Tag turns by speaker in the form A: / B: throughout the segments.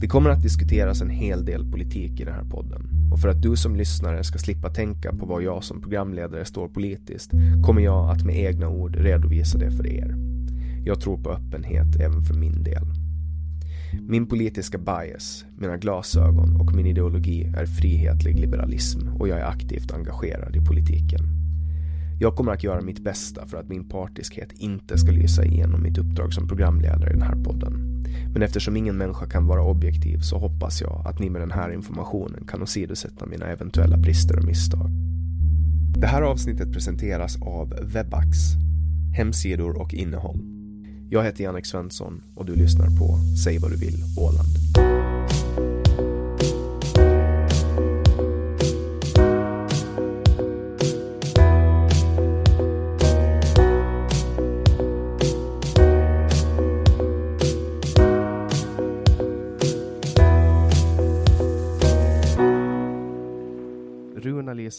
A: Det kommer att diskuteras en hel del politik i den här podden och för att du som lyssnare ska slippa tänka på vad jag som programledare står politiskt kommer jag att med egna ord redovisa det för er. Jag tror på öppenhet även för min del. Min politiska bias, mina glasögon och min ideologi är frihetlig liberalism och jag är aktivt engagerad i politiken. Jag kommer att göra mitt bästa för att min partiskhet inte ska lysa igenom mitt uppdrag som programledare i den här podden. Men eftersom ingen människa kan vara objektiv så hoppas jag att ni med den här informationen kan åsidosätta mina eventuella brister och misstag. Det här avsnittet presenteras av Webax, hemsidor och innehåll. Jag heter Jannik Svensson och du lyssnar på Säg vad du vill Åland.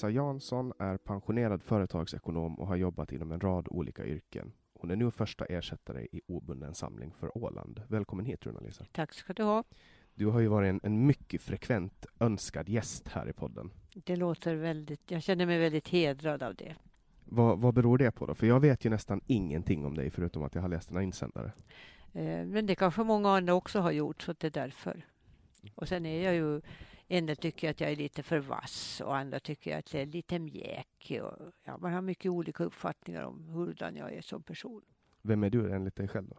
A: Runa-Lisa Jansson är pensionerad företagsekonom och har jobbat inom en rad olika yrken. Hon är nu första ersättare i obunden samling för Åland. Välkommen hit Runa-Lisa.
B: Tack ska du ha.
A: Du har ju varit en, en mycket frekvent önskad gäst här i podden.
B: Det låter väldigt, jag känner mig väldigt hedrad av det.
A: Vad, vad beror det på då? För jag vet ju nästan ingenting om dig förutom att jag har läst dina insändare.
B: Eh, Men det kanske många andra också har gjort, så det är därför. Och sen är jag ju, del tycker att jag är lite för vass och andra tycker att jag är lite mjäk. Och, ja, man har mycket olika uppfattningar om hurdan jag är som person.
A: Vem är du enligt dig själv då?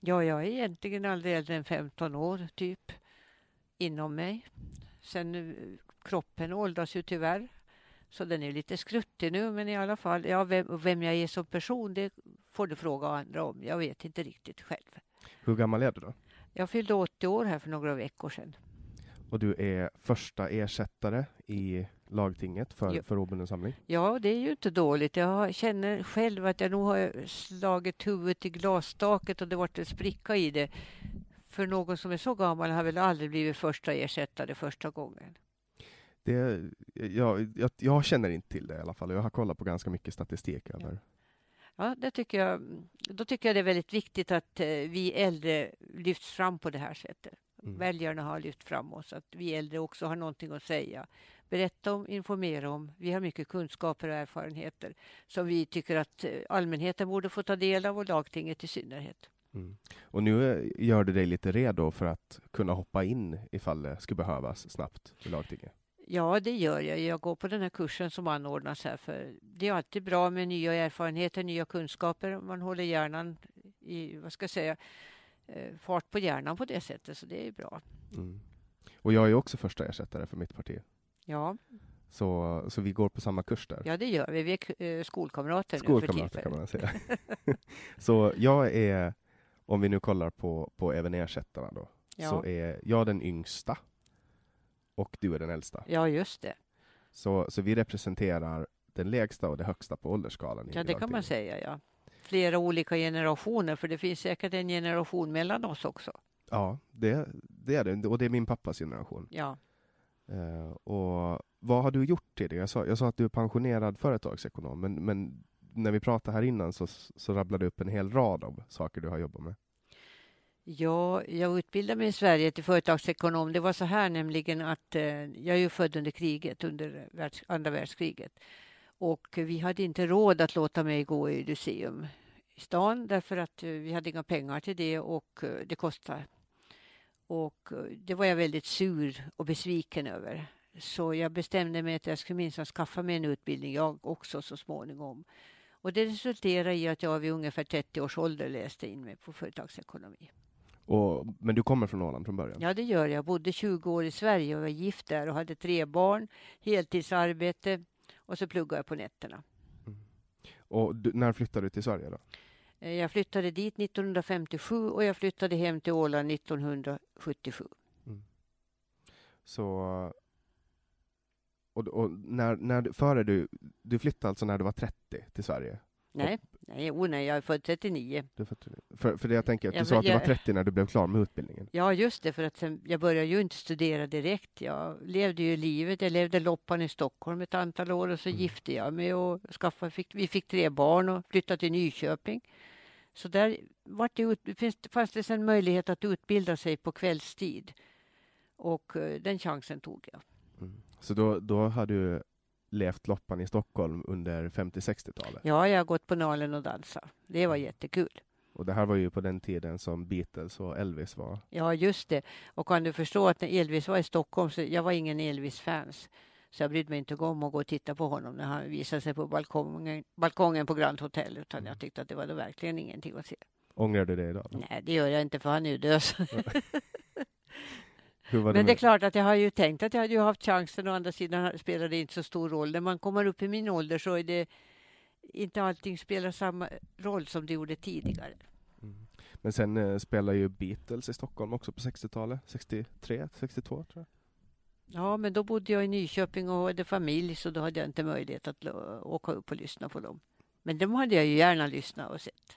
B: Ja, jag är egentligen aldrig äldre än 15 år, typ, inom mig. Sen eh, kroppen åldras ju tyvärr, så den är lite skruttig nu, men i alla fall, ja, vem, vem jag är som person, det får du fråga andra om. Jag vet inte riktigt själv.
A: Hur gammal är du då?
B: Jag fyllde 80 år här för några veckor sedan.
A: Och du är första ersättare i lagtinget för,
B: Jo.
A: för obunden samling.
B: Ja, det är ju inte dåligt. Jag känner själv att jag nog har slagit huvudet i glasstaket och det varit en spricka i det. För någon som är så gammal har väl aldrig blivit första ersättare första gången.
C: Det, jag, jag, jag känner inte till det i alla fall. Jag har kollat på ganska mycket statistik över.
B: Ja, det tycker jag, då tycker jag det är väldigt viktigt att eh, vi äldre lyfts fram på det här sättet.
C: Mm.
B: Väljarna har lyft fram oss, att vi äldre också har någonting att säga. Berätta om, informera om. Vi har mycket kunskaper och erfarenheter som vi tycker att eh, allmänheten borde få ta del av och lagtinget i synnerhet.
C: Mm. Och nu eh, gör du dig lite redo för att kunna hoppa in ifall det skulle behövas snabbt i lagtinget?
B: Ja, det gör jag. Jag går på den här kursen som anordnas här. För det är alltid bra med nya erfarenheter, nya kunskaper. Man håller hjärnan i, vad ska jag säga, fart på hjärnan på det sättet, så det är bra.
C: Mm. Och jag är också första ersättare för mitt parti.
B: Ja,
C: Så, så vi går på samma kurs där.
B: ja det gör vi. Vi är k- eh, skolkamrater nu för
C: Skolkamrater kan man säga. så jag är, om vi nu kollar på, på även ersättarna då,
B: Ja.
C: så är jag den yngsta och du är den äldsta.
B: Ja, just det.
C: Så, så vi representerar den lägsta och det högsta på åldersskalan.
B: Ja, det kan man säga, ja. Flera olika generationer, för det finns säkert en generation mellan oss också.
C: Ja, det, det är det. Och det är min pappas generation.
B: Ja,
C: Eh, och vad har du gjort tidigare? Jag sa, jag sa att du är pensionerad företagsekonom, men, men när vi pratade här innan så, så rabblade du upp en hel rad av saker du har jobbat med.
B: Ja, jag utbildade mig i Sverige till företagsekonom. Det var så här nämligen att eh, jag är ju född under kriget, under världs, andra världskriget. Och vi hade inte råd att låta mig gå i Lyceum i stan därför att eh, vi hade inga pengar till det och eh, det kostade. Och eh, det var jag väldigt sur och besviken över. Så jag bestämde mig att jag skulle minsann skaffa mig en utbildning jag också så småningom. Och det resulterade i att jag vid ungefär 30 års ålder läste in mig på företagsekonomi.
C: Och, men du kommer från Åland från början?
B: Ja, det gör jag. Jag bodde 20 år i Sverige och var gift där och hade tre barn, heltidsarbete och så pluggade jag på nätterna.
C: Och du, när flyttade du till Sverige då?
B: Eh, Jag flyttade dit 1957 och jag flyttade hem till Åland 1977.
C: Så... Och, och när, när, före du, du flyttade alltså när du var 30 till Sverige?
B: Nej, nej, oh, nej, jag är född 39.
C: Du födde- för, för det jag tänker du
B: Ja,
C: sa att du var
B: jag-
C: 30 när du blev klar med utbildningen.
B: Ja, just det, för att sen, jag började ju inte studera direkt. Jag levde ju livet. Jag levde loppan i Stockholm ett antal år och så gifte jag mig och skaffade, fick, vi fick tre barn och flyttade till Nyköping. Så där vart det, ut- finns, fanns det sen möjlighet att utbilda sig på kvällstid. Och eh, den chansen tog jag.
C: Så då, då har du levt loppan i Stockholm under 50-60-talet?
B: Ja, jag har gått på Nalen och dansat. Det var jättekul.
C: Och det här var ju på den tiden som Beatles och Elvis var.
B: Ja, just det. Och kan du förstå att när Elvis var i Stockholm, så jag var ingen Elvis-fans. Så jag brydde mig inte om att gå och titta på honom när han visade sig på balkongen, balkongen på Grand Hotel. Utan jag tyckte att det var då verkligen ingenting att se.
C: Ångrar du det idag?
B: Nej, det gör jag inte för han är ju död. Men det är
C: med-
B: klart att jag har ju tänkt att jag hade ju haft chansen. Å andra sidan spelar det inte så stor roll. När man kommer upp i min ålder så är det inte allting spelar samma roll som det gjorde tidigare.
C: Men sen eh, spelar ju Beatles i Stockholm också på 60-talet. 63, 62 tror jag.
B: Ja, men då bodde jag i Nyköping och hade familj så då hade jag inte möjlighet att åka upp och lyssna på dem. Men de hade jag ju gärna lyssnat och sett.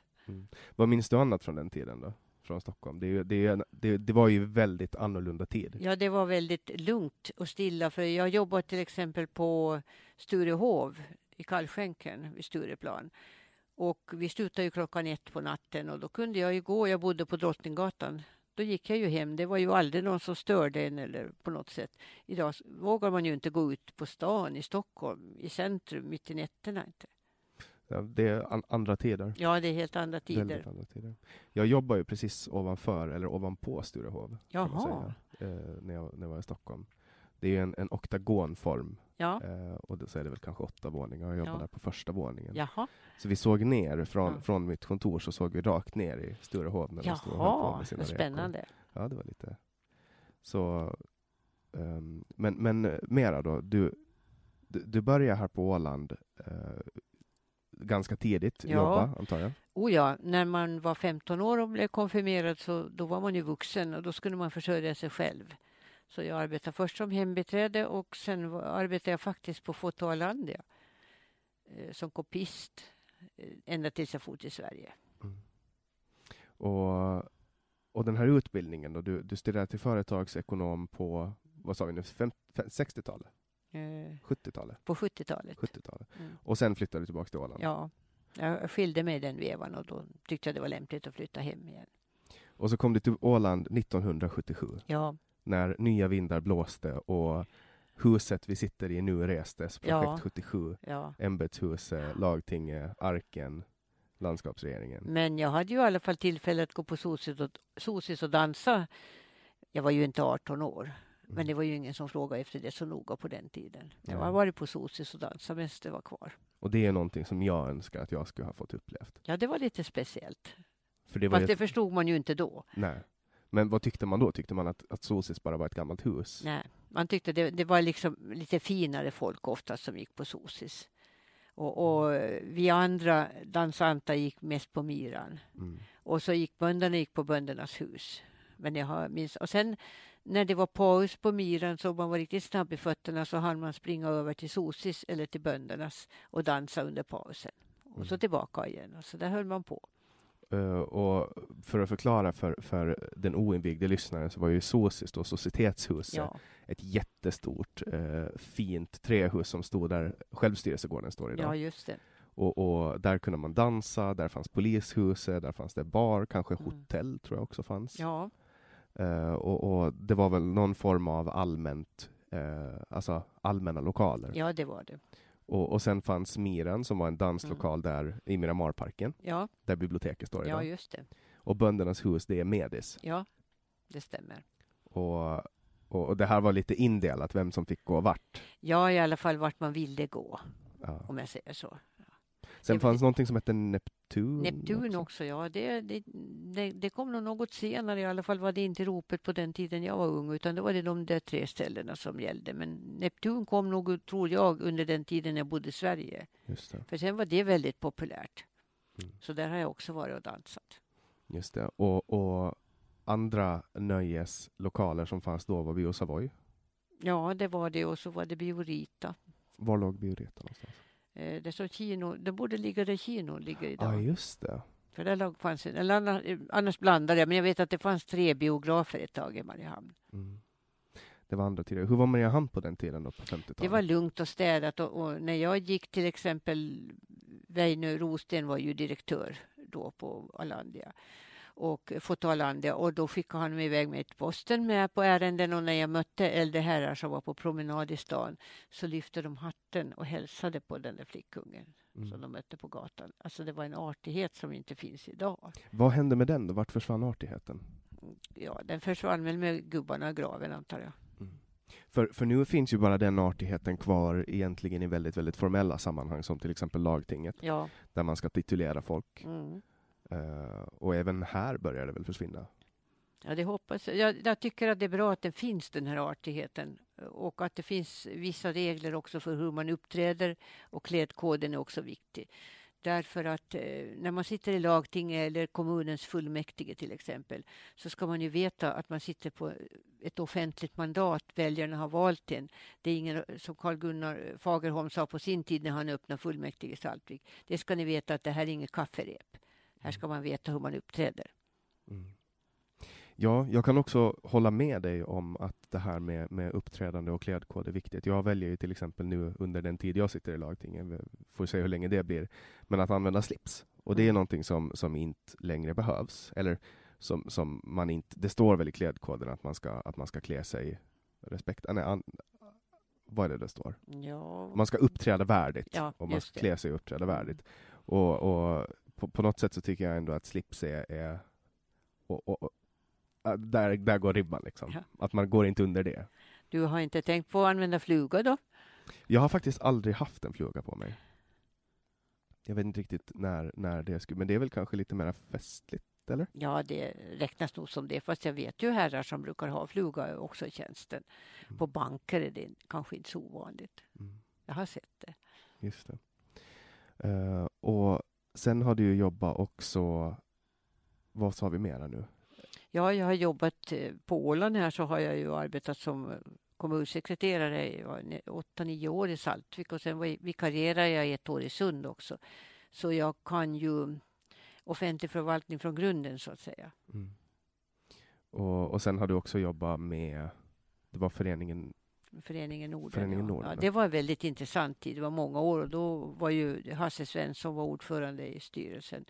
C: Vad minns du annat från den tiden då? Från Stockholm? Det, ju, det, en- det, det var ju väldigt annorlunda tid.
B: Ja, det var väldigt lugnt och stilla för jag jobbade till exempel på Sturehov i Kallskänken vid Stureplan. Och vi slutade ju klockan ett på natten och då kunde jag ju gå, jag bodde på Drottninggatan. Då gick jag ju hem, det var ju aldrig någon som störde en eller på något sätt. Idag vågar man ju inte gå ut på stan i Stockholm, i centrum, mitt i nätterna inte.
C: Det är an, andra tider.
B: Ja, det är helt andra tider.
C: Andra tider. Jag jobbar ju precis ovanför, eller ovanpå Sturehov.
B: Jaha.
C: säga, eh, när, jag, när jag var i Stockholm. Det är ju en, en oktagonform
B: Ja,
C: eh, och så är det väl kanske åtta våningar. Jag jobbar
B: Ja.
C: där på första våningen.
B: jaha.
C: Så vi såg ner från,
B: Ja.
C: från mitt kontor så såg vi rakt ner i Sturehov när de stod på
B: Jaha,
C: med sina
B: vad spännande.
C: Ja, det var lite... Så... ehm, men, men eh, mera då, du, du, du började här på Åland eh, ganska tidigt,
B: Ja.
C: jobba antar jag?
B: Oh ja, när man var 15 år och blev konfirmerad så då var man ju vuxen och då skulle man försörja sig själv. Så jag arbetade först som hembiträde och sen arbetade jag faktiskt på Foto Alandia eh, som kopist eh, ända tills jag for till Sverige.
C: Och, och den här utbildningen då, du, du studerade till företagsekonom på, vad sa vi nu, fem- fem- 60-talet?
B: Eh,
C: 70-talet?
B: på 70-talet.
C: 70-talet.
B: Mm.
C: Och sen flyttade du tillbaka till Åland?
B: Ja, jag skilde mig den vevan och då tyckte jag det var lämpligt att flytta hem igen.
C: Och så kom du till Åland 1977
B: Ja,
C: när nya vindar blåste och huset vi sitter i nu restes, projekt
B: Ja.
C: 77,
B: ja.
C: ämbetshuset, lagtinget, arken, landskapsregeringen.
B: Men jag hade ju i alla fall tillfälle att gå på Sosis och, Sosis och dansa. Jag var ju inte 18 år. Men det var ju ingen som frågade efter det så noga på den tiden. Jag har varit på Sosis och det var kvar.
C: Och det är någonting som jag önskar att jag skulle ha fått upplevt.
B: Ja, det var lite speciellt.
C: För det var
B: Fast
C: ju
B: det förstod man ju inte då.
C: Nej. Men vad tyckte man då? Tyckte man att, att Sosis bara var ett gammalt hus?
B: Nej, man tyckte det, det var liksom lite finare folk oftast som gick på Sosis. Och, och eh, vi andra dansanter gick mest på Myran.
C: Mm.
B: Och så gick bönderna gick på böndernas hus. Men jag har minst, och sen när det var paus på Myran så om man var riktigt snabb i fötterna så hann man springa över till Sosis eller till böndernas och dansa under pausen. Och så tillbaka igen. Och så där höll man på.
C: Eh, och för att förklara för, för den oinvigde lyssnaren så var ju Sosis, då, Societetshuset,
B: Ja,
C: ett jättestort eh, fint trähus som stod där självstyrelsegården står idag.
B: ja just det.
C: Och, och där kunde man dansa, där fanns polishuset, där fanns det bar, kanske
B: Mm.
C: hotell tror jag också fanns.
B: Ja,
C: Eh, och, och det var väl någon form av allmänt, eh, alltså allmänna lokaler.
B: ja det var det.
C: Och, och sen fanns Miran som var en danslokal där i Miramarparken,
B: Ja,
C: där biblioteket står idag.
B: ja just det.
C: Och Böndernas hus, det är Medis.
B: Ja, det stämmer.
C: Och, och, det här var lite indelat, vem som fick gå vart.
B: Ja, i alla fall vart man ville gå,
C: Ja.
B: om jag säger så.
C: Sen
B: det-
C: fanns någonting som hette Neptun.
B: Neptun också, ja. Det, det, det, det kom nog något senare. I alla fall var det inte ropet på den tiden jag var ung, utan det var det de där tre ställena som gällde. Men Neptun kom nog, tror jag, under den tiden jag bodde i Sverige. För sen var det väldigt populärt.
C: Mm.
B: Så där har jag också varit och dansat.
C: Just det. Och, och andra nöjeslokaler som fanns då var Bio Savoy.
B: Ja, det var det. Och så var det Biorita.
C: Var låg Bioreta någonstans?
B: Eh, Det som kino, det borde ligga där kino ligger
C: Ja,
B: idag.
C: just det.
B: För där fanns en, eller annars, annars blandade jag, men jag vet att det fanns tre biografer ett tag i Mariehamn.
C: Mm. Det var andra tider. Hur var Mariehamn på den tiden då, på 50-talet?
B: Det var lugnt och städat och, och när jag gick till exempel Väinö Rosten var ju direktör då på Alandia och Foto Alandia och då skickade han mig iväg med till posten med på ärenden och när jag mötte äldre herrar som var på promenad i stan så lyfte de hatten och hälsade på den där flickungen
C: Mm.
B: som de mötte på gatan. Alltså det var en artighet som inte finns idag.
C: Vad hände med den då? Vart försvann artigheten?
B: Ja, den försvann väl med gubbarna i graven antar jag.
C: För, för nu finns ju bara den artigheten kvar egentligen i väldigt, väldigt formella sammanhang som till exempel lagtinget
B: Ja.
C: där man ska titulera folk.
B: Mm.
C: Eh, och även här börjar det väl försvinna.
B: Ja, det hoppas jag. jag. Jag tycker att det är bra att det finns den här artigheten och att det finns vissa regler också för hur man uppträder och klädkoden är också viktig. Därför att eh, när man sitter i lagting eller kommunens fullmäktige till exempel så ska man ju veta att man sitter på ett offentligt mandat. Väljarna har valt en. Det är ingen, som Carl Gunnar Fagerholm sa på sin tid när han öppnade fullmäktige i Saltvik. Det ska ni veta att det här är inget kafferep. Här ska man veta hur man uppträder.
C: Mm. Ja, jag kan också hålla med dig om att det här med, med uppträdande och klädkod är viktigt. Jag väljer ju till exempel nu under den tid jag sitter i lagtinget, vi får se hur länge det blir, men att använda slips. Och det är
B: Mm.
C: någonting som, som inte längre behövs. Eller som, som man inte, det står väl i klädkoden att man ska, att man ska klä sig respekt... Nej, an, vad är det det står?
B: Ja.
C: Man ska uppträda värdigt.
B: Ja,
C: och man ska klä sig och uppträda värdigt. Och, och på, på något sätt så tycker jag ändå att slips är... är och, och, och, där, där går ribban liksom.
B: Ja.
C: Att man går inte under det.
B: Du har inte tänkt på att använda fluga då?
C: Jag har faktiskt aldrig haft en fluga på mig. Jag vet inte riktigt när, när det skulle... Men det är väl kanske lite mer festligt, eller?
B: Ja, det räknas nog som det. Fast jag vet ju herrar som brukar ha fluga också i tjänsten. På banker är det kanske inte så ovanligt.
C: Mm.
B: Jag har sett det.
C: Just det. Eh, och sen har du ju jobbat också... Vad sa vi mera nu?
B: Ja, jag har jobbat eh, på Åland här så har jag ju arbetat som eh, kommunsekreterare i ja, ne- åtta, nio år i Saltvik och sen var- vikarierade jag ett år i Sund också. Så jag kan ju offentlig förvaltning från grunden så att säga.
C: Mm. Och, och sen har du också jobbat med... Det var föreningen
B: Föreningen Norden.
C: Föreningen. Norden,
B: Ja, det var en väldigt intressant tid. Det var många år och då var ju Hasse Svensson var ordförande i styrelsen.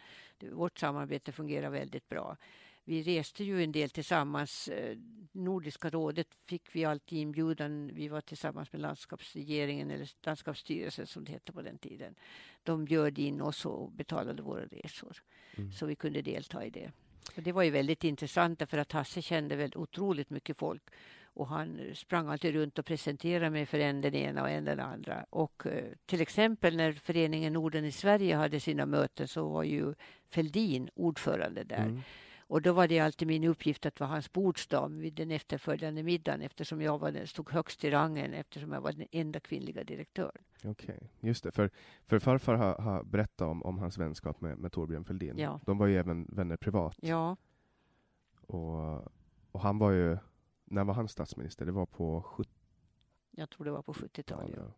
B: Vårt samarbete fungerar väldigt bra. Vi reste ju en del tillsammans. Eh, Nordiska rådet fick vi alltid inbjudan. Vi var tillsammans med landskapsregeringen eller landskapsstyrelsen som det hette på den tiden. De bjöd in oss och betalade våra resor
C: Mm.
B: så vi kunde delta i det. Och det var ju väldigt intressant därför att Hasse kände väl otroligt mycket folk och han sprang alltid runt och presenterade mig för en den ena och en den andra. Och eh, till exempel när föreningen Norden i Sverige hade sina möten så var ju Feldin ordförande där.
C: Mm.
B: Och då var det alltid min uppgift att vara hans bordsdam vid den efterföljande middagen eftersom jag var stod högst i rangen eftersom jag var den enda kvinnliga direktören.
C: Okej, just det. För, för farfar har, har berättat om, om hans vänskap med, med Torbjörn Fälldin.
B: Ja.
C: De var ju även vänner privat.
B: Ja,
C: Och, och han var ju, när var han statsminister? Det var på 70
B: jag tror det var på 70-talet. Ja.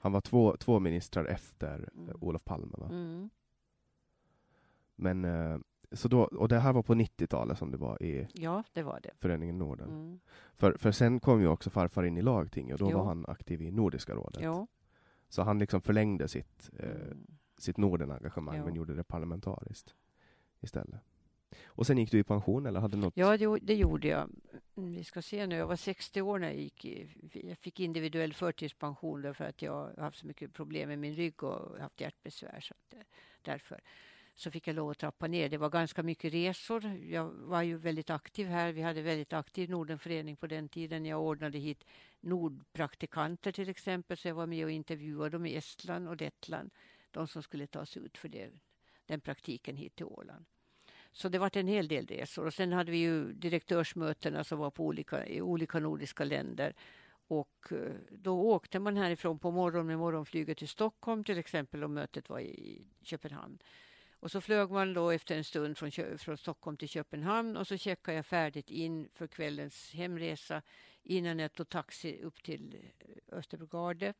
C: Han var två, två ministrar efter
B: Mm.
C: eh, Olof Palme. Va?
B: Mm.
C: Men, eh, så då, och det här var på 90-talet som det var i
B: ja, det var det.
C: Föreningen Norden.
B: Mm.
C: För, för sen kom ju också farfar in i lagting och då
B: Jo.
C: var han aktiv i Nordiska rådet.
B: Ja.
C: Så han liksom förlängde sitt, eh,
B: Mm.
C: sitt Norden-engagemang men gjorde det parlamentariskt istället. Och sen gick du i pension eller hade något?
B: Ja, det, det gjorde jag. Mm, vi ska se nu, jag var 60 år när jag gick. Jag fick individuell förtidspension därför att jag har haft så mycket problem med min rygg och haft hjärtbesvär. Så att, eh, därför så fick jag lov att trappa ner. Det var ganska mycket resor. Jag var ju väldigt aktiv här. Vi hade väldigt aktiv Nordenförening på den tiden. Jag ordnade hit Nordpraktikanter till exempel, så jag var med och intervjuade dem i Estland och Lettland. De som skulle tas ut för det, den praktiken hit till Åland. Så det var en hel del resor. Och sen hade vi ju direktörsmötena som var på olika, i olika nordiska länder. Och eh, då åkte man härifrån på morgonen med morgonflyget till Stockholm till exempel om mötet var i Köpenhamn. Och så flög man då efter en stund från, från Stockholm till Köpenhamn och så checkade jag färdigt in för kvällens hemresa innan jag tog taxi upp till eh, Österbrogade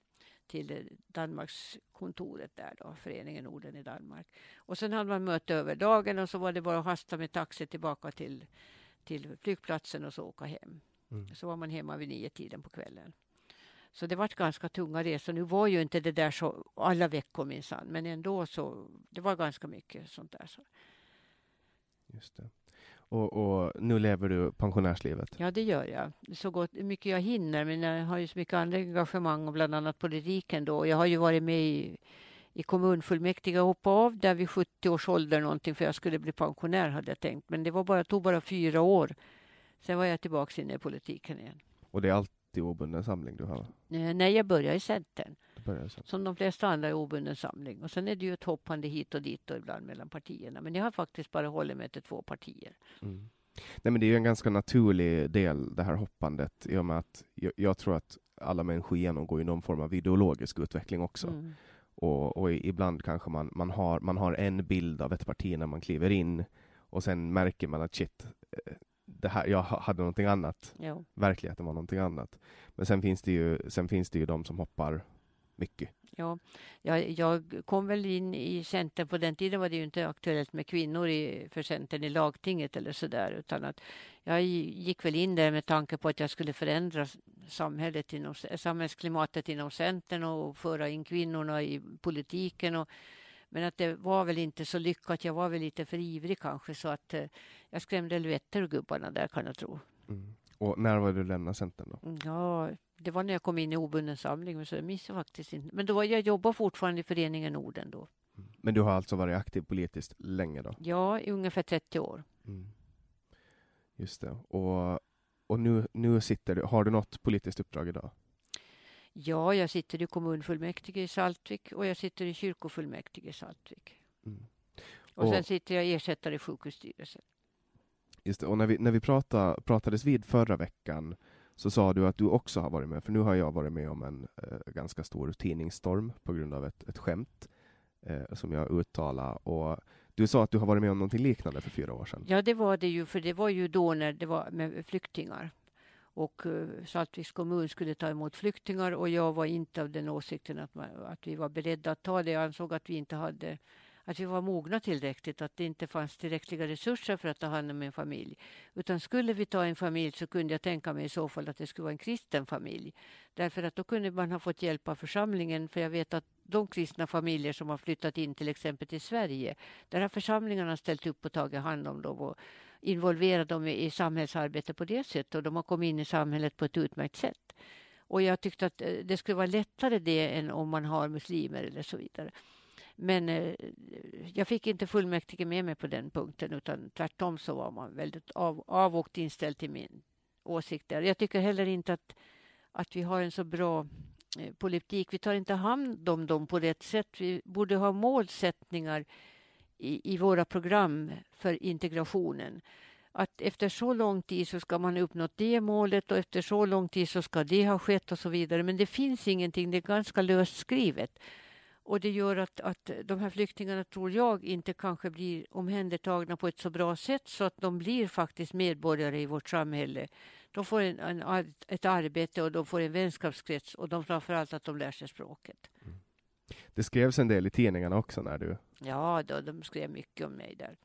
B: till eh, Danmarks kontoret där då, Föreningen Norden i Danmark. Och sen hade man möte över dagen och så var det bara att hasta med taxi tillbaka till, till flygplatsen och så åka hem.
C: Mm.
B: Så var man hemma vid nio tiden på kvällen. Så det var ganska tunga resor. Nu var ju inte det där så alla veckor minsann, men ändå så det var ganska mycket sånt där. Så.
C: Just det. Och, och nu lever du pensionärslivet?
B: Ja, det gör jag. Så gott, mycket jag hinner, men jag har ju så mycket andra engagemang och bland annat politiken då. Jag har ju varit med i, i kommunfullmäktige och hoppat av där vid 70 års ålder någonting för jag skulle bli pensionär hade jag tänkt. Men det var bara, tog bara fyra år. Sen var jag tillbaka inne i politiken igen.
C: Och det är alltid obunden samling du har?
B: Eh, Nej, jag började i Centern.
C: Du börjar så.
B: Som de flesta andra är obunden samling. Och sen är det ju ett hoppande hit och dit och ibland mellan partierna. Men jag har faktiskt bara hållit mig till två partier.
C: Mm. Nej, men det är ju en ganska naturlig del, det här hoppandet, i och med att jag, jag tror att alla människor genomgår ju någon form av ideologisk utveckling också.
B: Mm.
C: Och, och i- ibland kanske man, man, har, man har en bild av ett parti när man kliver in och sen märker man att shit, eh, det här, jag ha- hade någonting annat.
B: Ja.
C: Verkligheten var någonting annat. Men sen finns det ju, sen finns det ju de som hoppar mycket.
B: Ja, jag, jag kom väl in i Centern. På den tiden var det ju inte aktuellt med kvinnor i, för Centern i lagtinget eller sådär. Utan att jag gick väl in där med tanke på att jag skulle förändra samhället inom, samhällsklimatet inom Centern och föra in kvinnorna i politiken. Och, men att det var väl inte så lyckat. Jag var väl lite för ivrig kanske så att eh, jag skrämde helveter ur gubbarna där kan jag tro.
C: Mm. Och när var det du lämnade Centern då?
B: Ja, det var när jag kom in i obunden samling, men så jag minns faktiskt inte. Men då var jag jobbar fortfarande i föreningen Norden då.
C: Men du har alltså varit aktiv politiskt länge då?
B: Ja, i ungefär 30 år.
C: Mm. Just det. Och, och nu, nu sitter du, har du något politiskt uppdrag idag?
B: Ja, jag sitter i kommunfullmäktige i Saltvik och jag sitter i kyrkofullmäktige i Saltvik.
C: Mm.
B: Och,
C: Och-
B: sen sitter jag ersättare i sjukhusstyrelsen.
C: Just det. Och när vi, när vi pratade, pratades vid förra veckan så sa du att du också har varit med, för nu har jag varit med om en eh, ganska stor tidningsstorm på grund av ett, ett skämt eh, som jag uttalade. Och du sa att du har varit med om någonting liknande för fyra år sedan.
B: Ja, det var det ju, för det var ju då när det var med flyktingar. Och eh, Saltviks kommun skulle ta emot flyktingar och jag var inte av den åsikten att, man, att vi var beredda att ta det. Jag ansåg att vi inte hade att vi var mogna tillräckligt, att det inte fanns tillräckliga resurser för att ta hand om en familj. Utan skulle vi ta en familj så kunde jag tänka mig i så fall att det skulle vara en kristen familj. Därför att då kunde man ha fått hjälp av församlingen, för jag vet att de kristna familjer som har flyttat in till exempel till Sverige, där har församlingarna ställt upp och tagit hand om dem och involverat dem i, samhällsarbete på det sättet och de har kommit in i samhället på ett utmärkt sätt. Och jag tyckte att eh, det skulle vara lättare det än om man har muslimer eller så vidare. Men eh, jag fick inte fullmäktige med mig på den punkten utan tvärtom så var man väldigt av, avåkt inställd till min åsikt där. Jag tycker heller inte att, att vi har en så bra eh, politik. Vi tar inte hand om dem på rätt sätt. Vi borde ha målsättningar i, i våra program för integrationen att efter så lång tid så ska man ha uppnått det målet och efter så lång tid så ska det ha skett och så vidare. Men det finns ingenting, det är ganska löst skrivet. Och det gör att, att de här flyktingarna, tror jag, inte kanske blir omhändertagna på ett så bra sätt så att de blir faktiskt medborgare i vårt samhälle. De får en, en, ett arbete och de får en vänskapskrets och de framförallt att de lär sig språket. Mm.
C: Det skrevs en del i tidningarna också när du...
B: Ja, då, de skrev mycket om mig där.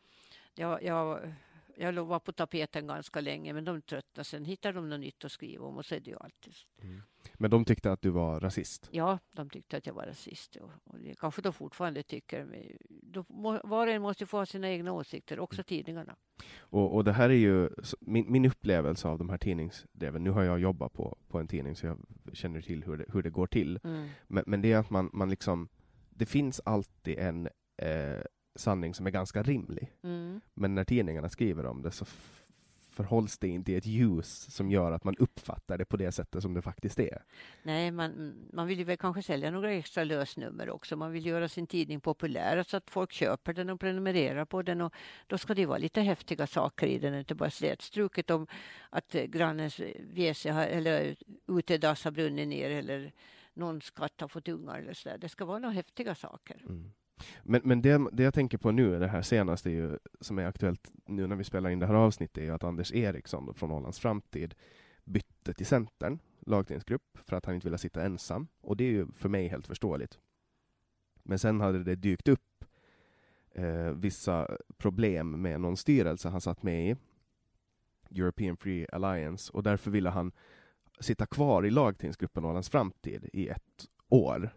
B: Jag, jag jag var på tapeten ganska länge, men de tröttnade. Sen hittade de något nytt att skriva om och så är det ju alltid. Mm.
C: Men de tyckte att du var rasist?
B: Ja, de tyckte att jag var rasist. Och, och det kanske de fortfarande tycker. Men de, var och en måste få ha sina egna åsikter, också mm. tidningarna.
C: Och, och det här är ju min, min upplevelse av de här tidningsdreven. Nu har jag jobbat på, på en tidning, så jag känner till hur det, hur det går till. Mm. Men, men det är att man, man liksom, det finns alltid en eh, sanning som är ganska rimlig. Mm. Men när tidningarna skriver om det så förhålls det inte i ett ljus som gör att man uppfattar det på det sättet som det faktiskt är.
B: Nej, man, man vill ju väl kanske sälja några extra lösnummer också. Man vill göra sin tidning populär så att folk köper den och prenumererar på den. Och då ska det vara lite häftiga saker i den, inte bara slätstruket om att grannens WC har, eller utedass har brunnit ner eller någons katt har fått ungar eller så där. Det ska vara några häftiga saker. Mm.
C: Men, men det, det jag tänker på nu, det här senaste är ju, som är aktuellt nu när vi spelar in det här avsnittet, är ju att Anders Eriksson från Ålands Framtid bytte till Centern, lagtingsgrupp, för att han inte ville sitta ensam. Och det är ju för mig helt förståeligt. Men sen hade det dykt upp eh, vissa problem med någon styrelse han satt med i, European Free Alliance, och därför ville han sitta kvar i lagtingsgruppen Ålands Framtid i ett år.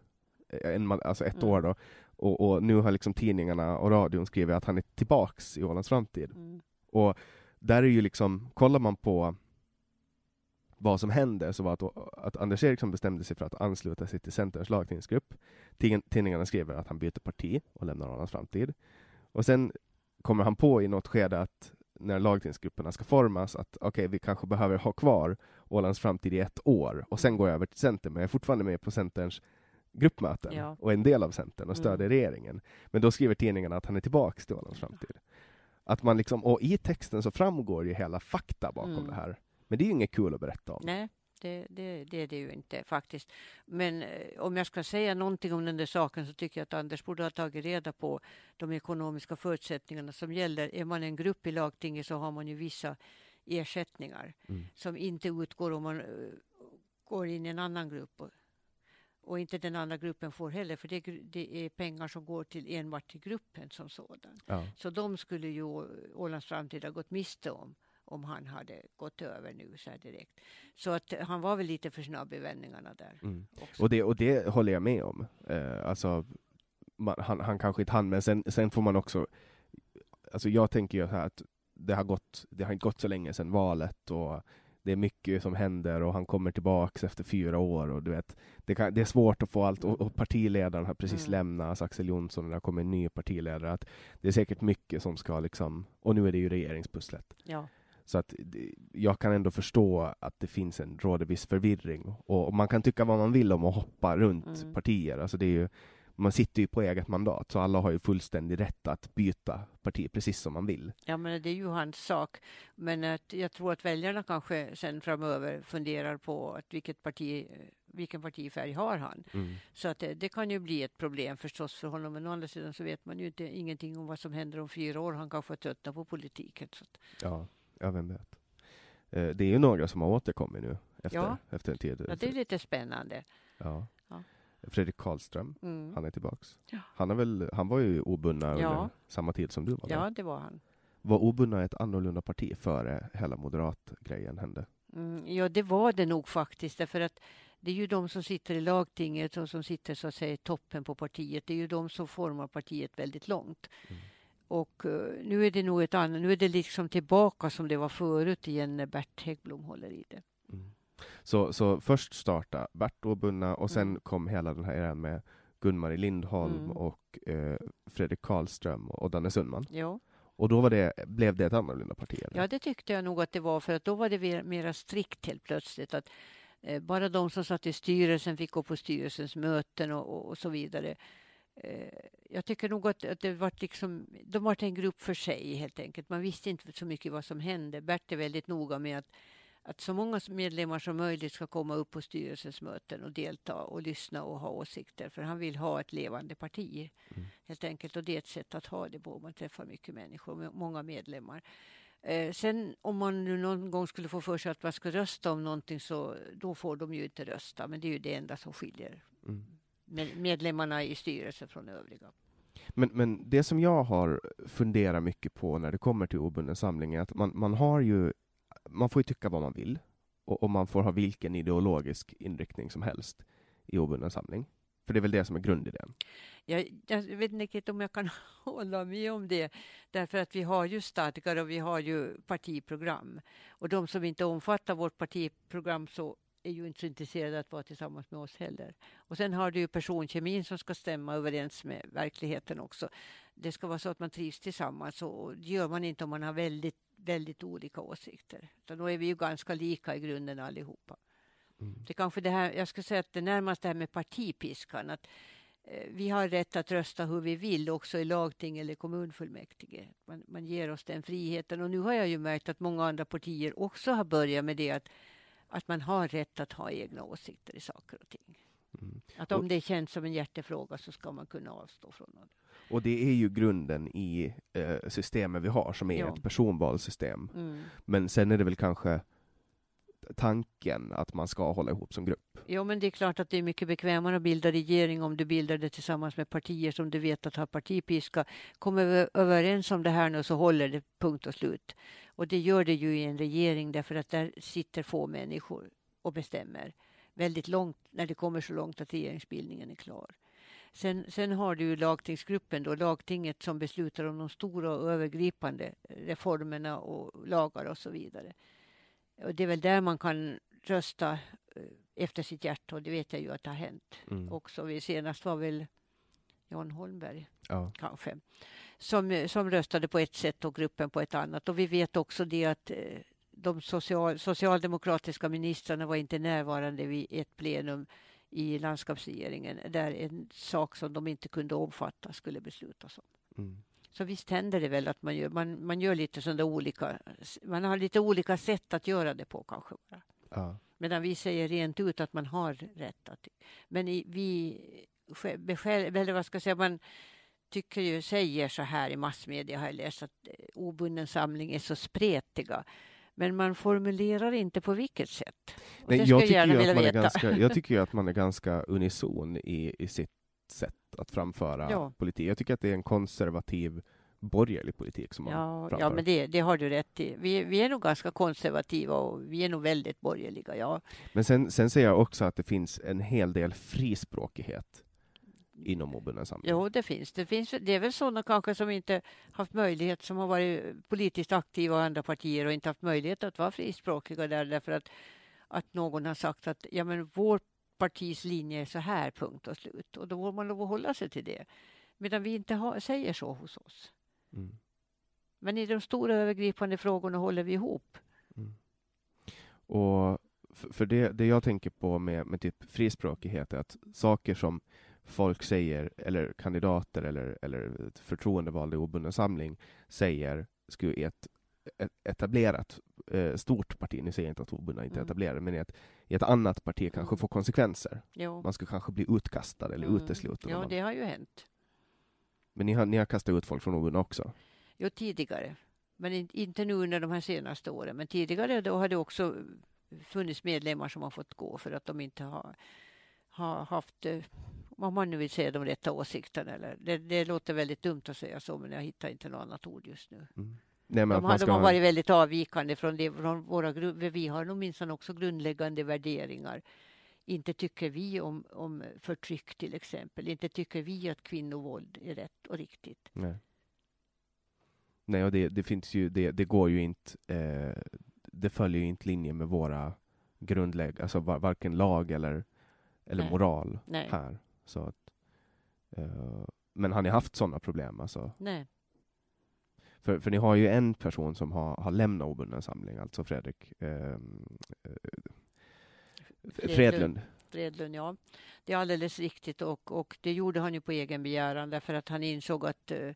C: En, alltså ett mm. år då. Och, och, nu har liksom tidningarna och radion skrivit att han är tillbaks i Ålands framtid. Mm. Och där är ju liksom, kollar man på vad som hände så var att, att Anders Eriksson bestämde sig för att ansluta sig till Centerns lagtingsgrupp. Tidningarna skriver att han byter parti och lämnar Ålands framtid. Och sen kommer han på i något skede att när lagtingsgrupperna ska formas att okej, okay, vi kanske behöver ha kvar Ålands framtid i ett år och sen går jag över till Centern, men jag är fortfarande med på Centerns gruppmöten ja. och en del av Centern och stödjer mm. regeringen. Men då skriver tidningarna att han är tillbaks till Ålands framtid. Att man liksom, och i texten så framgår ju hela fakta bakom mm. det här. Men det är ju inget kul att berätta om.
B: Nej, det, det, det är det ju inte faktiskt. Men eh, om jag ska säga någonting om den där saken så tycker jag att Anders borde ha tagit reda på de ekonomiska förutsättningarna som gäller. Är man en grupp i lagtinget så har man ju vissa ersättningar mm. som inte utgår om man uh, går in i en annan grupp. Och inte den andra gruppen får heller, för det, det är pengar som går till enbart till gruppen som sådan. Ja. Så de skulle ju Ålands Framtid ha gått miste om om han hade gått över nu så här direkt. Så att han var väl lite för snabb i vändningarna där. Mm.
C: Och, det, och det håller jag med om. Eh, alltså, man, han, han kanske inte hann, men sen, sen får man också... Alltså jag tänker ju så här att det har, gått, det har inte gått så länge sedan valet och det är mycket som händer och han kommer tillbaks efter fyra år och du vet, det, kan, det är svårt att få allt och, och partiledaren har precis mm. lämnat, Axel Jonsson, och det har kommit en ny partiledare. Att det är säkert mycket som ska liksom, och nu är det ju regeringspusslet.
B: Ja.
C: Så att jag kan ändå förstå att det finns en råder viss förvirring och, och man kan tycka vad man vill om att hoppa runt mm. partier. Alltså det är ju, man sitter ju på eget mandat, så alla har ju fullständig rätt att byta parti precis som man vill.
B: Ja, men det är ju hans sak. Men att jag tror att väljarna kanske sen framöver funderar på att vilket parti, vilken partifärg har han? Mm. Så att det, det, kan ju bli ett problem förstås för honom. Men å andra sidan så vet man ju inte, ingenting om vad som händer om fyra år. Han kanske tröttnar på politiken. Så att...
C: ja, ja, vem vet. Eh, det är ju några som har återkommit nu efter,
B: ja.
C: efter en tid.
B: Ja, det är lite spännande.
C: Ja. Fredrik Karlström,
B: Mm.
C: han är tillbaks.
B: Ja.
C: Han, är väl, han var ju obundna
B: Ja.
C: under samma tid som du var där.
B: Ja, det var han.
C: Var obundna ett annorlunda parti före hela moderatgrejen hände?
B: Mm, ja, det var det nog faktiskt. Därför att det är ju de som sitter i lagtinget och som sitter så att säga i toppen på partiet. Det är ju de som formar partiet väldigt långt.
C: Mm.
B: Och eh, nu är det nog ett annat. Nu är det liksom tillbaka som det var förut igen när Bert Häggblom håller i det.
C: Så, så först starta Bert obundna och sen
B: Mm.
C: kom hela den här eran med Gun-Marie Lindholm
B: Mm.
C: och eh, Fredrik Karlström och Danne Sundman.
B: Ja.
C: Och då det, blev det ett annorlunda parti? Eller?
B: ja, det tyckte jag nog att det var. För att då var det mer- mera strikt helt plötsligt. Att eh, bara de som satt i styrelsen fick gå på styrelsens möten och, och, och så vidare. Eh, jag tycker nog att, att det var liksom, de var en grupp för sig helt enkelt. Man visste inte så mycket vad som hände. Bert är väldigt noga med att, att så många medlemmar som möjligt ska komma upp på styrelsens möten och delta och lyssna och ha åsikter. För han vill ha ett levande parti helt enkelt. Och det är ett sätt att ha det på. Man träffar mycket människor, många medlemmar. Eh, sen om man nu någon gång skulle få för sig att man ska rösta om någonting så då får de ju inte rösta. Men det är ju det enda som skiljer
C: Mm.
B: med- medlemmarna i styrelsen från övriga.
C: Men, men det som jag har funderat mycket på när det kommer till obunden samling är att man, man har ju, man får ju tycka vad man vill och, och man får ha vilken ideologisk inriktning som helst i obunden samling. För det är väl det som är grundidén.
B: Jag, jag vet inte riktigt om jag kan hålla med om det. Därför att vi har ju stadgar och vi har ju partiprogram. Och de som inte omfattar vårt partiprogram så är ju inte så intresserade att vara tillsammans med oss heller. Och sen har du ju personkemin som ska stämma överens med verkligheten också. Det ska vara så att man trivs tillsammans och det gör man inte om man har väldigt, väldigt olika åsikter. Så då är vi ju ganska lika i grunden allihopa. Det kanske det här, jag skulle säga att det närmast det här med partipiskan. Att eh, vi har rätt att rösta hur vi vill också i lagting eller kommunfullmäktige. Man, man ger oss den friheten. Och nu har jag ju märkt att många andra partier också har börjat med det att, att man har rätt att ha egna åsikter i saker och ting. Att om det känns som en hjärtefråga så ska man kunna avstå från det.
C: Och det är ju grunden i eh, systemet vi har som är
B: Ja.
C: ett personvalssystem.
B: Mm.
C: Men sen är det väl kanske tanken att man ska hålla ihop som grupp.
B: Jo, men det är klart att det är mycket bekvämare att bilda regering om du bildar det tillsammans med partier som du vet att har partipiska. Kommer vi överens om det här nu så håller det punkt och slut. Och det gör det ju i en regering därför att där sitter få människor och bestämmer väldigt långt när det kommer så långt att regeringsbildningen är klar. Sen, sen har du ju lagtingsgruppen då, lagtinget som beslutar om de stora och övergripande reformerna och lagar och så vidare. Och det är väl där man kan rösta eh, efter sitt hjärta och det vet jag ju att det har hänt
C: Mm.
B: också. Senast var väl Jan Holmberg
C: Ja.
B: kanske som, som röstade på ett sätt och gruppen på ett annat. Och vi vet också det att eh, de social, socialdemokratiska ministrarna var inte närvarande vid ett plenum i landskapsregeringen där en sak som de inte kunde omfatta skulle beslutas om.
C: Mm.
B: Så visst händer det väl att man gör, man, man gör lite sådana olika, man har lite olika sätt att göra det på kanske. Bara.
C: Ja.
B: Medan vi säger rent ut att man har rätt att... Men i, vi... Eller vad ska jag säga, man tycker ju, säger så här i massmedia har jag läst att eh, obunden samling är så spretiga. Men man formulerar inte på vilket sätt.
C: Nej, jag,
B: jag
C: tycker
B: vilja
C: man ganska, jag tycker ju att man är ganska unison i, i sitt sätt att framföra
B: Ja.
C: politik. Jag tycker att det är en konservativ borgerlig politik som man
B: Ja,
C: framför.
B: ja, men det, det har du rätt i. Vi, vi är nog ganska konservativa och vi är nog väldigt borgerliga. Ja.
C: Men sen, sen ser jag också att det finns en hel del frispråkighet inom obunden samling.
B: Jo, det finns. det finns. Det är väl sådana kanske som inte haft möjlighet, som har varit politiskt aktiva i andra partier och inte haft möjlighet att vara frispråkiga där därför att, att någon har sagt att ja, men vårt partis linje är så här, punkt och slut. Och då får man lov att hålla sig till det. Medan vi inte har, säger så hos oss.
C: Mm.
B: Men i de stora övergripande frågorna håller vi ihop.
C: Och för, för det, det jag tänker på med, med typ frispråkighet är att saker som folk säger, eller kandidater eller, eller förtroendevalda i obunden samling säger, skulle i ett, etablerat eh, stort parti, nu säger jag inte att obundna inte är
B: Mm.
C: etablerade, men i ett, i ett annat parti kanske
B: Mm.
C: får konsekvenser.
B: Jo.
C: Man ska kanske bli utkastad eller
B: Mm.
C: utesluten.
B: Ja,
C: man,
B: det har ju hänt.
C: Men ni har, ni har kastat ut folk från obundna också?
B: Jo, tidigare. Men in, inte nu under de här senaste åren. Men tidigare då har det också funnits medlemmar som har fått gå för att de inte har, har haft, eh, om man nu vill säga de rätta åsikterna. Eller, det, det låter väldigt dumt att säga så, men jag hittar inte något annat ord just nu.
C: Mm. Nej,
B: De, har, de har
C: ha-
B: varit väldigt avvikande från, det, från våra Vi har nog minsann också grundläggande värderingar. Inte tycker vi om, om förtryck till exempel. Inte tycker vi att kvinnovåld är rätt och riktigt.
C: Nej. Nej, och det, det finns ju, det, det går ju inte, eh, det följer ju inte linje med våra grundlägg, alltså va- varken lag eller, eller
B: Nej.
C: moral
B: Nej.
C: här. Så att, eh, men har ni haft sådana problem? Alltså?
B: Nej.
C: För, för ni har ju en person som har, har lämnat obunden samling, alltså Fredrik eh,
B: Fredlund.
C: Fredlund.
B: Fredlund, ja. Det är alldeles riktigt och, och det gjorde han ju på egen begäran därför att han insåg att, eh,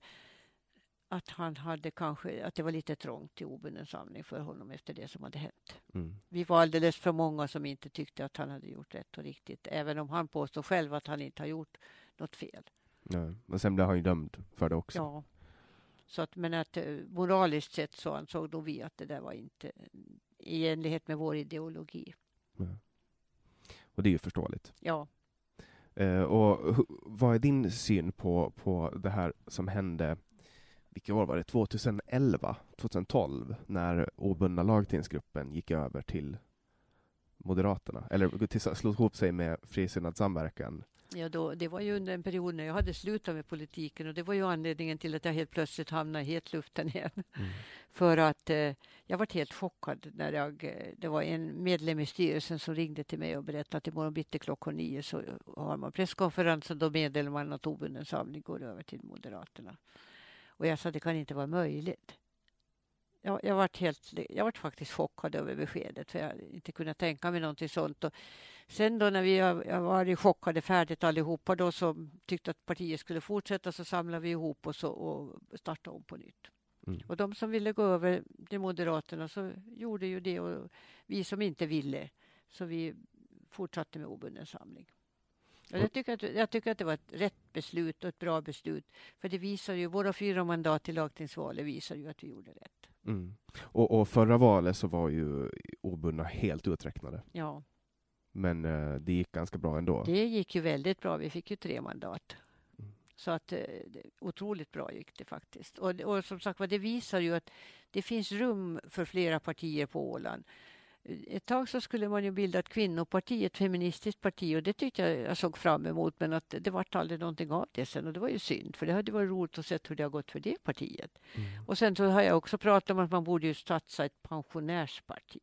B: att han hade kanske, att det var lite trångt i obunden samling för honom efter det som hade hänt.
C: Mm.
B: Vi var alldeles för många som inte tyckte att han hade gjort rätt och riktigt, även om han påstår själv att han inte har gjort något fel.
C: Ja. Men sen blev han ju dömd för det också.
B: Ja. Så att, men att eh, moraliskt sett så ansåg då vi att det där var inte i enlighet med vår ideologi.
C: Och det är ju förståeligt.
B: Ja.
C: Eh, och vad är din syn på, på det här som hände, vilket år var det, 2011, 2012, när obundna lagtingsgruppen gick över till Moderaterna, eller till, slog ihop sig med Frisinnad samverkan.
B: Ja, då, det var ju under en period när jag hade slutat med politiken och det var ju anledningen till att jag helt plötsligt hamnade i hetluften igen. För att eh, jag var helt chockad när jag, eh, det var en medlem i styrelsen som ringde till mig och berättade att imorgon bitti klockan nio så har man presskonferens och då meddelar man att obunden samling går över till Moderaterna. Och jag sa det kan inte vara möjligt. Jag, jag, varit helt, jag varit faktiskt chockad över beskedet för jag hade inte kunnat tänka mig någonting sånt. Och sen då när vi har- jag var chockade färdigt allihopa då som tyckte att partiet skulle fortsätta så samlade vi ihop oss och, och startade om på nytt.
C: Mm.
B: Och de som ville gå över till Moderaterna så gjorde ju det och vi som inte ville så vi fortsatte med obunden samling. Och jag, tycker att, jag tycker att det var ett rätt beslut och ett bra beslut. För det visar ju, våra fyra mandat i lagtingsvalet visar ju att vi gjorde rätt.
C: Mm. Och, och förra valet så var ju obundna helt uträknade.
B: Ja,
C: Men eh, det gick ganska bra ändå.
B: det gick ju väldigt bra. Vi fick ju tre mandat.
C: Mm.
B: Så att eh, otroligt bra gick det faktiskt. Och, och som sagt det visar ju att det finns rum för flera partier på Åland. Ett tag så skulle man ju bilda ett kvinnoparti, ett feministiskt parti och det tyckte jag jag såg fram emot men att det vart aldrig någonting av det sen och det var ju synd för det hade varit roligt att se hur det har gått för det partiet. Och sen så har jag också pratat om att man borde ju satsa ett pensionärsparti.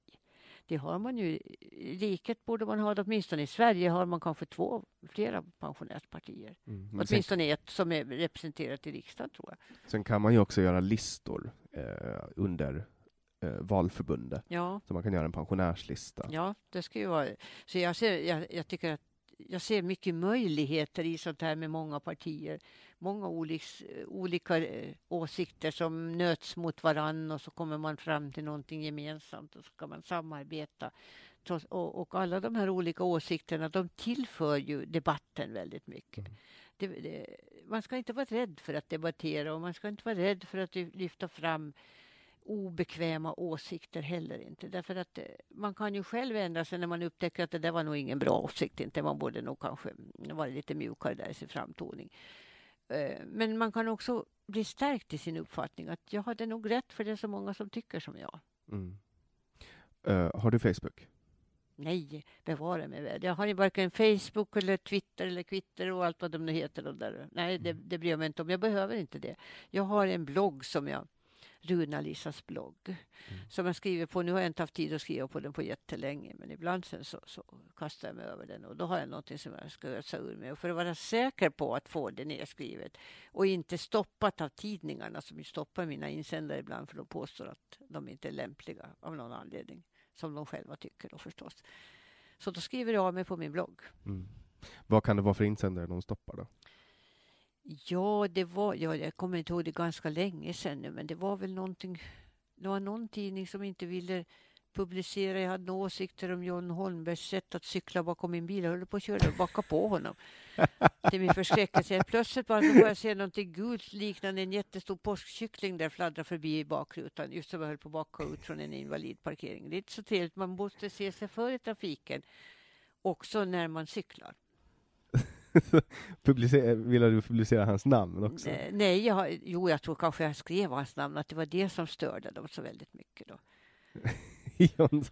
B: Det har man ju i riket borde man ha det, åtminstone i Sverige har man kanske två, flera pensionärspartier.
C: Mm. Men sen,
B: Åtminstone ett som är representerat i riksdagen tror jag.
C: sen kan man ju också göra listor eh, under eh, valförbundet.
B: Ja,
C: Så man kan göra en pensionärslista.
B: ja det ska ju vara. Så jag, ser, jag, jag tycker att jag ser mycket möjligheter i sånt här med många partier. Många oliks, olika eh, åsikter som nöts mot varann och så kommer man fram till någonting gemensamt och så kan man samarbeta. Och, och alla de här olika åsikterna de tillför ju debatten väldigt mycket. Det, det, man ska inte vara rädd för att debattera och man ska inte vara rädd för att ly- lyfta fram obekväma åsikter heller inte. Därför att eh, man kan ju själv ändra sig när man upptäcker att det där var nog ingen bra åsikt. Inte. Man borde nog kanske vara lite mjukare där i sin framtoning. Eh, Men man kan också bli stärkt i sin uppfattning att jag hade nog rätt för det är så många som tycker som jag.
C: Mm. Eh, har du Facebook?
B: Nej, bevara mig väl. Jag har ju varken Facebook eller Twitter eller Twitter och allt vad de nu heter. De där. Nej, det, det bryr jag mig inte om. Jag behöver inte det. Jag har en blogg som jag Runa-Lissas blogg som jag skriver på. Nu har jag inte haft tid att skriva på den på jättelänge men ibland sen så, så kastar jag mig över den och då har jag någonting som jag ska ösa ur mig. Och för att vara säker på att få det nedskrivet och inte stoppat av tidningarna som stoppar mina insändare ibland för de påstår att de inte är lämpliga av någon anledning som de själva tycker då förstås. Så då skriver jag av mig på min blogg.
C: Mm. Vad kan det vara för insändare de stoppar då?
B: Ja, det var, ja, jag kommer inte ihåg det ganska länge sedan nu, men det var väl någonting. Det var någon tidning som inte ville publicera. Jag hade några åsikter om John Holmbergs sätt att cykla bakom min bil. Jag höll på att köra och backa på honom. Till min förskräckelse. Plötsligt bara så får jag se någonting gult liknande en jättestor påskkyckling där fladdra förbi i bakrutan. Just som jag höll på att backa ut från en invalidparkering. Det är inte så trevligt. Man måste se sig för i trafiken. Också när man cyklar.
C: Publicera, ville du publicera hans namn också?
B: Eh, Nej, jag, jo, jag tror kanske jag skrev hans namn, att det var det som störde dem så väldigt mycket. Då.
C: John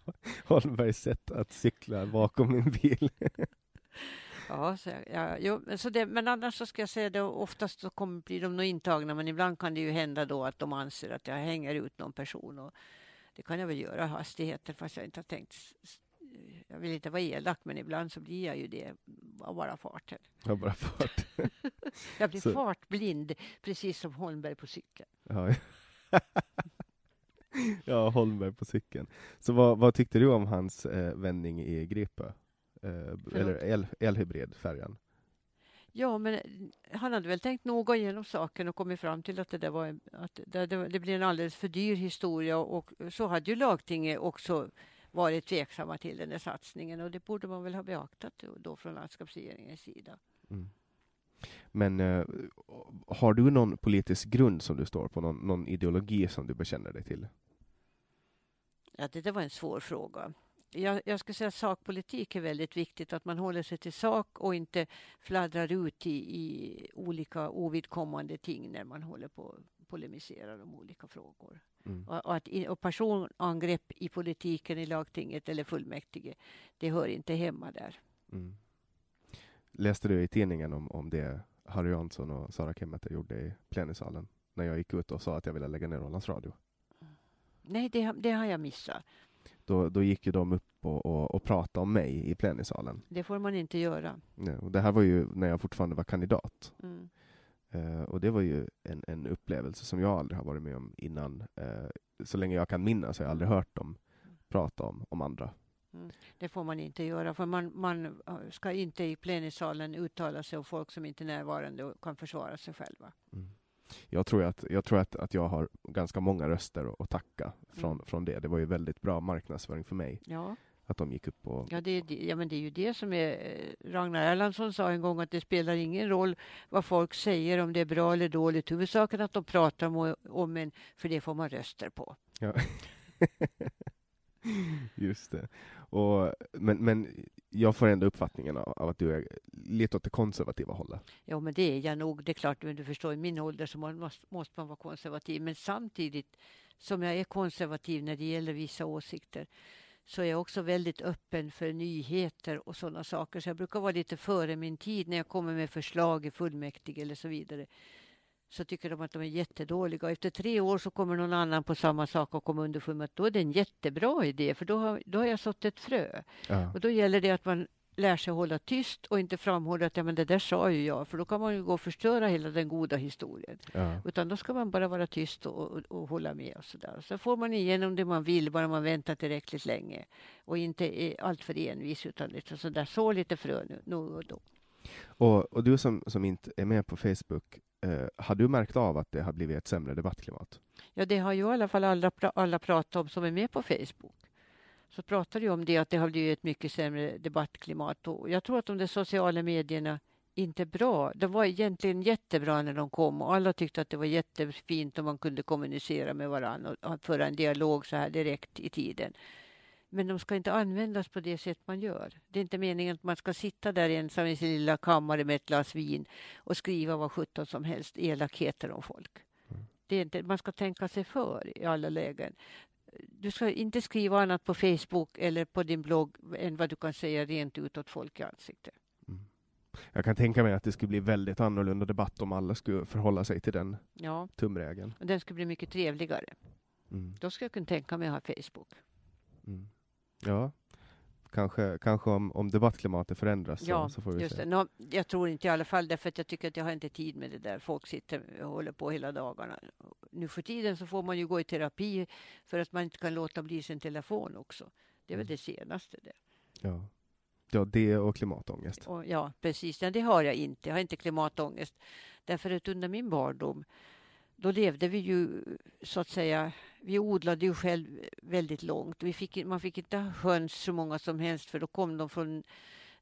C: Holmbergs sätt att cykla bakom min bil.
B: Ja, så, ja, jo, så det, men annars så ska jag säga det, oftast så kommer, blir de nog intagna, men ibland kan det ju hända då att de anser att jag hänger ut någon person. Och det kan jag väl göra hastigheter fast jag inte har tänkt jag vill inte vara elak, men ibland så blir jag ju det av bara farten.
C: Har bara fart.
B: Jag blir
C: Så-
B: fartblind, precis som Holmberg på cykeln.
C: Ja. ja, Holmberg på cykeln. Så vad, vad tyckte du om hans eh, vändning i Gripö? Eh, eller el, elhybridfärjan?
B: Ja, men han hade väl tänkt noga igenom saken och kommit fram till att det, där var en, att det, det, det blir en alldeles för dyr historia och så hade ju lagtinget också varit tveksamma till den där satsningen och det borde man väl ha beaktat då, från landskapsregeringens sida.
C: Mm. Men eh, har du någon politisk grund som du står på? Någon, någon ideologi som du bekänner dig till?
B: Ja, det, det var en svår fråga. Jag, jag skulle säga att sakpolitik är väldigt viktigt, att man håller sig till sak och inte fladdrar ut i, i olika ovidkommande ting när man håller på och polemiserar om olika frågor.
C: Mm.
B: Och, och, att, och personangrepp i politiken, i lagtinget eller fullmäktige, det hör inte hemma där.
C: Mm. Läste du i tidningen om, om det Harry Jansson och Sara Kemmeter gjorde i plenisalen? När jag gick ut och sa att jag ville lägga ner Ålands Radio.
B: Nej, det, har- det har jag missat.
C: Då, då gick ju de upp och, och, och pratade om mig i plenisalen.
B: Det får man inte göra.
C: Ja, och det här var ju när jag fortfarande var kandidat.
B: Mm.
C: Eh, och det var ju en, en upplevelse som jag aldrig har varit med om innan. Eh, så länge jag kan minnas har jag aldrig hört dem prata om, om andra.
B: Det får man inte göra, för man, man ska inte i plenisalen uttala sig om folk som inte är närvarande och kan försvara sig själva.
C: Jag tror, att, jag tror att, att jag har ganska många röster att, att tacka från,
B: Mm.
C: från det. Det var ju väldigt bra marknadsföring för mig
B: Ja,
C: att de gick upp och...
B: ja, det, är, ja men det är ju det som är... eh, Ragnar Erlandsson sa en gång att det spelar ingen roll vad folk säger, om det är bra eller dåligt. Huvudsaken att de pratar om, om en, för det får man röster på.
C: Ja. Just det. Och, men, men jag får ändå uppfattningen av, av att du är lite åt det konservativa hållet.
B: Ja, men det är jag nog. Det är klart, men du förstår, i min ålder så måste, måste man vara konservativ. Men samtidigt som jag är konservativ när det gäller vissa åsikter så är jag också väldigt öppen för nyheter och sådana saker. Så jag brukar vara lite före min tid när jag kommer med förslag i fullmäktige eller så vidare. Så tycker de att de är jättedåliga. Och efter tre år så kommer någon annan på samma sak och kommer underfund med att då är det en jättebra idé för då har, då har jag sått ett frö.
C: Ja.
B: Och då gäller det att man lär sig hålla tyst och inte framhålla att ja, men det där sa ju jag, för då kan man ju gå och förstöra hela den goda historien.
C: Ja.
B: Utan då ska man bara vara tyst och, och, och hålla med och så där. Så får man igenom det man vill, bara man väntar tillräckligt länge. Och inte är alltför envis, utan lite så där, så lite frö nu, nu och då.
C: Och, och du som, som inte är med på Facebook, eh, har du märkt av att det har blivit ett sämre debattklimat?
B: Ja, det har ju i alla fall alla, alla pratat om som är med på Facebook. Så pratar ju om det, att det har blivit ett mycket sämre debattklimat. Och jag tror att de sociala medierna inte bra. De var egentligen jättebra när de kom och alla tyckte att det var jättefint om man kunde kommunicera med varandra och föra en dialog så här direkt i tiden. Men de ska inte användas på det sätt man gör. Det är inte meningen att man ska sitta där ensam i sin lilla kammare med ett glas vin och skriva vad sjutton som helst, elakheter om folk. Det är inte, man ska tänka sig för i alla lägen. Du ska inte skriva annat på Facebook eller på din blogg än vad du kan säga rent ut åt folk i ansiktet.
C: Jag kan tänka mig att det skulle bli väldigt annorlunda debatt om alla skulle förhålla sig till den
B: Ja,
C: tumregeln.
B: och den skulle bli mycket trevligare.
C: Mm.
B: Då skulle jag kunna tänka mig att ha Facebook.
C: Mm. Ja, kanske, kanske om, om debattklimatet förändras så,
B: Ja,
C: så får vi
B: just
C: se.
B: det. Nå, jag tror inte i alla fall därför att jag tycker att jag har inte tid med det där. Folk sitter och håller på hela dagarna. Nu för tiden så får man ju gå i terapi för att man inte kan låta bli sin telefon också. Det är väl
C: Mm.
B: det senaste. Det.
C: Ja. ja, det och klimatångest.
B: Och, ja, precis. Ja, det har jag inte. Jag har inte klimatångest. Därför att under min barndom, då levde vi ju så att säga, vi odlade ju själv väldigt långt. Vi fick, man fick inte ha höns så många som helst för då kom de från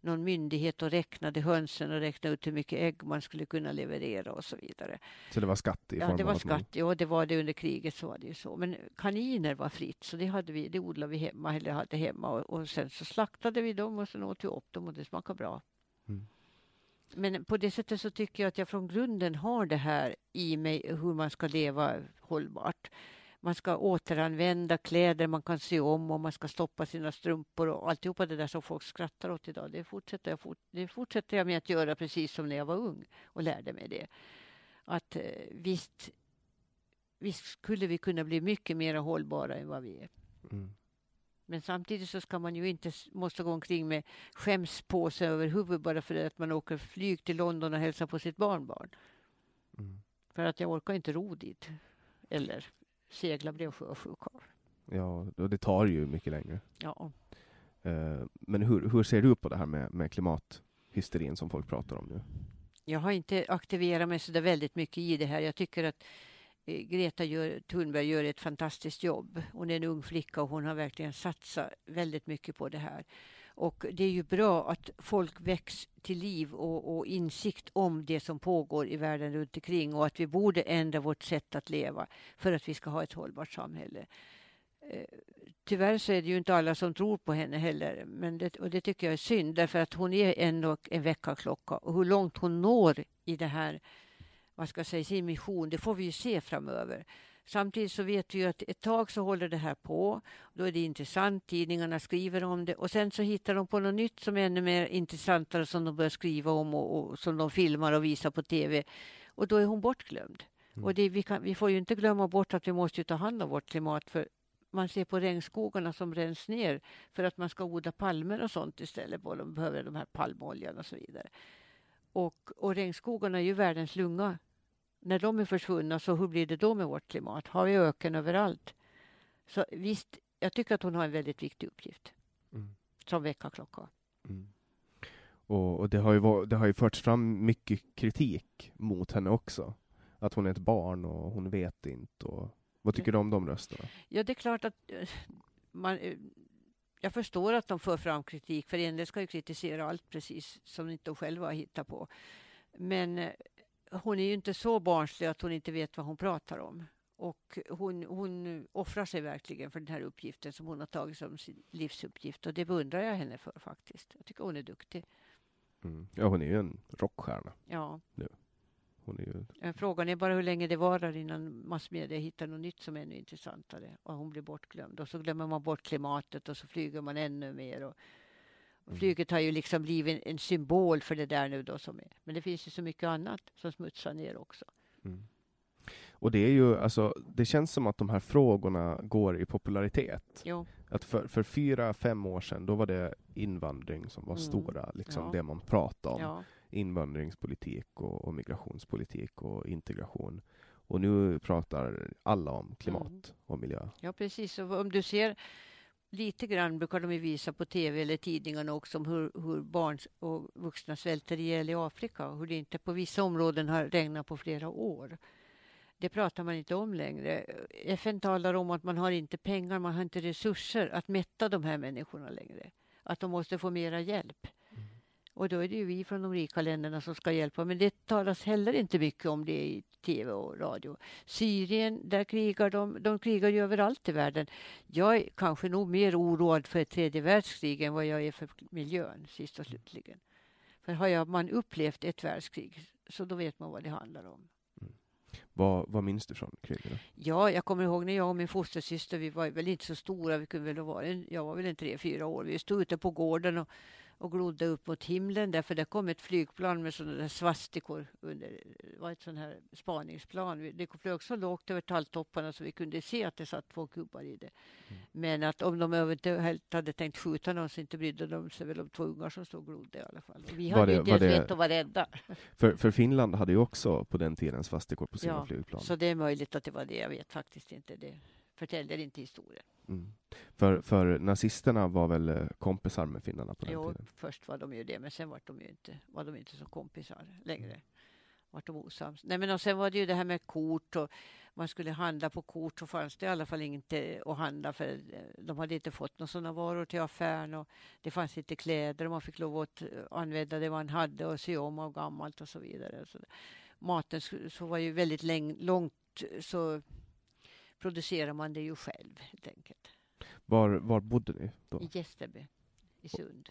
B: någon myndighet och räknade hönsen och räknade ut hur mycket ägg man skulle kunna leverera och så vidare.
C: Så det var skatt i
B: Ja, det var skatt. Ja, det var det under kriget så var det ju så. Men kaniner var fritt så det, hade vi, det odlade vi hemma eller hade hemma och, och sen så slaktade vi dem och sen åt vi upp dem och det smakade bra. Men på det sättet så tycker jag att jag från grunden har det här i mig hur man ska leva hållbart. Man ska återanvända kläder man kan sy om och man ska stoppa sina strumpor och alltihopa det där som folk skrattar åt idag. Det fortsätter jag, det fortsätter jag med att göra precis som när jag var ung och lärde mig det. Att eh, visst, visst skulle vi kunna bli mycket mer hållbara än vad vi är.
C: Mm.
B: Men samtidigt så ska man ju inte måste gå omkring med skämspåse över huvudet bara för att man åker flyg till London och hälsar på sitt barnbarn.
C: Mm.
B: För att jag orkar inte ro dit. Eller segla bli sjösjuk av.
C: Ja, och det tar ju mycket längre.
B: Ja.
C: Eh, Men hur, hur ser du på det här med, med klimathysterin som folk pratar om nu?
B: Jag har inte aktiverat mig så där väldigt mycket i det här. Jag tycker att eh, Greta gör, Thunberg gör ett fantastiskt jobb. Hon är en ung flicka och hon har verkligen satsat väldigt mycket på det här. Och det är ju bra att folk väcks till liv och, och insikt om det som pågår i världen runt omkring och att vi borde ändra vårt sätt att leva för att vi ska ha ett hållbart samhälle. Eh, Tyvärr så är det ju inte alla som tror på henne heller. Men det, och det tycker jag är synd därför att hon är ändå en väckarklocka. Och hur långt hon når i det här, vad ska jag säga, sin mission, det får vi ju se framöver. Samtidigt så vet vi ju att ett tag så håller det här på. Då är det intressant, tidningarna skriver om det och sen så hittar de på något nytt som är ännu mer intressantare som de börjar skriva om och, och som de filmar och visar på tv. Och då är hon bortglömd. Och det, vi, kan, vi får ju inte glömma bort att vi måste ta hand om vårt klimat för man ser på regnskogarna som bränns ner för att man ska odla palmer och sånt istället. Och de behöver de här palmoljan och så vidare. Och, och regnskogarna är ju världens lunga. När de är försvunna, så hur blir det då med vårt klimat? Har vi öken överallt? Så visst, jag tycker att hon har en väldigt viktig uppgift
C: Mm.
B: som väckarklocka.
C: Mm. Och, och det, har ju var, det har ju förts fram mycket kritik mot henne också. Att hon är ett barn och hon vet inte. Och, vad tycker du om de rösterna?
B: Ja, det är klart att eh, man, eh, jag förstår att de för fram kritik, för en del ska ju kritisera allt precis som inte de själva har hittat på. Men eh, hon är ju inte så barnslig att hon inte vet vad hon pratar om. Och hon, hon offrar sig verkligen för den här uppgiften som hon har tagit som sin livsuppgift. Och det beundrar jag henne för faktiskt. Jag tycker hon är duktig.
C: Mm. Ja, hon är ju en rockstjärna.
B: Ja.
C: Hon är ju,
B: Frågan är bara hur länge det varar innan massmedia hittar något nytt som är ännu intressantare och hon blir bortglömd. Och så glömmer man bort klimatet och så flyger man ännu mer. Och flyget har ju liksom blivit en, en symbol för det där nu då som är. Men det finns ju så mycket annat som smutsar ner också.
C: mm. Och det är ju, alltså, det känns som att de här frågorna går i popularitet.
B: Jo,
C: Att för, för fyra, fem år sedan, då var det invandring som var
B: Mm.
C: stora, liksom
B: Ja.
C: det man pratade om.
B: ja.
C: invandringspolitik och, och migrationspolitik och integration. Och nu pratar alla om klimat
B: Mm.
C: och miljö.
B: ja, precis. Och om du ser lite grann brukar de ju visa på tv eller tidningarna också om hur, hur barn och vuxna svälter ihjäl i Afrika och hur det inte på vissa områden har regnat på flera år. Det pratar man inte om längre. FN talar om att man har inte pengar, man har inte resurser att mätta de här människorna längre. Att de måste få mera hjälp. Och då är det ju vi från de rika länderna som ska hjälpa. Men det talas heller inte mycket om det i tv och radio. Syrien, där krigar de. De krigar ju överallt i världen. Jag är kanske nog mer oroad för ett tredje världskrig än vad jag är för miljön, sist och slutligen. För har jag, man upplevt ett världskrig, så då vet man vad det handlar om.
C: Vad, vad minns du från kriget? då?
B: Ja, jag kommer ihåg när jag och min fostersyster, vi var väl inte så stora, vi kunde väl en- jag var väl en tre, fyra år. Vi stod ute på gården och, och glodde upp mot himlen därför det kom ett flygplan med sådana där svastikor under, det var ett sånt här spaningsplan. Det flög så lågt över talltopparna så vi kunde se att det satt två gubbar i det. Men att om de eventuellt hade tänkt skjuta någon så inte brydde de sig väl om två ungar som stod och glodde i alla fall. Vi
C: Var
B: hade
C: det-
B: ju inte ens vett att vara rädda.
C: För, för Finland hade ju också på den tiden svastikor på sina
B: Ja,
C: flygplan.
B: Så det är möjligt att det var det, jag vet faktiskt inte. Det förtäljer inte historien.
C: Mm. För, för nazisterna var väl eh, kompisar med finnarna på den
B: Jo,
C: tiden?
B: först var de ju det, men sen var de ju inte, var de inte som kompisar längre. Vart de osams. Nej, men och sen var det ju det här med kort och man skulle handla på kort så fanns det i alla fall inte att handla för eh, de hade inte fått några sådana varor till affären och det fanns inte kläder och man fick lov att eh, använda det man hade och sy om av gammalt och så vidare. Så maten så var ju väldigt långt så producerar man det ju själv helt enkelt.
C: Var, var bodde ni då?
B: I Gästreby, i Sund.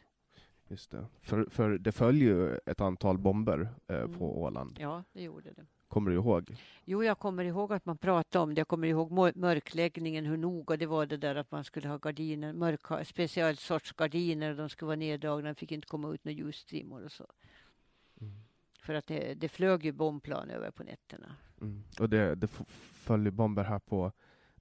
C: Just det. För, för det föll ju ett antal bomber eh,
B: Mm.
C: på Åland.
B: Ja, det gjorde det.
C: Kommer du ihåg?
B: Jo, jag kommer ihåg att man pratade om det. Jag kommer ihåg mör- mörkläggningen, hur noga det var det där att man skulle ha gardiner, mörka, speciell sorts gardiner. De skulle vara neddragna, fick inte komma ut några ljusstrimmor och så. För att det, det flög ju bombplan över på nätterna.
C: Mm. Och det, det föll ju bomber här på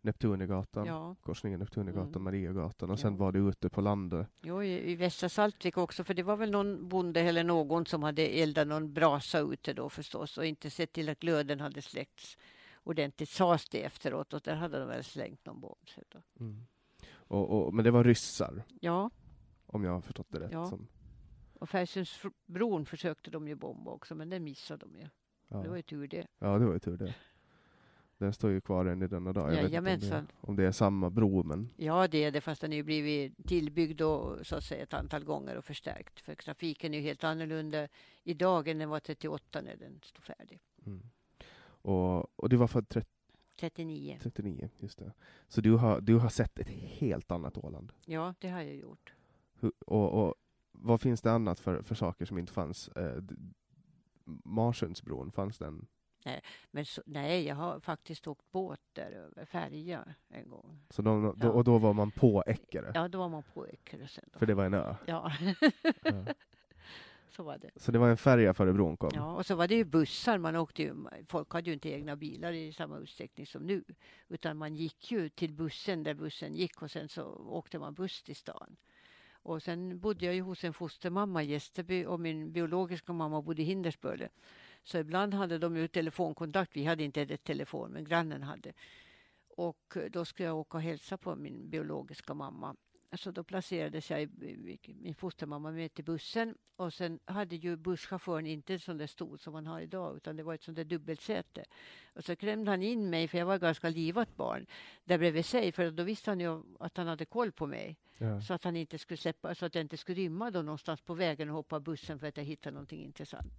C: Neptunegatan,
B: Ja,
C: korsningen Neptunegatan,
B: Mm.
C: Mariagatan och sen
B: Ja.
C: var det ute på landet.
B: jo, i, i Västra Saltvik också, för det var väl någon bonde eller någon som hade eldat någon brasa ute då förstås och inte sett till att glöden hade släckts ordentligt, sades det efteråt och där hade de väl slängt någon bomb. Så då.
C: Och, och, men det var ryssar,
B: Ja,
C: om jag har förstått det rätt.
B: Ja.
C: Som,
B: och Färgsundsbron försökte de ju bomba också, men den missade de ju.
C: Ja.
B: Det var ju tur det.
C: ja, det var ju tur det. Den står ju kvar än i denna dag. Jag vet inte om det, om det är samma bro, men
B: Ja, det är det, fast den är ju blivit tillbyggd och, så att säga, ett antal gånger och förstärkt. För trafiken är ju helt annorlunda idag än den var 38 när den stod färdig.
C: mm. och, och du var född 30,
B: 39.
C: 39, just det. Så du har, du har sett ett helt annat Åland.
B: Ja, det har jag gjort.
C: Hur, och, och vad finns det annat för, för saker som inte fanns? Marsundsbron, fanns den?
B: Men så, nej, jag har faktiskt åkt båt där över, färja en gång.
C: Så de, då,
B: Ja.
C: Och då var man på Eckerö?
B: Ja, då var man på Eckerö.
C: För det var en ö?
B: Ja,
C: Ja.
B: så var det.
C: Så det var en färja före bron kom?
B: Ja, och så var det ju bussar. Man åkte ju, folk hade ju inte egna bilar i samma utsträckning som nu. Utan man gick ju till bussen där bussen gick och sen så åkte man buss till stan. Och sen bodde jag ju hos en fostermamma i Gästerby och min biologiska mamma bodde i Hindersböle. Så ibland hade de ju telefonkontakt. Vi hade inte ett telefon, men grannen hade. Och eh, då skulle jag åka och hälsa på min biologiska mamma. Så då placerades jag, i- min fostermamma med till bussen och sen hade ju busschauffören inte en sån där stol som man har idag utan det var ett sånt där dubbelsäte. Och så klämde han in mig, för jag var ganska livat barn, där bredvid sig för då visste han ju att han hade koll på mig.
C: Ja.
B: Så att han inte skulle släppa, så att jag inte skulle rymma då någonstans på vägen och hoppa av bussen för att jag hittade någonting intressant.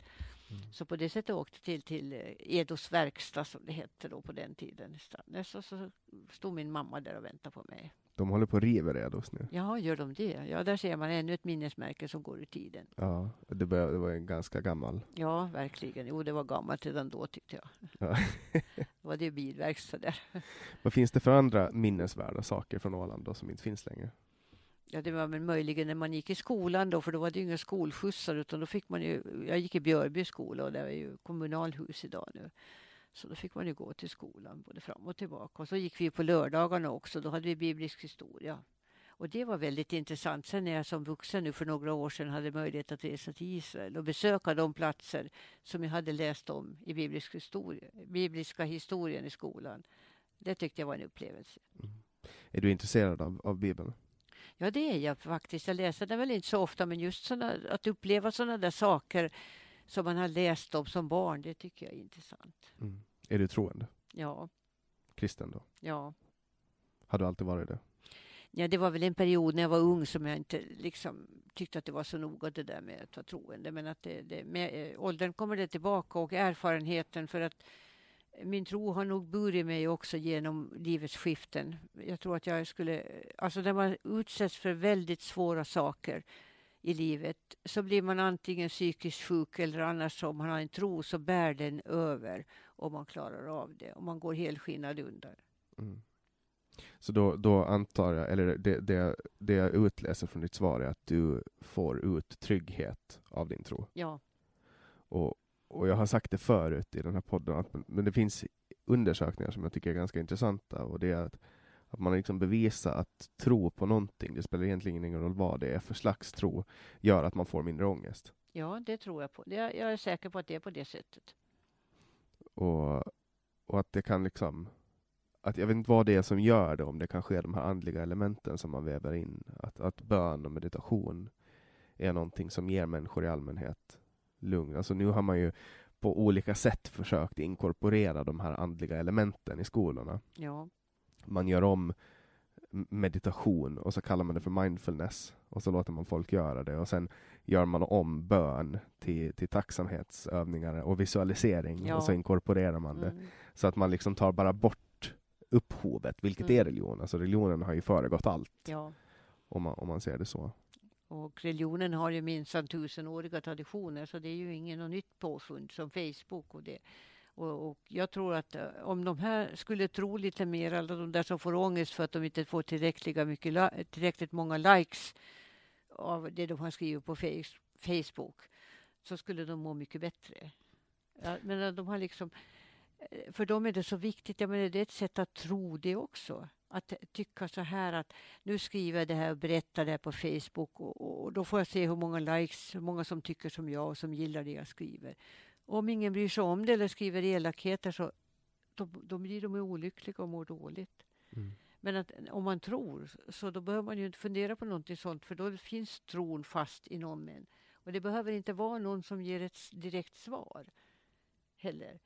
B: Så på det sättet åkte till, till eh, Edos verkstad som det hette då på den tiden. Så, så stod min mamma där och väntade på mig.
C: De håller på att riva Redos nu.
B: Ja, gör de det? Ja, där ser man ännu ett minnesmärke som går i tiden.
C: Ja, det, det var en ganska gammal.
B: Ja, verkligen. Jo, det var gammalt redan då tyckte jag.
C: Ja.
B: Då var det bilverkstad där.
C: Vad finns det för andra minnesvärda saker från Åland då, som inte finns längre?
B: Ja, det var väl möjligen när man gick i skolan då, för då var det ju inga skolskjutsar utan då fick man ju, jag gick i Björby skola och det är ju kommunalhus idag nu. Så då fick man ju gå till skolan både fram och tillbaka. Och så gick vi på lördagarna också, då hade vi biblisk historia. Och det var väldigt intressant. Sen när jag som vuxen nu för några år sedan hade möjlighet att resa till Israel och besöka de platser som jag hade läst om i biblisk historia, bibliska historien i skolan. Det tyckte jag var en upplevelse.
C: Är du intresserad av, av Bibeln?
B: Ja, det är jag faktiskt. Jag läser den väl inte så ofta, men just såna, att uppleva sådana där saker som man har läst om som barn, det tycker jag är intressant.
C: Mm. Är du troende?
B: Ja,
C: Kristen då?
B: ja.
C: Har du alltid varit det?
B: Ja, det var väl en period när jag var ung som jag inte liksom tyckte att det var så noga det där med att vara troende. Men att det, det, med eh, åldern kommer det tillbaka och erfarenheten för att min tro har nog burit mig också genom livets skiften. Jag tror att jag skulle, alltså när man utsätts för väldigt svåra saker i livet så blir man antingen psykiskt sjuk eller annars om man har en tro så bär den över och man klarar av det och man går helskinnad under.
C: Mm. Så då, då antar jag, eller det, det, det jag utläser från ditt svar är att du får ut trygghet av din tro.
B: Ja,
C: Och, och jag har sagt det förut i den här podden, att, men det finns undersökningar som jag tycker är ganska intressanta och det är att, att man liksom bevisar att tro på någonting, det spelar egentligen ingen roll vad det är för slags tro, gör att man får mindre ångest.
B: ja det tror jag på. Jag är säker på att det är på det sättet.
C: Och, och att det kan liksom att jag vet inte vad det är som gör det, om det kanske är de här andliga elementen som man väver in. Att, att bön och meditation är någonting som ger människor i allmänhet lugn. Alltså nu har man ju på olika sätt försökt inkorporera de här andliga elementen i skolorna.
B: Ja,
C: Man gör om meditation och så kallar man det för mindfulness och så låter man folk göra det och sen gör man om bön till, till tacksamhetsövningar och visualisering
B: Ja.
C: och så inkorporerar man det.
B: mm.
C: Så att man liksom tar bara bort upphovet, vilket
B: Mm.
C: är religion. Alltså religionen har ju föregått allt
B: ja.
C: om man, om man ser det så.
B: Och religionen har ju minsann tusenåriga traditioner så det är ju ingen något nytt påfund som Facebook och det. Och, och, jag tror att eh, om de här skulle tro lite mer, alla de där som får ångest för att de inte får tillräckliga mycket, tillräckligt många likes av det de har skrivit på Facebook, så skulle de må mycket bättre. Ja, men de har liksom, eh, för dem är det så viktigt, jag menar, det är ett sätt att tro det också. Att tycka så här att nu skriver jag det här och berättar det här på Facebook och, och, då får jag se hur många likes, hur många som tycker som jag och som gillar det jag skriver. Om ingen bryr sig om det eller skriver elakheter så då, då blir de olyckliga och mår dåligt. Mm. Men att, om man tror så då behöver man ju inte fundera på någonting sånt för då finns tron fast inom en. Och det behöver inte vara någon som ger ett direkt svar heller.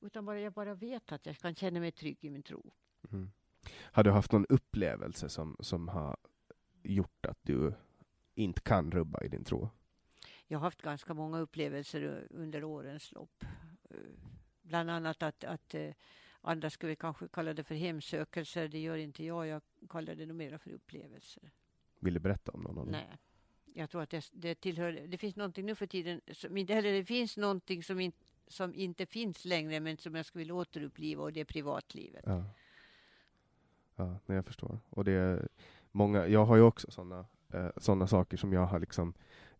B: Utan bara jag bara vet att jag kan känna mig trygg i min tro.
C: Mm. Har du haft någon upplevelse som, som har gjort att du inte kan rubba i din tro?
B: Jag har haft ganska många upplevelser under årens lopp. Bland annat att, att eh, andra skulle kanske kalla det för hemsökelser. Det gör inte jag. Jag kallar det nog mera för upplevelser.
C: Vill du berätta om någon?
B: Nej. Jag tror att det, det tillhör... Det finns någonting nu för tiden som inte... Eller det finns någonting som, in, som inte finns längre men som jag skulle vilja återuppliva och det är privatlivet.
C: Ja. Ja, jag förstår. Och det är många, jag har ju också sådana eh, såna saker som jag har liksom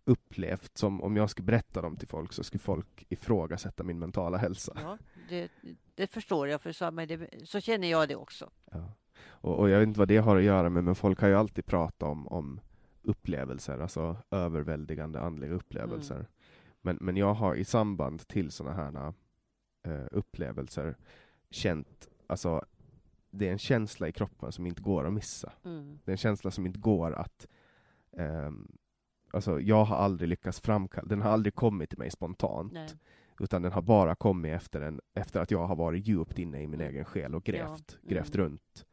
C: upplevt som om jag skulle berätta dem till folk så skulle folk ifrågasätta min mentala hälsa.
B: Ja, det, det förstår jag, för så, det, så känner jag det också.
C: Ja. Och, och, jag vet inte vad det har att göra med, men folk har ju alltid pratat om, om upplevelser, alltså överväldigande andliga upplevelser. Mm. Men, men jag har i samband till sådana här uh, upplevelser känt, alltså det är en känsla i kroppen som inte går att missa. Mm. Det är en känsla som inte går att um, Alltså, jag har aldrig lyckats framkalla, den har aldrig kommit till mig spontant. Nej. Utan den har bara kommit efter, en, efter att jag har varit djupt inne i min mm. egen själ och grävt, ja. grävt mm. runt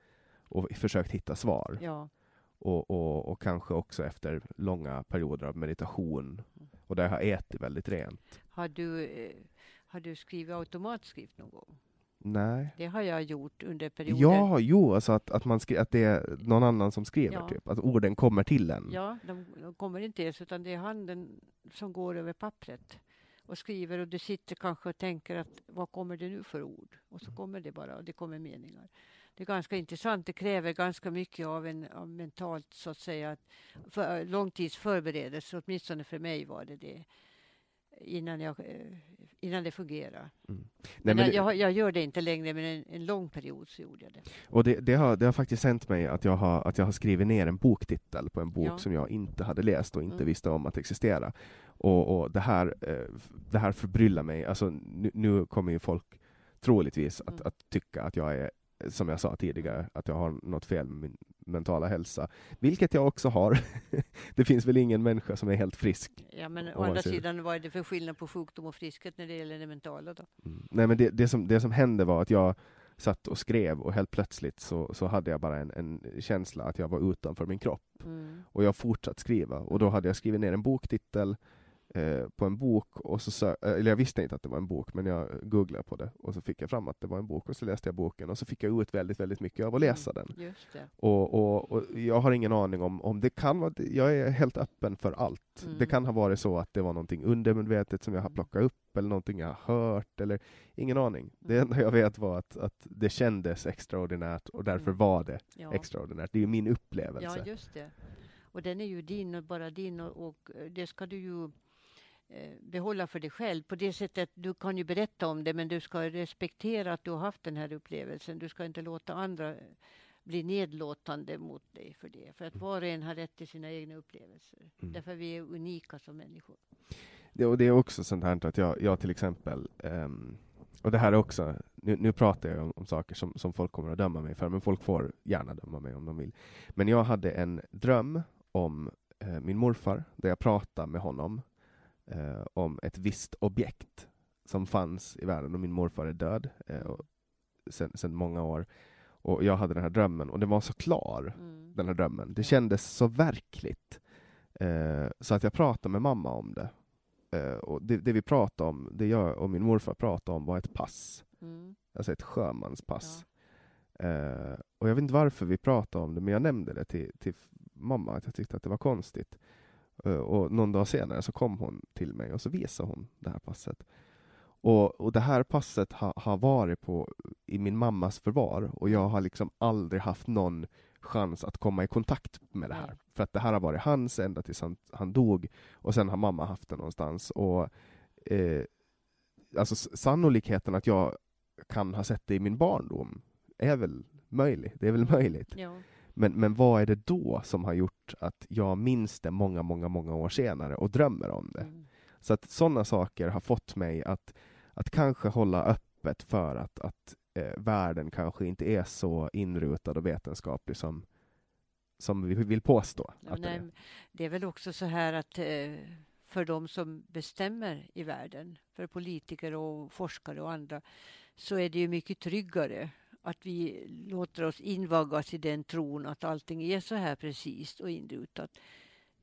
C: och försökt hitta svar.
B: Ja.
C: Och, och, och, kanske också efter långa perioder av meditation mm. och där jag har ätit väldigt rent.
B: Har du, eh, har du skrivit automatskrift någon gång?
C: Nej.
B: Det har jag gjort under perioder.
C: Ja, jo, alltså att, att, man skri- att det är någon annan som skriver, ja. typ. Att orden kommer till en.
B: Ja, de, de kommer inte ens, utan det är handen som går över pappret och skriver och du sitter kanske och tänker att vad kommer det nu för ord? Och så kommer det bara och det kommer meningar. Det är ganska intressant. Det kräver ganska mycket av en av mentalt så att säga för, långtidsförberedelse. Åtminstone för mig var det det innan, jag, eh, innan det fungerar. Mm. Nej, men jag, jag, gör det inte längre, men en, en lång period så gjorde jag det.
C: Och det, det, har, det har faktiskt hänt mig att jag har, att jag har skrivit ner en boktitel på en bok ja. som jag inte hade läst och inte mm. visste om att existera. Och, och det, här, eh, det här förbryllar mig. Alltså, nu, nu kommer ju folk troligtvis att, mm. att tycka att jag är som jag sa tidigare, att jag har något fel med min mentala hälsa, vilket jag också har. det finns väl ingen människa som är helt frisk.
B: Ja, men å andra sidan, vad är det för skillnad på sjukdom och friskhet när det gäller det mentala då?
C: Mm. Nej, men det, det, som, det som hände var att jag satt och skrev och helt plötsligt så, så hade jag bara en, en känsla att jag var utanför min kropp. Mm. Och jag fortsatte skriva och då hade jag skrivit ner en boktitel Eh, på en bok, och så eh, eller jag visste inte att det var en bok, men jag googlade på det och så fick jag fram att det var en bok och så läste jag boken och så fick jag ut väldigt, väldigt mycket av att läsa mm, den. Och, och, och, jag har ingen aning om, om det kan vara, jag är helt öppen för allt. Mm. Det kan ha varit så att det var någonting undermedvetet som jag har mm. plockat upp eller någonting jag har hört, eller ingen aning. Det mm. enda jag vet var att, att det kändes extraordinärt och därför mm. var det ja. extraordinärt. Det är min upplevelse.
B: Ja, just det. Och den är ju din och bara din och, och det ska du ju Eh, behålla för dig själv. På det sättet, du kan ju berätta om det men du ska respektera att du har haft den här upplevelsen. Du ska inte låta andra bli nedlåtande mot dig för det. För att var och en har rätt till sina egna upplevelser. Mm. Därför vi är unika som människor.
C: Det, och det är också sånt här att jag, jag till exempel um, och det här är också, nu, nu pratar jag om, om, saker som, som folk kommer att döma mig för, men folk får gärna döma mig om de vill. Men jag hade en dröm om eh, min morfar, där jag pratade med honom eh, om ett visst objekt som fanns i världen och min morfar är död eh, sen, sen, många år. Och jag hade den här drömmen och den var så klar, mm. den här drömmen. Det kändes så verkligt. Eh, så att jag pratade med mamma om det. Eh, och det, det, vi pratade om, det jag och min morfar pratade om var ett pass. Mm. Alltså ett sjömanspass. Ja. Eh, och jag vet inte varför vi pratade om det, men jag nämnde det till, till mamma, att jag tyckte att det var konstigt. Eh, och någon dag senare så kom hon till mig och så visade hon det här passet. Och, och det här passet har ha varit på, i min mammas förvar och jag har liksom aldrig haft någon chans att komma i kontakt med det här. För att det här har varit hans ända tills han, han dog och sen har mamma haft det någonstans. Och, eh, alltså sannolikheten att jag kan ha sett det i min barndom är väl möjlig. Det är väl möjligt.
B: Ja.
C: Men, men vad är det då som har gjort att jag minns det många, många, många år senare och drömmer om det?
B: Mm.
C: Så att sådana saker har fått mig att, att kanske hålla öppet för att, att eh, världen kanske inte är så inrutad och vetenskaplig som, som vi vill påstå.
B: Ja,
C: att det
B: nej,
C: är.
B: det är väl också så här att eh, för de som bestämmer i världen, för politiker och forskare och andra, så är det ju mycket tryggare att vi låter oss invaggas i den tron att allting är så här precis och inrutat.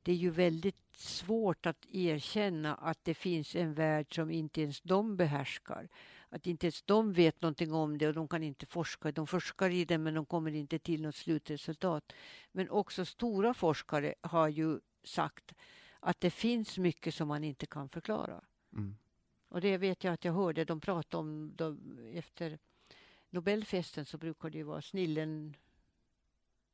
B: Det är ju väldigt svårt att erkänna att det finns en värld som inte ens de behärskar. Att inte ens de vet någonting om det och de kan inte forska. De forskar i det men de kommer inte till något slutresultat. Men också stora forskare har ju sagt att det finns mycket som man inte kan förklara.
C: Mm.
B: Och det vet jag att jag hörde de prata om de, efter Nobelfesten så brukar det ju vara Snillen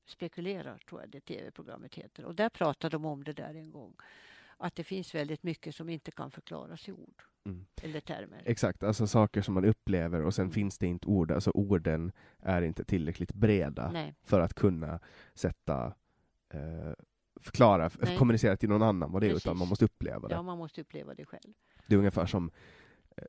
B: spekulerar, tror jag det tv-programmet heter. Och där pratade de om det där en gång. Att det finns väldigt mycket som inte kan förklaras i ord
C: Mm.
B: eller termer.
C: Exakt, alltså saker som man upplever och sen
B: Mm.
C: finns det inte ord, alltså orden är inte tillräckligt breda
B: Nej,
C: för att kunna sätta eh, förklara,
B: Nej.
C: kommunicera till någon annan vad det är,
B: Precis.
C: utan man måste uppleva det.
B: ja, man måste uppleva det själv.
C: Det är ungefär som eh,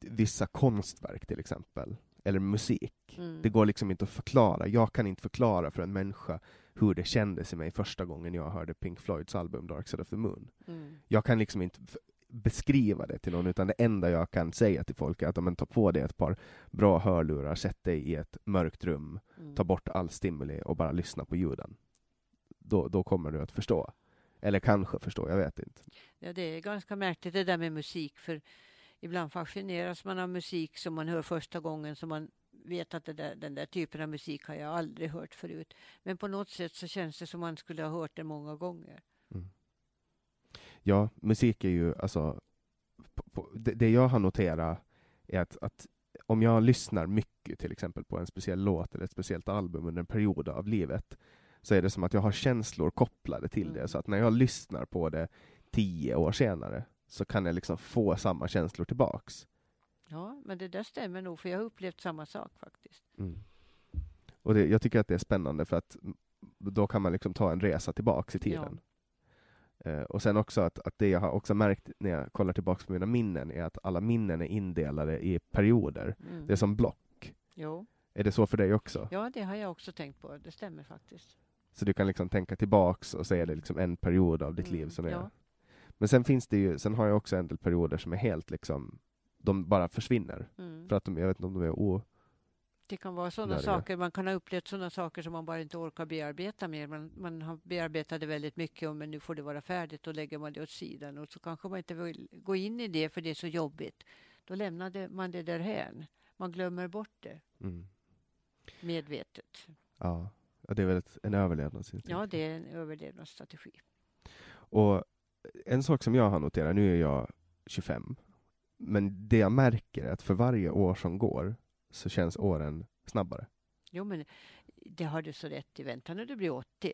C: vissa konstverk till exempel, eller musik.
B: Mm.
C: Det går liksom inte att förklara. Jag kan inte förklara för en människa hur det kändes i mig första gången jag hörde Pink Floyds album Dark Side of the Moon.
B: Mm.
C: Jag kan liksom inte beskriva det till någon, utan det enda jag kan säga till folk är att men, ta på dig ett par bra hörlurar, sätt dig i ett mörkt rum,
B: Mm.
C: ta bort all stimuli och bara lyssna på ljuden. Då, då kommer du att förstå. Eller kanske förstå, jag vet inte.
B: Ja, det är ganska märkligt det där med musik. För ibland fascineras man av musik som man hör första gången som man vet att det där, den där typen av musik har jag aldrig hört förut. Men på något sätt så känns det som man skulle ha hört den många gånger.
C: Ja, musik är ju alltså... På, på, det, det jag har noterat är att, att om jag lyssnar mycket till exempel på en speciell låt eller ett speciellt album under en period av livet så är det som att jag har känslor kopplade till det.
B: Mm.
C: Så att när jag lyssnar på det tio år senare så kan jag liksom få samma känslor tillbaks.
B: Ja, men det där stämmer nog för jag har upplevt samma sak faktiskt.
C: Och det, jag tycker att det är spännande för att då kan man liksom ta en resa tillbaks i tiden. Eh, och sen också att, att det jag har också märkt när jag kollar tillbaks på mina minnen är att alla minnen är indelade i perioder.
B: Mm.
C: Det är som block.
B: Jo,
C: Är det så för dig också?
B: ja det har jag också tänkt på. Det stämmer faktiskt.
C: Så du kan liksom tänka tillbaks och så är det liksom en period av ditt
B: Mm,
C: liv som är...
B: ja.
C: Men sen finns det ju, sen har jag också en del perioder som är helt liksom, de bara försvinner.
B: Mm.
C: För att de, jag vet inte om de är o...
B: Det kan vara sådana saker, man kan ha upplevt sådana saker som man bara inte orkar bearbeta mer. Man, man har bearbetat det väldigt mycket och men nu får det vara färdigt och lägger man det åt sidan och så kanske man inte vill gå in i det för det är så jobbigt. Då lämnar man det därhän. Man glömmer bort det
C: Mm.
B: medvetet.
C: Ja. det är väl ett, en överlevnadsinstinkt.
B: Ja, det är en överlevnadsstrategi.
C: Och en sak som jag har noterat, nu är jag 25, men det jag märker är att för varje år som går så känns åren snabbare.
B: Jo, men det har du så rätt i. Vänta när du blir 80.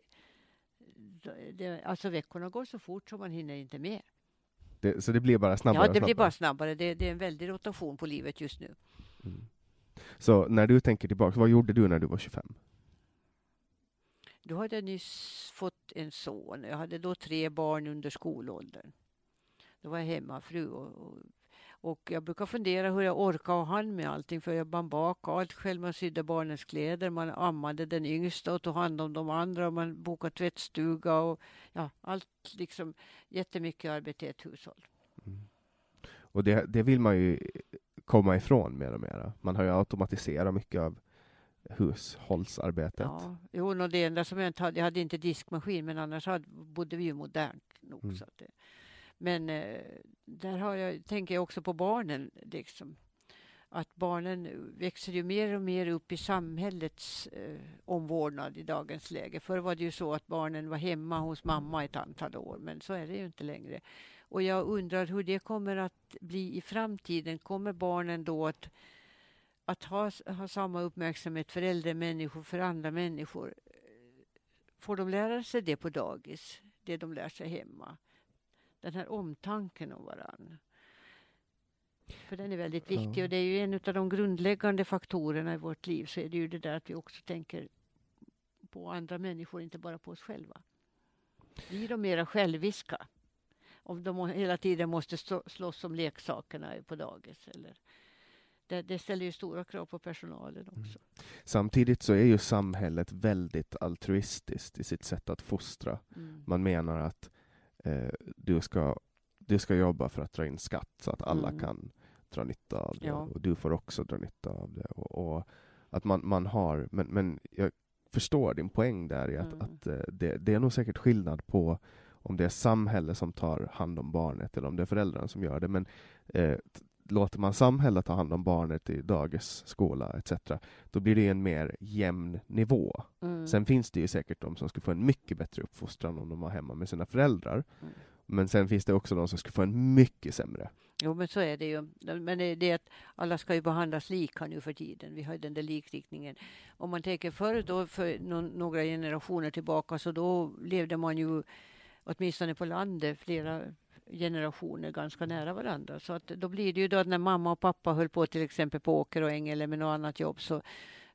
B: Det, alltså veckorna går så fort så man hinner inte med.
C: Det, så det blir bara snabbare
B: ja, det blir bara snabbare. Det, det är en väldig rotation på livet just nu.
C: Mm. Så när du tänker tillbaka, vad gjorde du när du var 25?
B: Då hade jag nyss fått en son. Jag hade då tre barn under skolåldern. Då var jag hemmafru. Och, och, och jag brukar fundera hur jag orkade ha hand med allting. För jag man bakade allt själv. Man sydde barnens kläder. Man ammade den yngsta och tog hand om de andra. Och man bokade tvättstuga och ja, allt liksom jättemycket arbete i ett hushåll. Mm.
C: Och det, det vill man ju komma ifrån mer och mer. Man har ju automatiserat mycket av hushållsarbetet.
B: Ja, jo, och det enda som jag inte hade, jag hade inte diskmaskin, men annars hade, bodde vi ju modernt nog.
C: Mm.
B: Så att det, men eh, där har jag, tänker jag också på barnen. Liksom, att barnen växer ju mer och mer upp i samhällets eh, omvårdnad i dagens läge. Förr var det ju så att barnen var hemma hos mamma ett antal år, men så är det ju inte längre. Och jag undrar hur det kommer att bli i framtiden. Kommer barnen då att, att ha, ha samma uppmärksamhet för äldre människor, för andra människor? Får de lära sig det på dagis, det de lär sig hemma? Den här omtanken om varann. För den är väldigt viktig och det är ju en av de grundläggande faktorerna i vårt liv så är det ju det där att vi också tänker på andra människor, inte bara på oss själva. Blir de mera själviska? Om de hela tiden måste slåss om leksakerna på dagis. Eller det, det ställer ju stora krav på personalen också. Mm.
C: Samtidigt så är ju samhället väldigt altruistiskt i sitt sätt att fostra. Mm. Man menar att eh, du, ska, du ska jobba för att dra in skatt så att alla mm. kan dra nytta av det. Ja. Och du får också dra nytta av det. Och, och, att man, man har, men, men jag förstår din poäng där i att, mm. att eh, det, det är nog säkert skillnad på om det är samhället som tar hand om barnet eller om det är föräldrarna som gör det. Men eh, låter man samhället ta hand om barnet i dagis, skola etc. då blir det en mer jämn nivå. Mm. Sen finns det ju säkert de som skulle få en mycket bättre uppfostran om de var hemma med sina föräldrar. Mm. Men sen finns det också de som skulle få en mycket sämre.
B: Jo, men så är det ju. Men det är att alla ska ju behandlas lika nu för tiden. Vi har den där likriktningen. Om man tänker förr då, för några generationer tillbaka, så då levde man ju åtminstone på landet flera generationer ganska nära varandra. Så att då blir det ju då att när mamma och pappa höll på till exempel på åker och äng eller med något annat jobb så,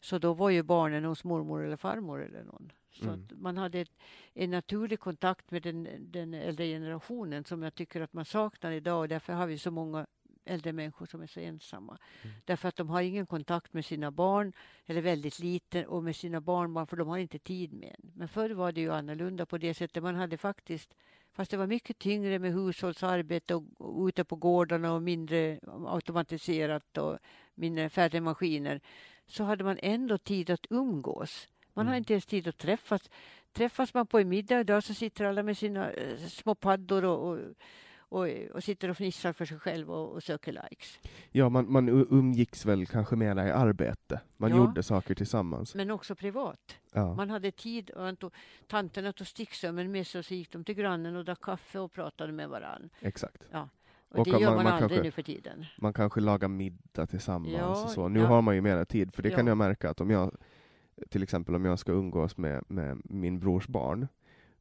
B: så då var ju barnen hos mormor eller farmor eller någon. Så mm. att man hade ett, en naturlig kontakt med den, den äldre generationen som jag tycker att man saknar idag och därför har vi så många äldre människor som är så ensamma. Mm. Därför att de har ingen kontakt med sina barn, eller väldigt liten, och med sina barnbarn, för de har inte tid med en. Men förr var det ju annorlunda på det sättet. Man hade faktiskt, fast det var mycket tyngre med hushållsarbete och, och ute på gårdarna och mindre automatiserat och mindre färre maskiner, så hade man ändå tid att umgås. Man har mm. inte ens tid att träffas. Träffas man på en middag idag så sitter alla med sina eh, små paddor och, och och, och sitter och fnissar för sig själv och, och söker likes.
C: Ja, man, man umgicks väl kanske mera i arbete. Man ja, gjorde saker tillsammans.
B: Men också privat. Ja. Man hade tid. Och tog, tanterna tog sticksömmen med sig och så gick de till grannen och drack kaffe och pratade med varann.
C: Exakt.
B: Ja. Och, och det gör man, man aldrig kanske, nu för tiden.
C: Man kanske lagar middag tillsammans ja, och så. Nu har man ju mera tid, för det kan jag märka att om jag till exempel om jag ska umgås med, med min brors barn,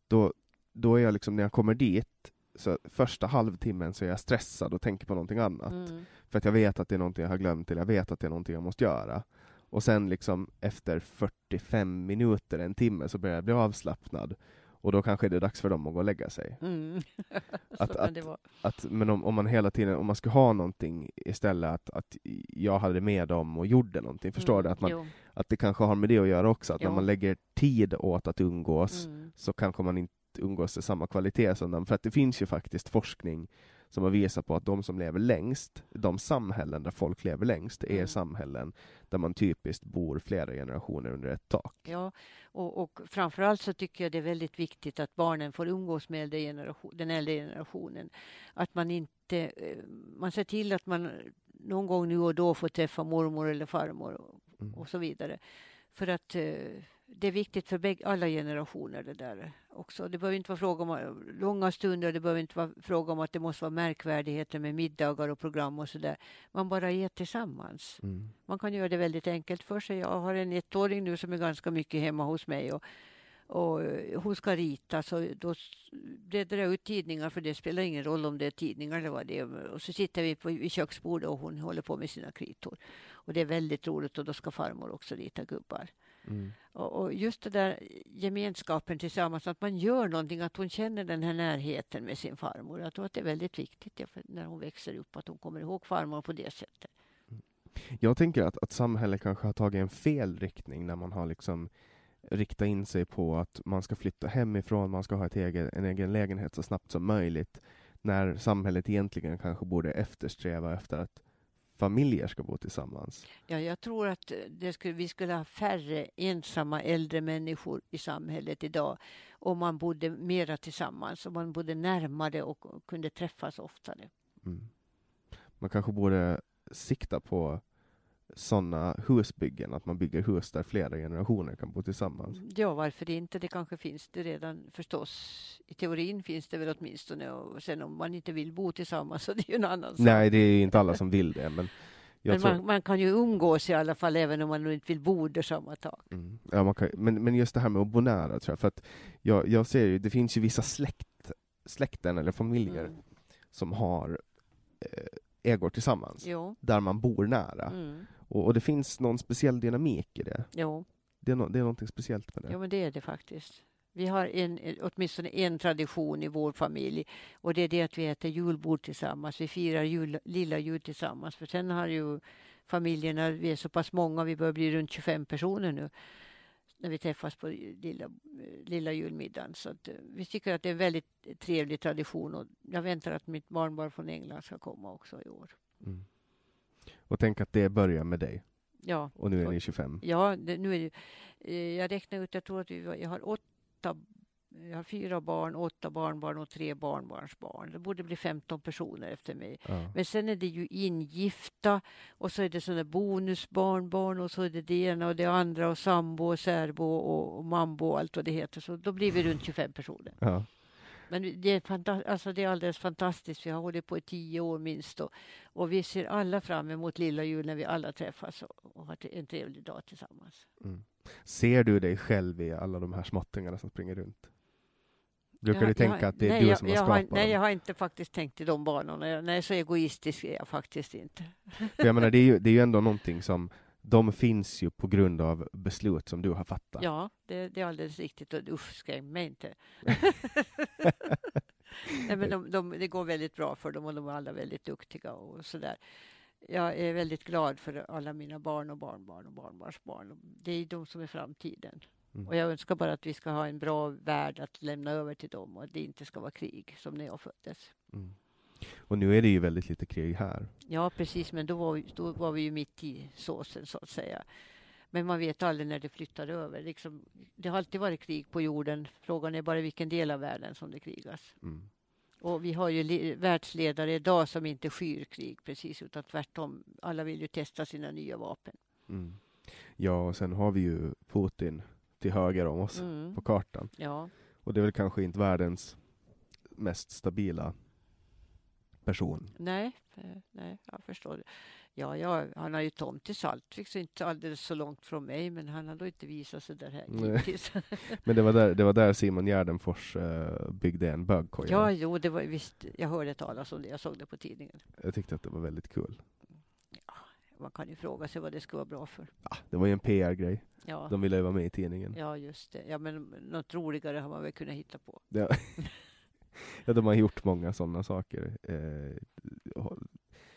C: då, då är jag liksom, när jag kommer dit, så första halvtimmen så är jag stressad och tänker på någonting annat. Mm. För att jag vet att det är någonting jag har glömt, eller jag vet att det är någonting jag måste göra. Och sen liksom efter 45 minuter, en timme, så börjar jag bli avslappnad. Och då kanske det är dags för dem att gå och lägga sig. Mm. att, att, att, men om, om, man hela tiden, om man ska ha någonting istället, att, att jag hade med dem och gjorde någonting, förstår mm. du? Att, man, att det kanske har med det att göra också, att jo. när man lägger tid åt att umgås, mm. så kanske man inte umgås i samma kvalitet som dem. För att det finns ju faktiskt forskning som har visat på att de som lever längst, de samhällen där folk lever längst, är mm. samhällen där man typiskt bor flera generationer under ett tak.
B: Ja, och, och framförallt så tycker jag det är väldigt viktigt att barnen får umgås med äldre generation, den äldre generationen. Att man inte, eh, man ser till att man någon gång nu och då får träffa mormor eller farmor och, mm. och så vidare. För att eh, det är viktigt för alla generationer det där också. Det behöver inte vara fråga om långa stunder, det behöver inte vara fråga om att det måste vara märkvärdigheter med middagar och program och sådär. Man bara är tillsammans. Mm. Man kan göra det väldigt enkelt för sig. Jag har en ettåring nu som är ganska mycket hemma hos mig och, och hon ska rita så då bläddrar jag ut tidningar för det spelar ingen roll om det är tidningar eller vad det är. Och så sitter vi på, vid köksbordet och hon håller på med sina kritor. Och det är väldigt roligt och då ska farmor också rita gubbar. Mm. Och, och, just det där gemenskapen tillsammans, att man gör någonting, att hon känner den här närheten med sin farmor. Jag tror att det är väldigt viktigt ja, när hon växer upp, att hon kommer ihåg farmor på det sättet.
C: Mm. Jag tänker att, att samhället kanske har tagit en fel riktning när man har liksom riktat in sig på att man ska flytta hemifrån, man ska ha ett egen, en egen lägenhet så snabbt som möjligt, när samhället egentligen kanske borde eftersträva efter att familjer ska bo tillsammans?
B: Ja, jag tror att skulle, vi skulle ha färre ensamma äldre människor i samhället idag om man bodde mera tillsammans, om man bodde närmare och kunde träffas oftare. Mm.
C: Man kanske borde sikta på sådana husbyggen, att man bygger hus där flera generationer kan bo tillsammans.
B: Ja, varför inte? Det kanske finns det redan förstås. I teorin finns det väl åtminstone. Och sen om man inte vill bo tillsammans så det är ju en annan sak.
C: Nej, det är inte alla som vill det, men
B: Men
C: tror...
B: man, man kan ju umgås i alla fall även om man inte vill bo där samma tag.
C: Mm. Ja, man kan, men, men just det här med att bo nära, tror jag, för att jag, jag ser ju, det finns ju vissa släkt, släkten eller familjer
B: Mm.
C: som har eh, ägor tillsammans,
B: Jo.
C: där man bor nära.
B: Mm.
C: Och, och det finns någon speciell dynamik i det.
B: Jo.
C: Det är, no, det är någonting speciellt med det.
B: jo, men det är det faktiskt. Vi har en, åtminstone en tradition i vår familj och det är det att vi äter julbord tillsammans. Vi firar jul, lilla jul tillsammans. För sen har ju familjerna, vi är så pass många, vi börjar bli runt 25 personer nu när vi träffas på lilla, lilla julmiddagen. Så eh, vi tycker att det är en väldigt trevlig tradition och jag väntar att mitt barnbarn från England ska komma också i år.
C: Mm. Och tänk att det börjar med dig,
B: Ja,
C: och nu är ni 25.
B: Ja, det, nu är det, eh, jag räknar ut, jag tror att jag har åtta, jag har fyra barn, åtta barnbarn och tre barnbarnsbarn. Det borde bli 15 personer efter mig.
C: Ja.
B: Men sen är det ju ingifta och så är det sådana bonusbarnbarn och så är det det ena och det andra och sambo och särbo och, och mambo och allt vad det heter. Så då blir vi runt 25 personer.
C: Ja.
B: Men det är, fanta- alltså det är alldeles fantastiskt. Vi har hållit på i tio år minst och, och vi ser alla fram emot lilla jul när vi alla träffas och, och har en trevlig dag tillsammans.
C: Mm. Ser du dig själv i alla de här småttingarna som springer runt? Brukar
B: Jag-
C: du tänka
B: jag-
C: att det är
B: nej,
C: du
B: jag,
C: som har skapat
B: har, Nej,
C: dem?
B: jag har inte faktiskt tänkt i de banorna. Nej, så egoistisk är jag faktiskt inte.
C: För jag menar, det är, ju, det är ju ändå någonting som, de finns ju på grund av beslut som du har fattat.
B: Ja, det, det är alldeles riktigt. Och usch, skräm mig inte. nej, men de, de, det går väldigt bra för dem och de är alla väldigt duktiga och sådär. Jag är väldigt glad för alla mina barn och barnbarn och barnbarnsbarn. Det är de som är framtiden.
C: Mm.
B: Och jag önskar bara att vi ska ha en bra värld att lämna över till dem och att det inte ska vara krig som när jag föddes.
C: Mm. Och nu är det ju väldigt lite krig här.
B: Ja, precis, men då var, vi, då var vi ju mitt i såsen så att säga. Men man vet aldrig när det flyttar över. Liksom, det har alltid varit krig på jorden. Frågan är bara vilken del av världen som det krigas.
C: Mm.
B: Och vi har ju le- världsledare idag som inte skyr krig precis, utan tvärtom. Alla vill ju testa sina nya vapen.
C: Mm. Ja, och sen har vi ju Putin till höger om oss
B: Mm.
C: på kartan.
B: Ja,
C: Och det är väl kanske inte världens mest stabila person.
B: nej, eh, nej, jag förstår. Ja, ja, han har ju tomt i Saltvik, så inte alldeles så långt från mig, men han har då inte visat sig där här.
C: Men det var där, det var där Simon Gärdenfors eh, byggde en bögkoja.
B: Ja, jo, det var visst. Jag hörde talas om det. Jag såg det på tidningen.
C: Jag tyckte att det var väldigt kul.
B: Man kan ju fråga sig vad det ska vara bra för.
C: Ah, det var ju en PR-grej.
B: Ja,
C: De ville ju vara med i tidningen.
B: ja just det. Ja, men något roligare har man väl kunnat hitta på.
C: Ja. ja, de har gjort många sådana saker. Eh,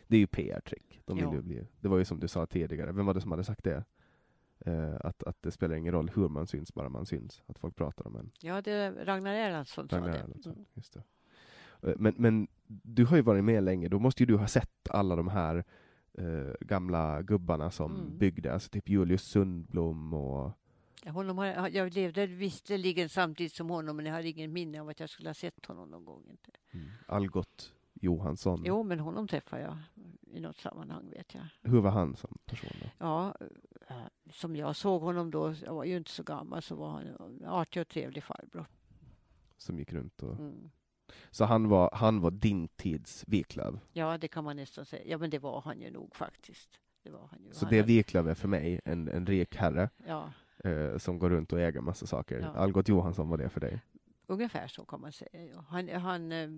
C: det är ju PR-trick. De vill ju bli, det var ju som du sa tidigare, vem var det som hade sagt det? Eh, att, att det spelar ingen roll hur man syns, bara man syns. Att folk pratar om en.
B: Ja, det är Ragnar Erlandsson sa
C: Ragnar
B: det. Mm.
C: Just det. Eh, Men, men du har ju varit med länge, då måste ju du ha sett alla de här eh, gamla gubbarna som
B: Mm.
C: byggde, alltså typ Julius Sundblom och
B: Honom har, jag levde visserligen samtidigt som honom, men jag har ingen minne av att jag skulle ha sett honom någon gång. Inte.
C: Algot Johansson.
B: Jo, men honom träffade jag i något sammanhang, vet jag.
C: Hur var han som person då?
B: Ja, eh, som jag såg honom då, jag var ju inte så gammal, så var han en artig och trevlig farbror.
C: Som gick runt och...
B: Mm.
C: Så han var, han var din tids Wiklöf.
B: Ja, det kan man nästan säga. Ja, men det var han ju nog faktiskt. Det var han ju.
C: Så
B: Han
C: det Wiklöf är för mig en, en rik herre
B: Ja,
C: eh, som går runt och äger massa saker.
B: Ja.
C: Algot Johansson var det för dig.
B: ungefär så kan man säga. Han, han, eh,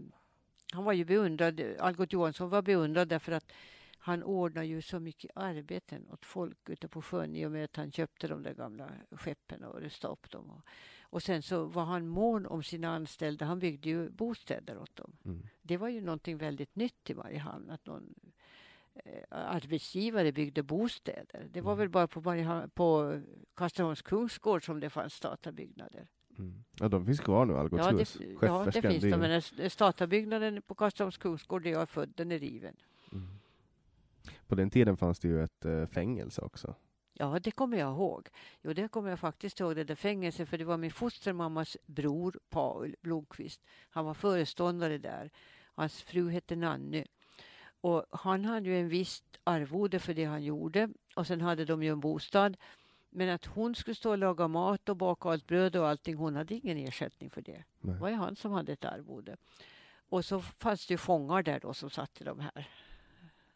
B: han var ju beundrad. Algot Johansson var beundrad därför att han ordnar ju så mycket arbeten åt folk ute på sjön i och med att han köpte de där gamla skeppen och rustade upp dem. Och, och sen så var han mån om sina anställda. Han byggde ju bostäder åt dem.
C: Mm.
B: Det var ju någonting väldigt nytt i Mariehamn att någon arbetsgivare byggde bostäder. Det var
C: Mm.
B: väl bara på, Mariehamn, på Kastrineholms kungsgård som det fanns statabyggnader.
C: Mm. Ja, de finns kvar nu, Algots
B: Ja, det,
C: hus.
B: ja, det finns de. Men statabyggnaden på Kastrineholms kungsgård där jag är född, den är riven.
C: Mm. På den tiden fanns det ju ett eh, fängelse också.
B: Ja, det kommer jag ihåg. Jo, det kommer jag faktiskt ihåg, det där fängelset, för det var min fostermammas bror Paul Blomqvist. Han var föreståndare där. Hans fru hette Nanny. Och han hade ju en visst arvode för det han gjorde och sen hade de ju en bostad. Men att hon skulle stå och laga mat och baka allt bröd och allting, hon hade ingen ersättning för det.
C: Nej.
B: Det var ju han som hade ett arvode. Och så fanns det ju fångar där då som satt i de här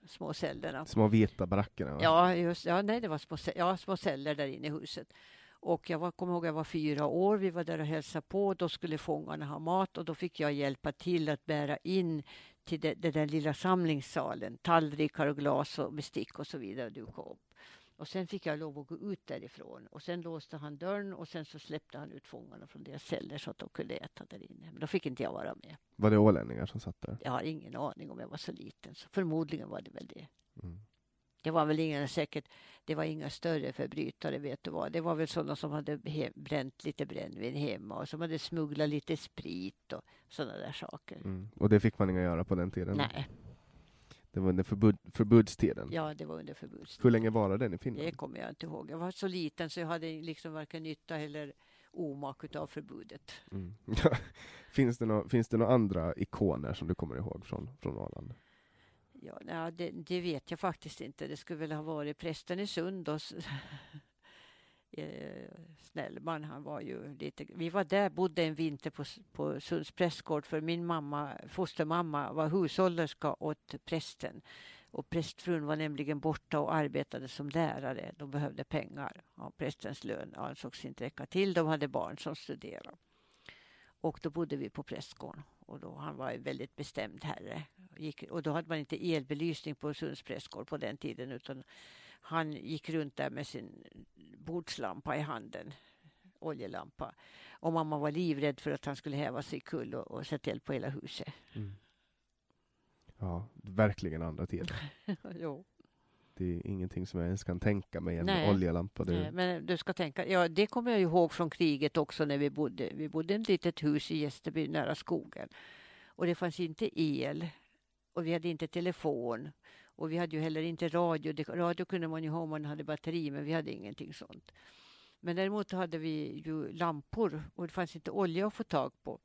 B: små cellerna.
C: Små vita barackerna? va?
B: Ja, just, ja, nej, det var små, ja, små celler där inne i huset. Och jag var, kommer ihåg jag var fyra år, vi var där och hälsade på. Då skulle fångarna ha mat och då fick jag hjälpa till att bära in till den där lilla samlingssalen. Tallrikar och glas och bestick och så vidare och duka upp. Och sen fick jag lov att gå ut därifrån och sen låste han dörren och sen så släppte han ut fångarna från deras celler så att de kunde äta där inne. Men då fick inte jag vara med.
C: Var det ålänningar som satt där?
B: Jag har ingen aning om jag var så liten, så förmodligen var det väl det.
C: Mm.
B: Det var väl inga säkert, det var inga större förbrytare, vet du vad. Det var väl sådana som hade he- bränt lite brännvin hemma och som hade smugglat lite sprit och sådana där saker.
C: Mm. Och det fick man inga göra på den tiden?
B: Nej,
C: Det var under förbud, förbudstiden?
B: ja det var under förbudstid.
C: Hur länge var den i Finland?
B: Det kommer jag inte ihåg. Jag var så liten så jag hade liksom varken nytta eller omak utav förbudet.
C: Mm. finns, det nå, finns det några andra ikoner som du kommer ihåg från, från Åland?
B: Ja, det, det vet jag faktiskt inte. Det skulle väl ha varit prästen i Sund och s- eh, Snellman, han var ju lite... Vi var där, bodde en vinter på, på Sunds prästgård för min mamma, fostermamma var hushållerska åt prästen. Och prästfrun var nämligen borta och arbetade som lärare. De behövde pengar. Ja, prästens lön ansågs inte räcka till. De hade barn som studerade. Och då bodde vi på prästgården. Och då, han var en väldigt bestämd herre. Gick, och då hade man inte elbelysning på Sunds prästgård på den tiden utan han gick runt där med sin bordslampa i handen, oljelampa. Och mamma var livrädd för att han skulle häva sig kull och, och sätta eld på hela huset.
C: Ja, verkligen andra tider.
B: jo.
C: Det är ingenting som jag ens kan tänka mig, en
B: Nej.
C: oljelampa. Det,
B: Nej, Men du ska tänka, ja det kommer jag ihåg från kriget också när vi bodde. Vi bodde i ett litet hus i Gästerby nära skogen. Och det fanns inte el. Och vi hade inte telefon. Och vi hade ju heller inte radio. Det- Radio kunde man ju ha om man hade batteri, men vi hade ingenting sånt. Men däremot hade vi ju lampor och det fanns inte olja att få tag på.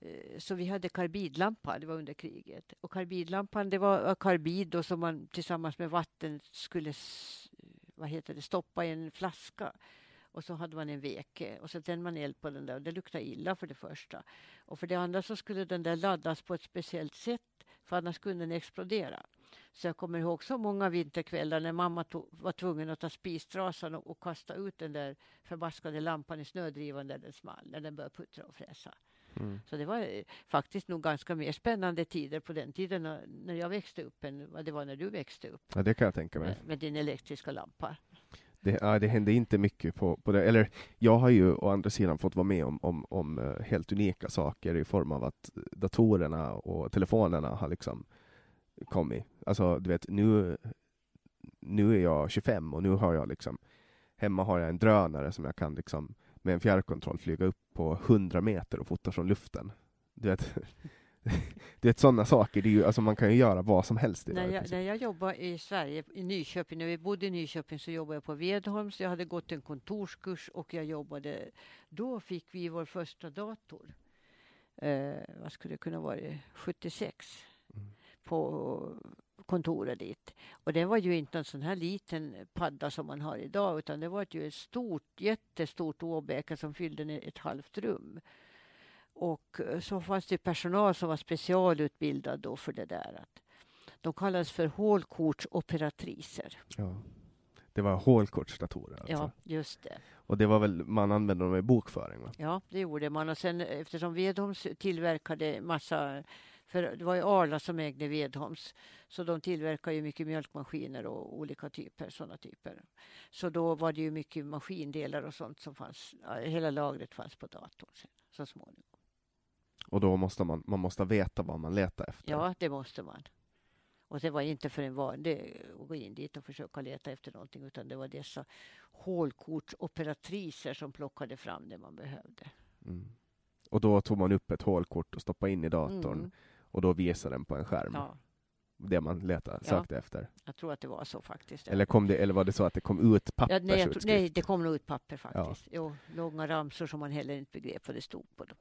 B: Eh, så vi hade karbidlampa, det var under kriget. Och karbidlampan, det var karbid då som man tillsammans med vatten skulle vad heter det, stoppa i en flaska. Och så hade man en veke och så tände man eld på den där och det luktade illa för det första. Och för det andra så skulle den där laddas på ett speciellt sätt för annars kunde den explodera. Så jag kommer ihåg så många vinterkvällar när mamma tog, var tvungen att ta spistrasan och, och kasta ut den där förbaskade lampan i snödrivan när den small, när den började puttra och fräsa.
C: Mm.
B: Så det var eh, faktiskt nog ganska mer spännande tider på den tiden när, jag växte upp än vad det var när du växte upp
C: ja, det kan jag tänka mig.
B: med, med din elektriska lampa.
C: Det, ja, det hände inte mycket på, på det. Eller jag har ju å andra sidan fått vara med om, om, om eh, helt unika saker i form av att datorerna och telefonerna har liksom kommit. Alltså, du vet, nu, nu är jag 25 och nu har jag liksom hemma har jag en drönare som jag kan liksom med en fjärrkontroll flyga upp på 100 meter och fota från luften. Du vet, du vet sådana saker, det är ju, alltså man kan ju göra vad som helst.
B: När jag, när jag jobbade i Sverige, i Nyköping, när vi bodde i Nyköping så jobbade jag på Vedholms. Jag hade gått en kontorskurs och jag jobbade... Då fick vi vår första dator. Eh, vad skulle det kunna vara? 76.
C: Mm.
B: På kontoret dit. Och det var ju inte en sån här liten padda som man har idag utan det var ju ett stort, jättestort åbäke som fyllde ett halvt rum. Och eh, så fanns det personal som var specialutbildad då för det där. De kallades för hålkortsoperatriser.
C: Ja. Det var hålkortsdatorer alltså.
B: Ja, just det.
C: Och det var väl, man använde dem i bokföring va?
B: Ja, det gjorde man. Och sen eftersom Vedholms tillverkade massa för det var ju Arla som ägde Vedholms. Så de tillverkar ju mycket mjölkmaskiner och olika typer, sådana typer. Så då var det ju mycket maskindelar och sånt som fanns. Hela lagret fanns på datorn sen, så småningom.
C: Och då måste man, man måste veta vad man letar efter.
B: Ja, det måste man. Och det var inte för en vanlig att gå in dit och försöka leta efter någonting utan det var dessa hålkortsoperatriser som plockade fram det man behövde.
C: Mm. Och då tog man upp ett hålkort och stoppade in i datorn
B: Mm.
C: Och då visade den på en skärm
B: Ja,
C: det man letade,
B: Ja.
C: sökte efter.
B: jag tror att det var så faktiskt.
C: Eller, kom det, eller var det så att det kom ut
B: ja, nej, nej, det kom nog ut papper faktiskt. Jo, långa ramsor som man heller inte begrep vad det stod på dem.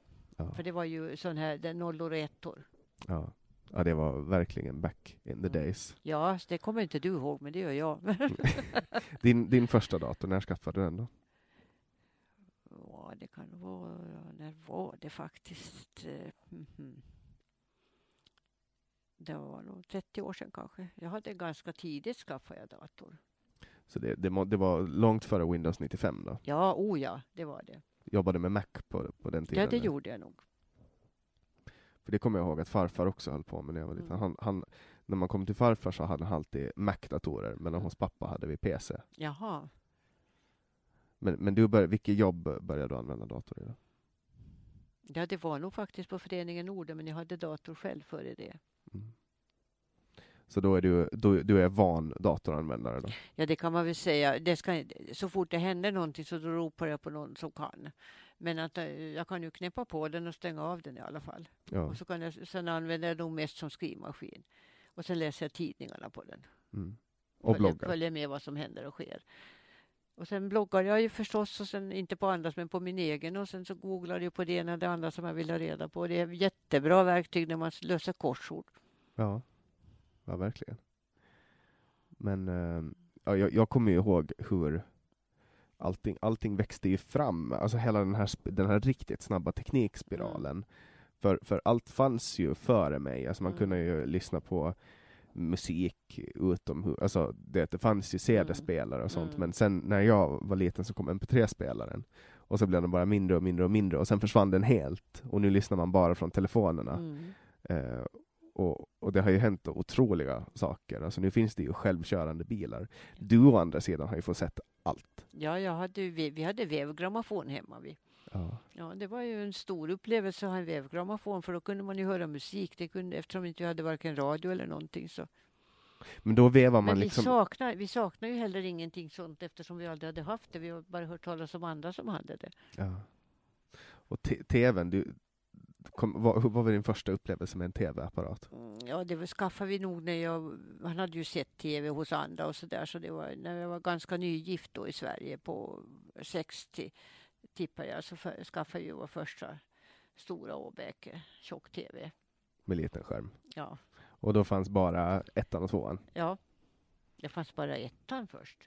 B: För det var ju sån här nollor och ettor.
C: Ja. Ja, det var verkligen back in the
B: Mm.
C: days.
B: Ja, det kommer inte du ihåg, men det gör jag.
C: Din, din första dator, när skaffade du den då?
B: Ja, det kan vara... När var det faktiskt? Eh, mhm. Det var nog 30 år sedan kanske. Jag hade ganska tidigt skaffat jag dator.
C: Så det, det, må- det var långt före Windows 95 då?
B: Ja, o ja, det var det.
C: Jobbade med Mac på, på den tiden?
B: Ja, det gjorde jag nog.
C: För det kommer jag ihåg att farfar också höll på med när jag var liten.
B: Mm.
C: Han, han, när man kom till farfar så hade han alltid Mac-datorer, medan hos pappa hade vi PC.
B: Jaha.
C: Men, men du bör, vilket jobb började du använda dator i? Då?
B: Ja, det var nog faktiskt på Föreningen Norden, men jag hade dator själv före det.
C: Så då är du, då, du är van datoranvändare då?
B: Ja, det kan man väl säga. Det ska, så fort det händer någonting så ropar jag på någon som kan. Men att, eh, jag kan ju knäppa på den och stänga av den i alla fall.
C: Ja.
B: Och så kan jag, sen använder jag nog mest som skrivmaskin. Och sen läser jag tidningarna på den.
C: Mm. Och
B: följer,
C: bloggar?
B: följer med vad som händer och sker. Och sen bloggar jag ju förstås, och sen inte på andras men på min egen. Och sen så googlar jag på det ena och det andra som jag vill ha reda på. Det är jättebra verktyg när man löser korsord.
C: Ja, ja verkligen. Men eh, ja, jag, jag kommer ju ihåg hur allting, allting växte ju fram, alltså hela den här, den här riktigt snabba teknikspiralen. För, för allt fanns ju före mig, alltså man
B: Mm.
C: kunde ju lyssna på musik utomhus, alltså det, det fanns ju CD-spelare och sånt,
B: Mm.
C: men sen när jag var liten så kom MP3-spelaren. Och så blev den bara mindre och mindre och mindre och sen försvann den helt. Och nu lyssnar man bara från telefonerna.
B: Mm.
C: Eh, och, och det har ju hänt otroliga saker. Alltså nu finns det ju självkörande bilar. Du å andra sidan har ju fått sett allt.
B: Ja, jag hade, ve- vi hade vävgrammofon hemma. Vi.
C: Ja.
B: Ja, det var ju en stor upplevelse att ha en vävgrammofon för då kunde man ju höra musik. Det kunde, eftersom vi inte hade varken radio eller någonting. Så.
C: Men då vevar man
B: Men vi,
C: liksom...
B: saknar, vi saknar ju heller ingenting sånt eftersom vi aldrig hade haft det. Vi har bara hört talas om andra som hade det.
C: Ja. Och tvn, du, kom, vad, vad var din första upplevelse med en tv-apparat?
B: Mm, Ja, det var- skaffade vi nog när jag... Han hade ju sett tv hos andra och så där. Så det var när jag var ganska nygift då i Sverige på 60 tippar jag. Så för, skaffade jag vår första stora Åbäke tjock-tv.
C: Med liten skärm.
B: Ja,
C: Och då fanns bara ettan och tvåan.
B: ja. Det fanns bara ettan först.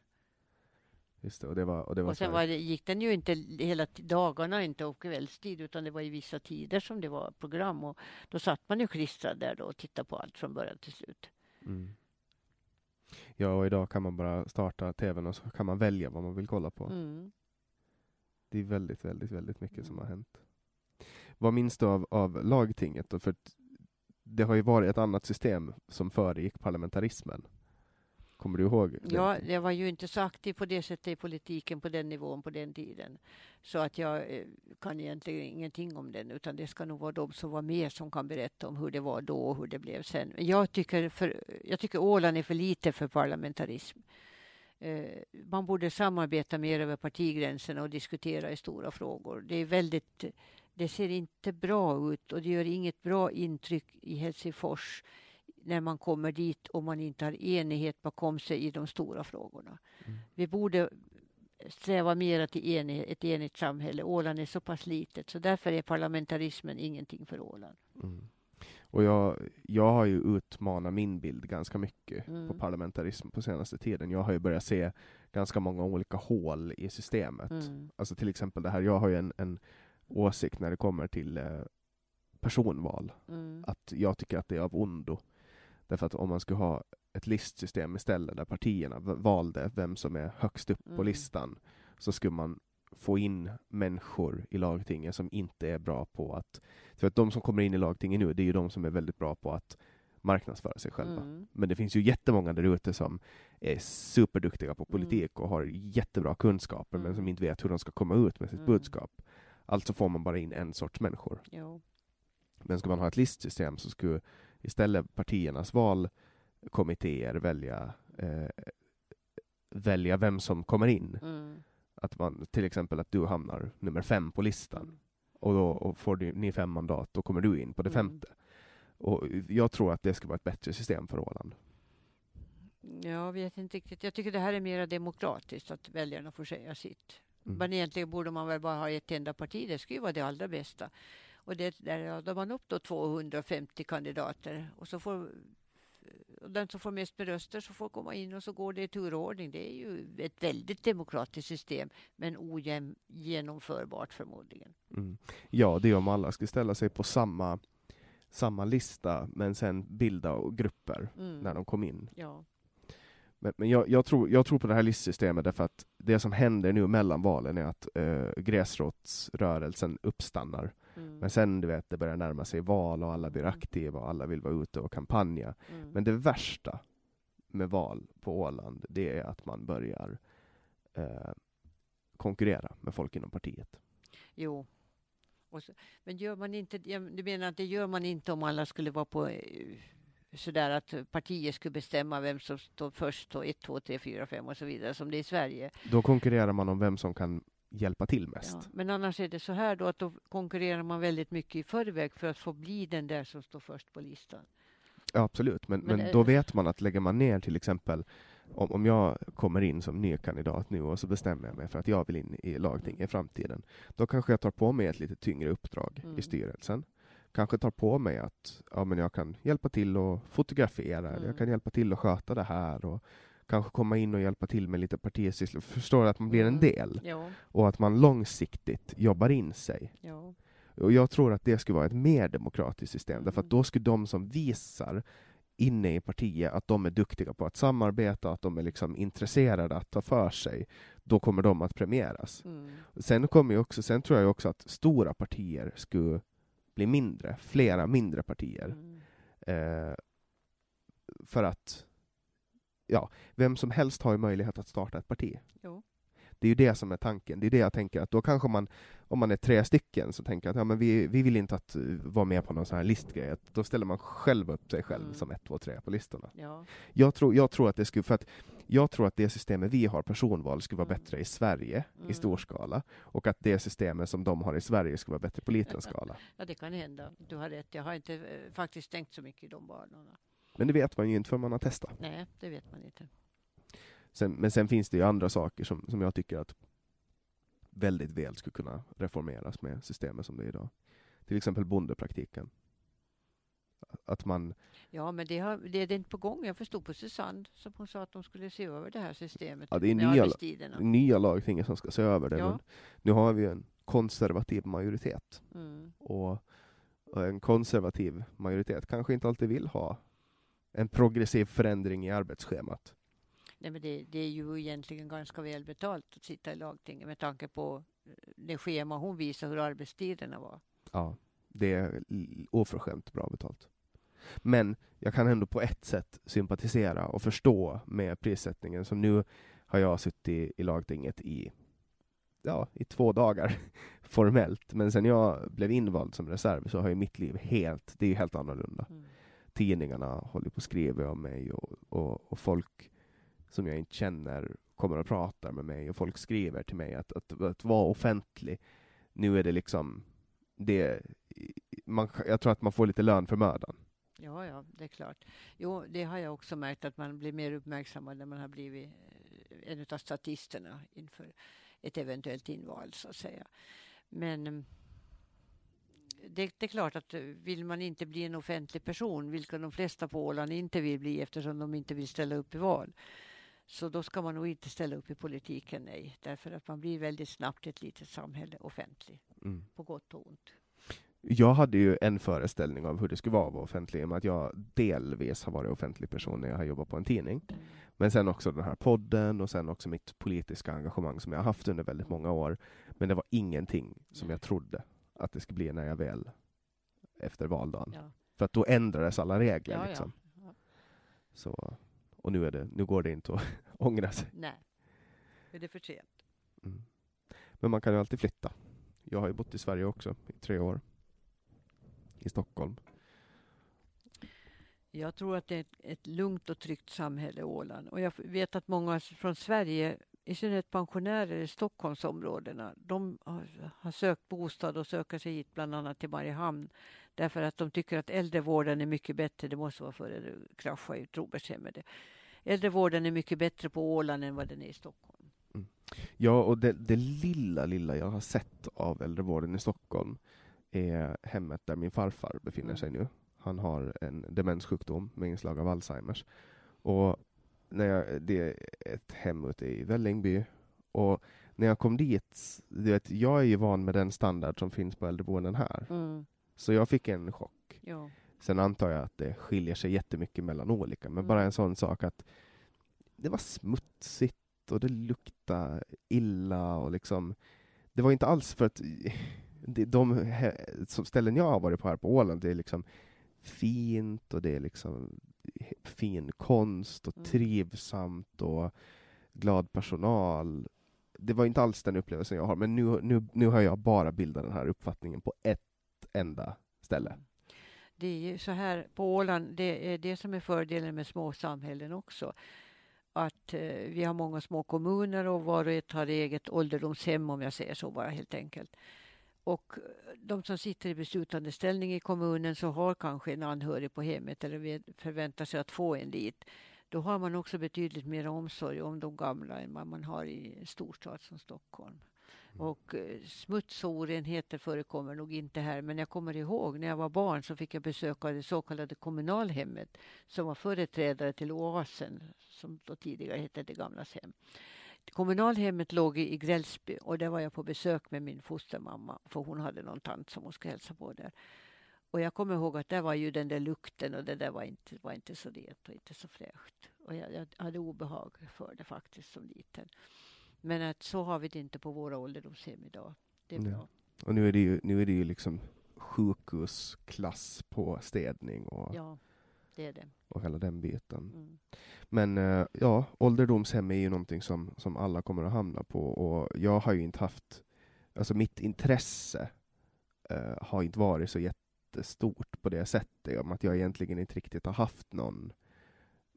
C: Just det, och det var, och det var,
B: Och sen var det, gick den ju inte hela dagarna, inte och kvällstid, utan det var i vissa tider som det var program. Och då satt man ju klistrad där då och tittade på allt från början till slut.
C: mm. Ja, och idag kan man bara starta tvn och så kan man välja vad man vill kolla på.
B: Mm.
C: Det är väldigt, väldigt, väldigt mycket som har hänt. Vad minns du av, av lagtinget? Då? För det har ju varit ett annat system som föregick parlamentarismen. Kommer du ihåg? det?
B: Ja, jag var ju inte så aktiv på det sättet i politiken på den nivån på den tiden. Så att jag eh, kan egentligen ingenting om den, utan det ska nog vara de som var med som kan berätta om hur det var då och hur det blev sen. Jag tycker, för, jag tycker Åland är för lite för parlamentarism. Eh, man borde samarbeta mer över partigränserna och diskutera i stora frågor. Det är väldigt, det ser inte bra ut och det gör inget bra intryck i Helsingfors när man kommer dit och man inte har enighet bakom sig i de stora frågorna. Vi borde sträva mer till enighet, ett enigt samhälle. Åland är så pass litet så därför är parlamentarismen ingenting för Åland.
C: Mm. Och jag, jag har ju utmanat min bild ganska mycket på
B: Mm.
C: parlamentarism på senaste tiden. Jag har ju börjat se ganska många olika hål i systemet.
B: Mm.
C: Alltså till exempel det här, jag har ju en, en åsikt när det kommer till eh, personval.
B: Mm.
C: att jag tycker att det är av ondo. Därför att om man skulle ha ett listsystem istället där partierna valde vem som är högst upp på
B: Mm.
C: listan så skulle man få in människor i lagtinget som inte är bra på att... För att de som kommer in i lagtinget nu, det är ju de som är väldigt bra på att marknadsföra sig själva.
B: Mm.
C: Men det finns ju jättemånga där ute som är superduktiga på
B: Mm.
C: politik och har jättebra kunskaper men
B: Mm.
C: som inte vet hur de ska komma ut med sitt
B: Mm.
C: budskap. Alltså får man bara in en sorts människor.
B: Jo.
C: Men ska man ha ett listsystem så skulle istället partiernas valkommittéer välja, eh, välja vem som kommer in.
B: Mm.
C: Att man, till exempel att du hamnar nummer fem på listan.
B: Mm.
C: Och då och får du, ni fem mandat, då kommer du in på det
B: Mm.
C: femte. Och jag tror att det ska vara ett bättre system för Åland.
B: Jag vet inte riktigt. Jag tycker det här är mer demokratiskt, att väljarna får säga sitt.
C: Mm.
B: Men egentligen borde man väl bara ha ett enda parti. Det skulle ju vara det allra bästa. Och det, där radar man upp då 250 kandidater och så får och den som får mest med röster så får komma in och så går det i turordning. Det är ju ett väldigt demokratiskt system men ogenomförbart förmodligen.
C: Mm. Ja, det är om alla skulle ställa sig på samma, samma lista men sen bilda grupper
B: Mm.
C: när de kom in.
B: Ja.
C: Men, men jag, jag, tror, jag tror på det här listsystemet därför att det som händer nu mellan valen är att uh, gräsrotsrörelsen uppstannar.
B: Mm.
C: Men sen du vet, det börjar närma sig val och alla blir aktiva och alla vill vara ute och kampanja.
B: Mm.
C: Men det värsta med val på Åland, det är att man börjar eh, konkurrera med folk inom partiet.
B: Jo. Så, men gör man inte, du menar att det gör man inte om alla skulle vara på eh, sådär att partier skulle bestämma vem som står först och 1, 2, 3, 4, 5 och så vidare som det är i Sverige.
C: Då konkurrerar man om vem som kan hjälpa till mest.
B: Ja, men annars är det så här då att då konkurrerar man väldigt mycket i förväg för att få bli den där som står först på listan.
C: Ja, absolut, men,
B: Men
C: men,
B: är-
C: då vet man att lägger man ner till exempel om, om jag kommer in som ny kandidat nu och så bestämmer jag mig för att jag vill in i lagting i framtiden. Då kanske jag tar på mig ett lite tyngre uppdrag
B: Mm.
C: i styrelsen. Kanske tar på mig att ja, men jag kan hjälpa till att fotografera, eller
B: Mm.
C: jag kan hjälpa till att sköta det här och kanske komma in och hjälpa till med lite partisysslor. Förstår att man blir en
B: Mm.
C: del
B: Ja,
C: och att man långsiktigt jobbar in sig.
B: ja.
C: Och jag tror att det skulle vara ett mer demokratiskt system, därför att
B: Mm.
C: då skulle de som visar inne i partiet att de är duktiga på att samarbeta, att de är liksom intresserade att ta för sig, då kommer de att premieras.
B: Mm.
C: Sen, kommer ju också, sen tror jag också att stora partier skulle bli mindre, flera mindre partier.
B: Mm.
C: Eh, för att ja, vem som helst har ju möjlighet att starta ett parti.
B: Jo.
C: Det är ju det som är tanken. Det är det jag tänker att då kanske man, om man är tre stycken, så tänker att ja, men vi, vi vill inte att uh, vara med på någon sån här listgrej. Då ställer man själv upp sig själv
B: Mm.
C: som ett, två, tre på listorna.
B: Ja.
C: Jag tror, jag tror att det skulle, för att jag tror att det systemet vi har, personval, skulle vara
B: Mm.
C: bättre i Sverige
B: Mm.
C: i stor skala och att det systemet som de har i Sverige skulle vara bättre på liten skala.
B: ja, det kan hända. Du har rätt. Jag har inte eh, faktiskt tänkt så mycket i de banorna.
C: Men det vet man ju inte förrän man har testat.
B: Nej, det vet man inte.
C: Sen, men sen finns det ju andra saker som, som jag tycker att väldigt väl skulle kunna reformeras med systemet som det är idag. Till exempel bondepraktiken. Att man,
B: Ja, men det, har, det är det inte på gång. Jag förstod på Susanne som hon sa att de skulle se över det här systemet
C: Ja, det är nya- nya lagtinget som ska se över det,
B: Ja.
C: men nu har vi en konservativ majoritet.
B: Mm.
C: Och, och en konservativ majoritet kanske inte alltid vill ha en progressiv förändring i arbetsschemat.
B: Nej, men det, det är ju egentligen ganska väl betalt att sitta i lagtinget med tanke på eh, det schema hon visar hur arbetstiderna var.
C: Ja, det är oförskämt bra betalt. Men jag kan ändå på ett sätt sympatisera och förstå med prissättningen. Som nu har jag suttit i lagtinget i, ja, i två dagar formellt. Men sen jag blev invald som reserv så har ju mitt liv helt, det är helt annorlunda.
B: Mm.
C: Tidningarna håller på att skriva om mig och, och, och folk som jag inte känner kommer och pratar med mig och folk skriver till mig att, att, att vara offentlig, nu är det liksom det, man, jag tror att man får lite lön för mödan.
B: Ja, ja, det är klart. Jo, det har jag också märkt att man blir mer uppmärksammad när man har blivit eh, en av statisterna inför ett eventuellt inval, så att säga. Men det, det är klart att eh, vill man inte bli en offentlig person, vilket de flesta på Åland inte vill bli eftersom de inte vill ställa upp i val, så då ska man nog inte ställa upp i politiken, nej. Därför att man blir väldigt snabbt ett litet samhälle offentlig,
C: Mm.
B: på gott och ont.
C: Jag hade ju en föreställning av hur det skulle vara att vara offentlig, i och med att jag delvis har varit offentlig person när jag har jobbat på en tidning. Men sen också den här podden och sen också mitt politiska engagemang som jag har haft under väldigt många år. Men det var ingenting som jag trodde att det skulle bli när jag väl efter valdagen.
B: Ja,
C: För att då ändrades alla regler.
B: ja,
C: liksom.
B: ja.
C: Så, och nu, är det, nu går det inte att ångra sig.
B: Nej. Är det för sent?
C: Mm. Men man kan ju alltid flytta. Jag har ju bott i Sverige också i tre år. I Stockholm.
B: Jag tror att det är ett, ett lugnt och tryggt samhälle, Åland. Och jag vet att många från Sverige, i synnerhet pensionärer i Stockholmsområdena, de har, sökt bostad och söker sig hit bland annat till Mariehamn därför att de tycker att äldrevården är mycket bättre. Det måste vara före det kraschade i Trobergshemmet. Äldrevården är mycket bättre på Åland än vad den är i Stockholm.
C: Ja, och det, det lilla, lilla jag har sett av äldrevården i Stockholm är hemmet där min farfar befinner sig nu. Han har en demenssjukdom med inslag av Alzheimers. Och när jag, det är ett hem ute i Vällingby. Och när jag kom dit, du vet, jag är ju van med den standard som finns på äldreboenden här.
B: Mm.
C: Så jag fick en chock.
B: Ja.
C: Sen antar jag att det skiljer sig jättemycket mellan olika, men
B: Mm.
C: bara en sån sak att det var smutsigt och det luktade illa och liksom det var inte alls för att de ställen jag har varit på här på Åland, det är liksom fint och det är liksom fin konst och
B: Mm.
C: trivsamt och glad personal. Det var inte alls den upplevelsen jag har, men nu, nu, nu har jag bara bildat den här uppfattningen på ett enda ställe.
B: Det är ju så här på Åland, det är det som är fördelen med små samhällen också. Att eh, vi har många små kommuner och var och ett har eget ålderdomshem om jag säger så bara helt enkelt. Och eh, de som sitter i beslutande ställning i kommunen så har kanske en anhörig på hemmet eller förväntar sig att få en dit. Då har man också betydligt mer omsorg om de gamla än vad man har i en storstad som Stockholm. Och eh, smuts och orenheter förekommer nog inte här. Men jag kommer ihåg när jag var barn så fick jag besöka det så kallade kommunalhemmet som var företrädare till Oasen som då tidigare hette Det gamlas hem. Kommunalhemmet låg i Grällsby och där var jag på besök med min fostermamma för hon hade någon tant som hon skulle hälsa på där. Och jag kommer ihåg att där var ju den där lukten och det där var inte, var inte så rent och inte så fräscht. Och jag, jag hade obehag för det faktiskt som liten. Men att så har vi det inte på våra ålderdomshem idag. Det är
C: Nej.
B: bra.
C: Och nu är det ju, nu är det ju liksom sjukhusklass på städning och,
B: Ja, det är det.
C: och hela den biten.
B: Mm.
C: Men eh, ja, ålderdomshem är ju någonting som, som alla kommer att hamna på och jag har ju inte haft, alltså mitt intresse eh, har inte varit så jättestort på det sättet, om att jag egentligen inte riktigt har haft någon.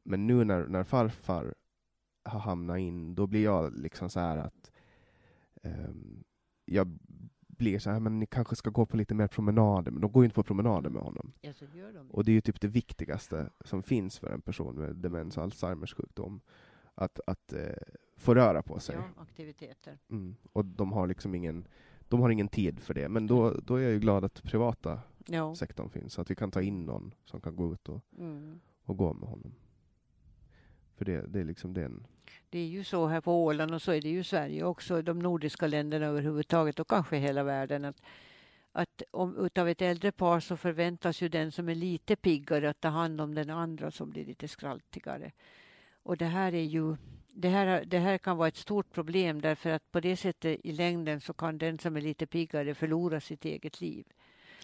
C: Men nu när, när farfar har hamnat in, då blir jag liksom så här att ehm, jag blir så här, men ni kanske ska gå på lite mer promenader, men de går ju inte på promenader med honom.
B: Ja, de.
C: Och det är ju typ det viktigaste som finns för en person med demens och Alzheimers sjukdom. Att, att eh, få röra på sig.
B: Ja, aktiviteter.
C: Mm. Och de har liksom ingen, de har ingen tid för det. Men då, då är jag ju glad att privata
B: Ja.
C: sektorn finns, så att vi kan ta in någon som kan gå ut och,
B: Mm.
C: och gå med honom. För det, det är liksom den.
B: Det är ju så här på Åland och så är det ju i Sverige också, de nordiska länderna överhuvudtaget och kanske hela världen. Att, att om, utav ett äldre par så förväntas ju den som är lite piggare att ta hand om den andra som blir lite skraltigare. Och det här är ju det här, det här kan vara ett stort problem därför att på det sättet i längden så kan den som är lite piggare förlora sitt eget liv.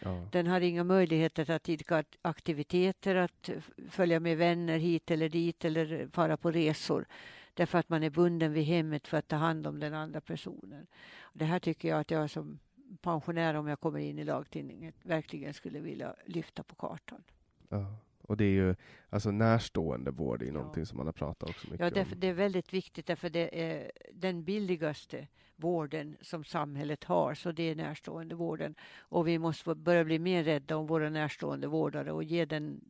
C: Ja.
B: Den har inga möjligheter att idka aktiviteter, att följa med vänner hit eller dit eller fara på resor. Därför att man är bunden vid hemmet för att ta hand om den andra personen. Det här tycker jag att jag som pensionär, om jag kommer in i lagtidningen, verkligen skulle vilja lyfta på kartan.
C: Ja. Och det är ju, alltså närstående vård är
B: Ja.
C: någonting som man har pratat också mycket
B: Ja, därför,
C: om.
B: det är väldigt viktigt därför det är den billigaste vården som samhället har, så det är närstående vården. Och vi måste börja bli mer rädda om våra närstående vårdare och ge, den,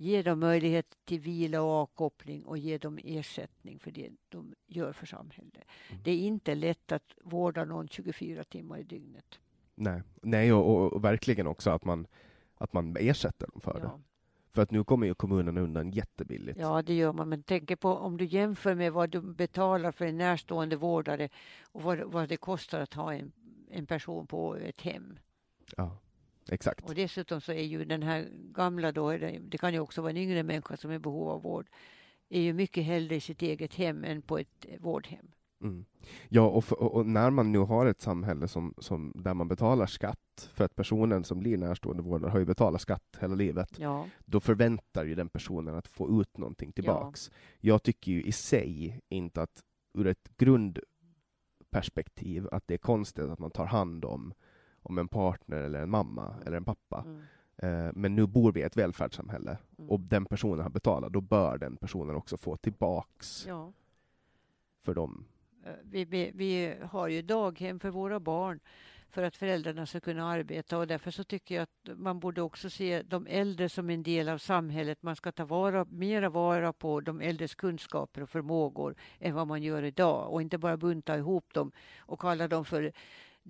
B: ge dem möjlighet till vila och avkoppling och ge dem ersättning för det de gör för samhället. Det är inte lätt att vårda någon 24 timmar i dygnet.
C: Nej, Nej och, och, och verkligen också att man, att man ersätter dem för det.
B: Ja.
C: För att nu kommer ju kommunerna undan jättebilligt.
B: Ja, det gör man. Men tänk på om du jämför med vad du betalar för en närstående vårdare och vad, vad det kostar att ha en, en person på ett hem.
C: Ja, exakt.
B: Och dessutom så är ju den här gamla då, det kan ju också vara en yngre människa som är i behov av vård, är ju mycket hellre i sitt eget hem än på ett eh, vårdhem.
C: Mm. Ja, och, för, och, när man nu har ett samhälle som, som, där man betalar skatt, för att personen som blir närstående vårdare har ju betalat skatt hela livet,
B: Ja,
C: då förväntar ju den personen att få ut någonting tillbaks. Jag tycker ju i sig inte att ur ett grundperspektiv att det är konstigt att man tar hand om, om en partner eller en mamma eller en pappa.
B: mm,
C: Eh, men nu bor vi i ett välfärdssamhälle
B: Mm.
C: och den personen har betalat, då bör den personen också få tillbaks
B: ja.
C: för dem.
B: Eh, Vi, vi, vi har ju daghem för våra barn för att föräldrarna ska kunna arbeta och därför så tycker jag att man borde också se de äldre som en del av samhället. Man ska ta vara, mera vara på de äldres kunskaper och förmågor än vad man gör idag och inte bara bunta ihop dem och kalla dem för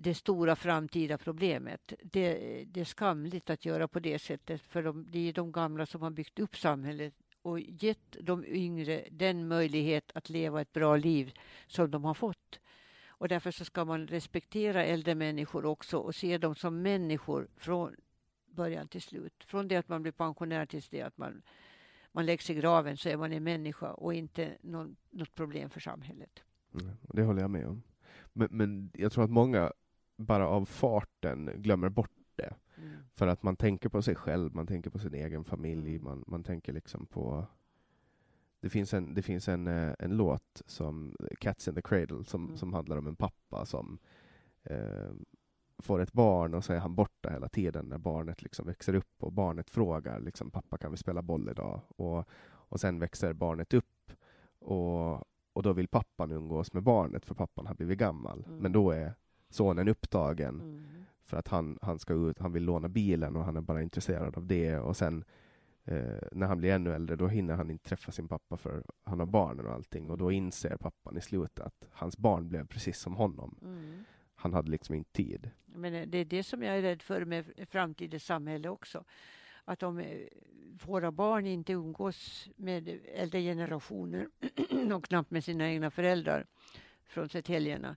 B: det stora framtida problemet. Det, det är skamligt att göra på det sättet för de, det är de gamla som har byggt upp samhället och gett de yngre den möjlighet att leva ett bra liv som de har fått. Och därför så ska man respektera äldre människor också och se dem som människor från början till slut. Från det att man blir pensionär tills det att man, man läggs i graven så är man en människa och inte någon, något problem för samhället.
C: Mm, det håller jag med om. Men, men jag tror att många bara av farten glömmer bort det. Mm. För att man tänker på sig själv, man tänker på sin egen familj, man, man tänker liksom på det finns en, det finns en, eh, en låt som Cats in the Cradle som, mm. som handlar om en pappa som eh, får ett barn och så är han borta hela tiden när barnet liksom växer upp och barnet frågar liksom, pappa kan vi spela boll idag? Och, och sen växer barnet upp och, och då vill pappan umgås med barnet för pappan har blivit gammal. Mm. Men då är sonen upptagen mm. för att han, han ska ut, han vill låna bilen och han är bara intresserad av det och sen eh, när han blir ännu äldre då hinner han inte träffa sin pappa för han har barnen och allting och då inser pappan i slutet att hans barn blev precis som honom. Mm. Han hade liksom inte tid.
B: Men det är det som jag är rädd för med framtidens samhälle också. Att om eh, våra barn inte umgås med äldre generationer och knappt med sina egna föräldrar från Södertäljerna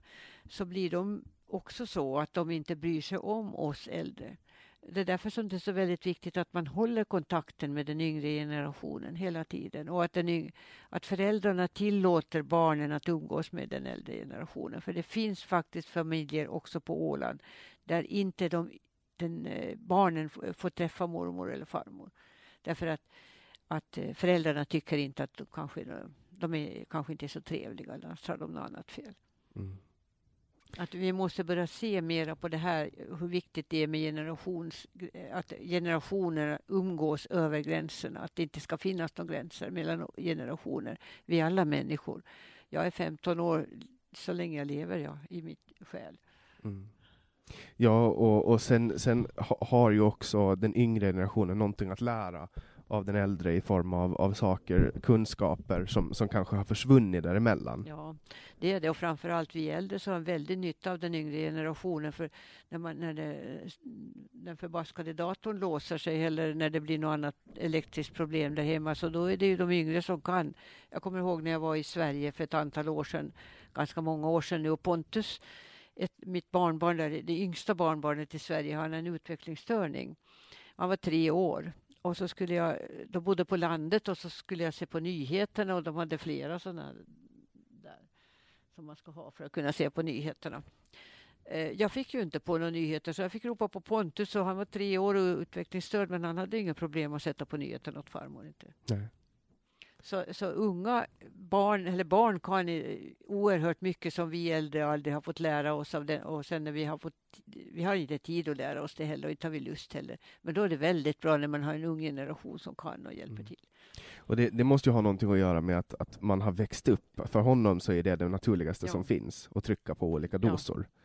B: så blir de också så att de inte bryr sig om oss äldre. Det är därför som det är så väldigt viktigt att man håller kontakten med den yngre generationen hela tiden och att, den att föräldrarna tillåter barnen att umgås med den äldre generationen. För det finns faktiskt familjer också på Åland där inte de, den, eh, barnen får träffa mormor eller farmor. Därför att, att eh, föräldrarna tycker inte att de kanske, de är, kanske inte är så trevliga Annars har de något annat fel. Mm. Att vi måste börja se mera på det här, hur viktigt det är med generations, att generationer umgås över gränserna. Att det inte ska finnas några gränser mellan generationer. Vi är alla människor. Jag är 15 år, så länge jag lever jag i mitt själ. Mm.
C: Ja, och, och sen, sen har ju också den yngre generationen någonting att lära av den äldre i form av, av saker, kunskaper som, som kanske har försvunnit däremellan.
B: Ja, det är det. Och framförallt vi äldre som har väldigt väldig nytta av den yngre generationen. För när, man, när det, den förbaskade datorn låser sig eller när det blir något annat elektriskt problem där hemma så då är det ju de yngre som kan. Jag kommer ihåg när jag var i Sverige för ett antal år sedan, ganska många år sedan nu, och Pontus ett, mitt barnbarn, där, det yngsta barnbarnet i Sverige, han har en utvecklingsstörning. Han var tre år och så skulle jag, de bodde på landet och så skulle jag se på nyheterna och de hade flera sådana där som man ska ha för att kunna se på nyheterna. Eh, jag fick ju inte på några nyheter så jag fick ropa på Pontus och han var tre år och utvecklingsstörd men han hade inga problem att sätta på nyheterna åt farmor. Inte. Nej. Så, så unga barn, eller barn kan oerhört mycket som vi äldre aldrig har fått lära oss av det. Och sen när vi har fått, vi har inte tid att lära oss det heller och inte har vi lust heller. Men då är det väldigt bra när man har en ung generation som kan och hjälper mm. till.
C: Och det, det, måste ju ha någonting att göra med att, att man har växt upp. För honom så är det det naturligaste ja. som finns, att trycka på olika dosor. Ja.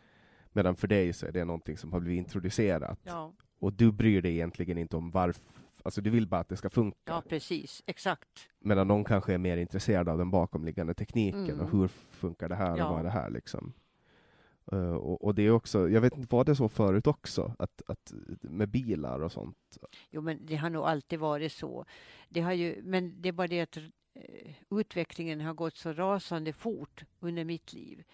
C: Medan för dig så är det någonting som har blivit introducerat. Ja. Och du bryr dig egentligen inte om varför Alltså du vill bara att det ska funka.
B: Ja, precis. Exakt.
C: Medan någon kanske är mer intresserad av den bakomliggande tekniken mm. och hur funkar det här ja. och vad är det här liksom. Uh, och, och, det är också, jag vet inte, var det så förut också? Att, att, med bilar och sånt?
B: Jo, men det har nog alltid varit så. Det har ju, men det är bara det att uh, utvecklingen har gått så rasande fort under mitt liv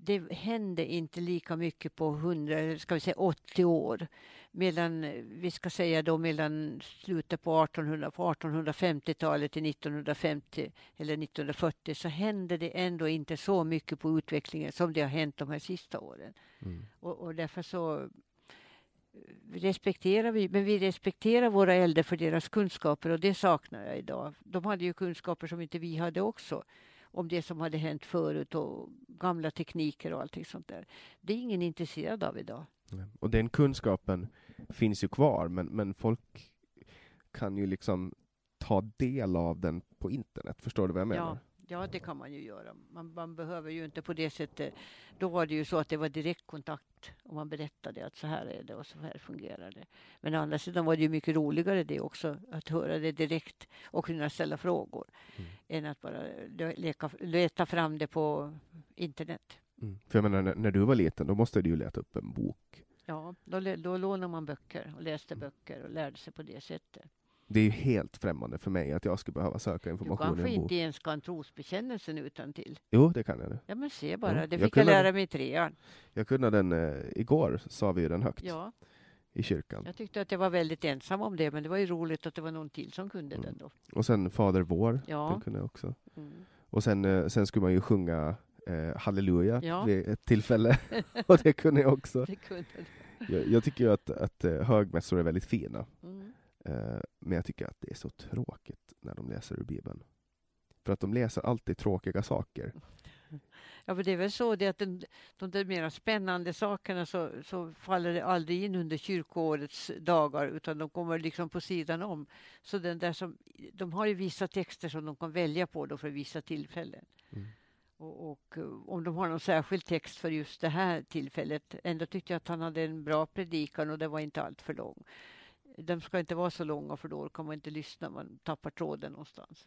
B: det hände inte lika mycket på 100, ska vi säga 80 år. Medan, vi ska säga då mellan slutet på 1800, 1850-talet till 1950 eller 1940 så hände det ändå inte så mycket på utvecklingen som det har hänt de här sista åren. Mm. Och, och därför så eh, respekterar vi, men vi respekterar våra äldre för deras kunskaper och det saknar jag idag. De hade ju kunskaper som inte vi hade också om det som hade hänt förut och gamla tekniker och allting sånt där. Det är ingen intresserad av idag.
C: Och den kunskapen finns ju kvar, men, men folk kan ju liksom ta del av den på internet. Förstår du vad jag menar?
B: Ja. Ja, det kan man ju göra. Man, man, behöver ju inte på det sättet. Då var det ju så att det var direktkontakt och man berättade att så här är det och så här fungerar det. Men å andra sidan var det ju mycket roligare det också, att höra det direkt och kunna ställa frågor, mm. än att bara leka, leta fram det på internet.
C: Mm. För jag menar, när, när du var liten, då måste du ju leta upp en bok.
B: Ja, då, då lånade man böcker och läste böcker och lärde sig på det sättet.
C: Det är ju helt främmande för mig att jag skulle behöva söka
B: Du
C: information i
B: kanske
C: en bok.
B: inte ens kan trosbekännelsen utan till.
C: Jo, det kan jag nu.
B: Ja, men se bara.
C: Ja,
B: det
C: jag
B: fick jag
C: kunde-
B: lära mig i trean.
C: Jag kunde den eh, igår, sa vi ju den högt
B: Ja,
C: i kyrkan.
B: jag tyckte att jag var väldigt ensam om det, men det var ju roligt att det var någon till som kunde
C: Mm.
B: den då.
C: Och sen Fader vår,
B: Ja.
C: den kunde jag också.
B: Mm.
C: Och sen, eh, sen skulle man ju sjunga eh, halleluja
B: Ja.
C: vid ett tillfälle. och det kunde jag också.
B: Det kunde.
C: Jag, jag tycker ju att, att eh, högmässor är väldigt fina.
B: Mm.
C: Eh, men jag tycker att det är så tråkigt när de läser ur Bibeln. För att de läser alltid tråkiga saker.
B: Ja, för det är väl så det att den, de där mera spännande sakerna så, så faller det aldrig in under kyrkoårets dagar utan de kommer liksom på sidan om. Så den där som, de har ju vissa texter som de kan välja på då för vissa tillfällen.
C: Mm.
B: Och, och eh, om de har någon särskild text för just det här tillfället. Ändå tyckte jag att han hade en bra predikan och det var inte allt för lång. De ska inte vara så långa för då kan man inte lyssna, man tappar tråden någonstans.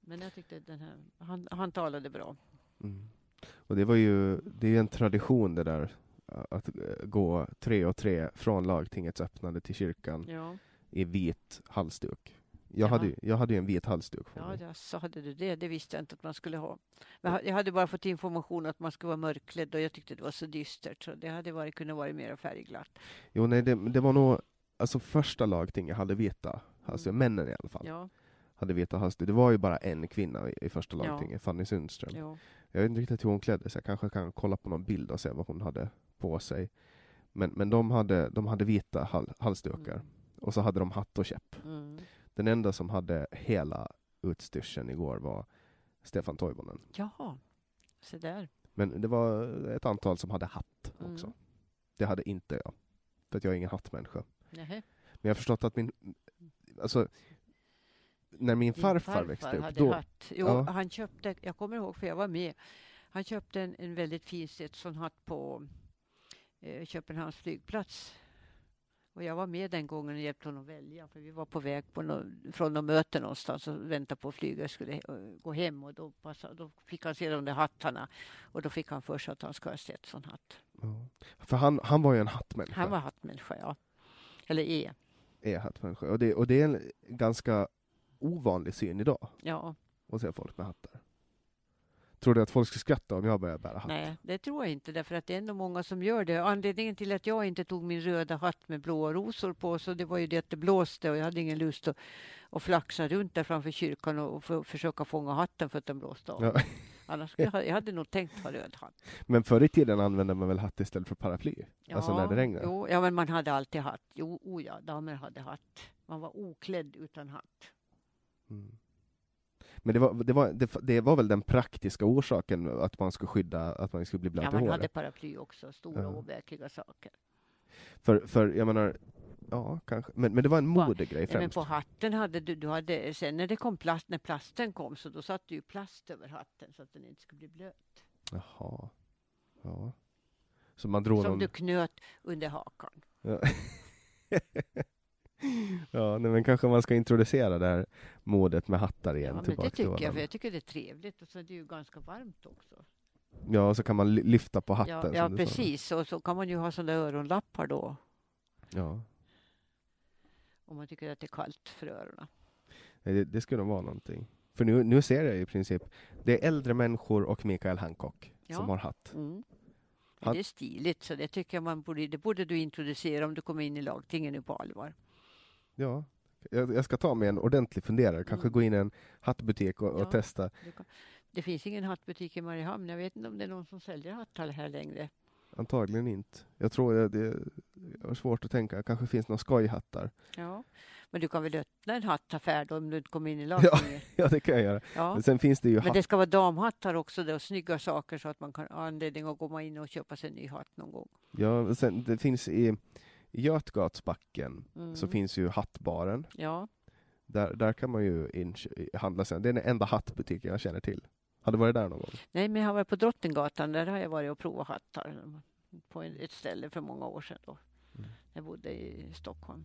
B: Men jag tyckte den här, han, han talade bra.
C: Mm. Och det var ju, det är ju en tradition det där att eh, gå tre och tre från lagtingets öppnande till kyrkan
B: Ja.
C: i vit halsduk. Jag,
B: Ja.
C: hade, jag hade ju en vit halsduk på
B: Ja,
C: mig.
B: det, så hade du det. Det visste jag inte att man skulle ha. Men jag- hade bara fått information att man skulle vara mörklädd och jag tyckte det var så dystert. Så det hade varit, kunnat vara mer färgglatt.
C: Jo, nej, det, det var nog alltså första lagtinget hade vita halsdukar, männen i alla fall,
B: Ja,
C: hade vita halsdukar. Det var ju bara en kvinna i, i första
B: Ja.
C: lagtinget, Fanny Sundström.
B: ja.
C: Jag vet inte riktigt hur hon klädde sig, jag kanske kan kolla på någon bild och se vad hon hade på sig. Men, men de, hade, de hade vita hal, halsdukar,
B: Mm.
C: och så hade de hatt och käpp.
B: Mm.
C: Den enda som hade hela utstyrseln igår var Stefan Toivonen.
B: Jaha, se där.
C: Men det var ett antal som hade hatt också.
B: Mm.
C: Det hade inte jag, för att jag är ingen hattmänniska.
B: Nähä.
C: Men jag har förstått att min... Alltså, när min
B: Din
C: farfar, växte upp, då...
B: hatt. Jo,
C: Ja.
B: han köpte, jag kommer ihåg för jag var med. Han köpte en, en väldigt fin Stetson-hatt på eh, Köpenhamns flygplats. Och jag var med den gången och hjälpte honom välja. För vi var på väg på nå från något möte någonstans och väntade på att flyget skulle eh, gå hem. Och då, passade, då fick han se de där hattarna. Och då fick han för sig att han skulle ha Stetson-hatt.
C: Ja. För han, han var ju en hattmänniska.
B: Han var hattmänniska, ja. Eller är.
C: Är hattmänniska. Och det, och det är en ganska ovanlig syn idag,
B: Ja,
C: att se folk med hattar. Tror du att folk skulle skratta om jag började bära hatt?
B: nej, det tror jag inte. Därför att det är ändå många som gör det. Anledningen till att jag inte tog min röda hatt med blåa rosor på, så det var ju det att det blåste och jag hade ingen lust att, att flaxa runt där framför kyrkan och, och för, försöka fånga hatten för att den blåste av.
C: Ja.
B: Annars skulle jag, jag hade nog tänkt ha röd hatt.
C: Men förr i tiden använde man väl hatt istället för paraply? Alltså
B: Ja,
C: när det regnade?
B: Jo, ja, men man hade alltid hatt. Jo, oh ja, damer hade hatt. Man var oklädd utan hatt.
C: Mm. Men det var, det, var, det, det var väl den praktiska orsaken att man skulle skydda att man skulle bli blöt
B: Ja,
C: i
B: man
C: håret?
B: hade paraply också, stora
C: Ja.
B: overkliga saker.
C: För, för jag menar, ja kanske, men, men det var en modegrej
B: Ja, men
C: främst.
B: på hatten hade du, du hade, sen när det kom plast, när plasten kom så då satte du plast över hatten så att den inte skulle bli blöt.
C: Jaha. Ja. Så man drog
B: Som
C: någon...
B: du knöt under hakan.
C: Ja. ja, nej, men kanske man ska introducera det här modet med hattar igen
B: Ja, men det tycker jag, för jag tycker det är trevligt och så är det ju ganska varmt också.
C: Ja, och så kan man ly- lyfta på hatten.
B: Ja, ja
C: du sa.
B: precis. Och så kan man ju ha sådana öronlappar då
C: Ja.
B: Om man tycker att det är kallt för öronen.
C: Det, det skulle nog vara någonting. För nu, nu ser jag i princip, det är äldre människor och Mikael Hancock
B: Ja.
C: som har hatt.
B: Mm. Det är stiligt, så det tycker jag man borde, det borde du introducera om du kommer in i lagtingen nu på allvar.
C: Ja. Jag, jag ska ta mig en ordentlig funderare, kanske
B: Mm.
C: gå in i en hattbutik och, och
B: Ja.
C: testa.
B: Det finns ingen hattbutik i Mariehamn. Jag vet inte om det är någon som säljer hattar här längre.
C: Antagligen inte. Jag tror jag, det har svårt att tänka, kanske finns några skojhattar.
B: Ja. Men du kan väl öppna en hattaffär då om du inte kommer in i
C: Ja.
B: lagtingen?
C: Ja, det kan jag göra.
B: Ja.
C: Men sen finns det ju
B: Men det ska vara damhattar också då, snygga saker så att man kan ha anledning att komma in och köpa sig en ny hatt någon gång.
C: Ja, sen, det finns i, Götgatsbacken
B: Mm.
C: så finns ju hattbaren.
B: Ja,
C: Där, där kan man ju handla sen. Det är den enda hattbutiken jag känner till. Har du varit där någon gång?
B: nej men jag har varit på Drottninggatan, där har jag varit och provat hattar på ett ställe för många år sedan då.
C: Mm.
B: Jag bodde i Stockholm.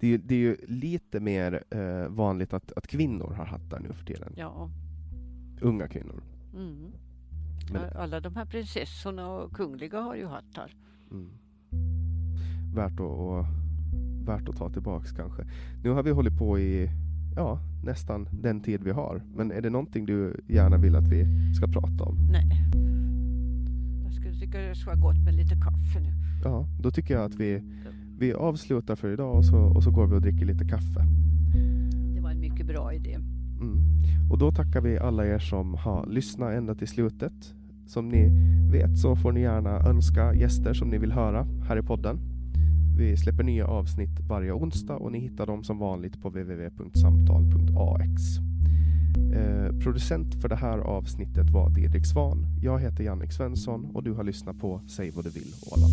C: Det är ju, det är ju lite mer eh, vanligt att, att kvinnor har hattar nu för tiden.
B: Ja.
C: Unga kvinnor.
B: Mm.
C: Men-
B: Alla de här prinsessorna och kungliga har ju hattar.
C: Mm. Värt, att, och, värt att ta tillbaks kanske. Nu har vi hållit på i ja, nästan den tid vi har. Men är det någonting du gärna vill att vi ska prata om?
B: Nej. Jag skulle tycka det skulle vara gott med lite kaffe nu.
C: Ja, då tycker jag att vi, vi avslutar för idag och så, och så går vi och dricker lite kaffe.
B: Det var en mycket bra idé.
C: Mm. Och då tackar vi alla er som har lyssnat ända till slutet. Som ni vet så får ni gärna önska gäster som ni vill höra här i podden. Vi släpper nya avsnitt varje onsdag och ni hittar dem som vanligt på www.samtal.ax. Eh, producent för det här avsnittet var Didrik Svan. Jag heter Jannik Svensson och du har lyssnat på Säg vad du vill Åland.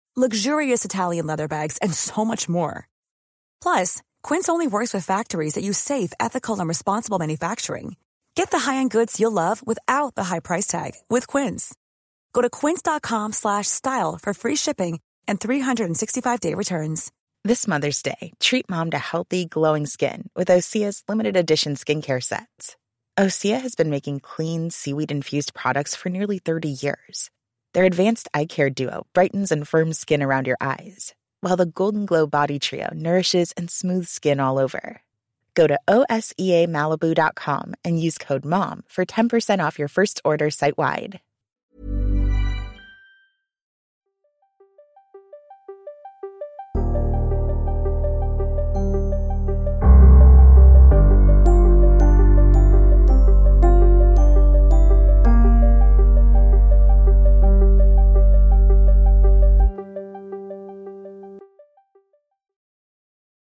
D: luxurious Italian leather bags, and so much more. Plus, Quince only works with factories that use safe, ethical, and responsible manufacturing. Get the high-end goods you'll love without the high price tag with Quince. Go to quince.com slash style for free shipping and 365-day returns.
E: This Mother's Day, treat mom to healthy, glowing skin with Osea's limited edition skincare sets. Osea has been making clean, seaweed infused products for nearly 30 years. Their advanced eye care duo brightens and firms skin around your eyes, while the Golden Glow Body Trio nourishes and smooths skin all over. Go to OSEAMalibu.com and use code MOM for 10% off your first order site wide.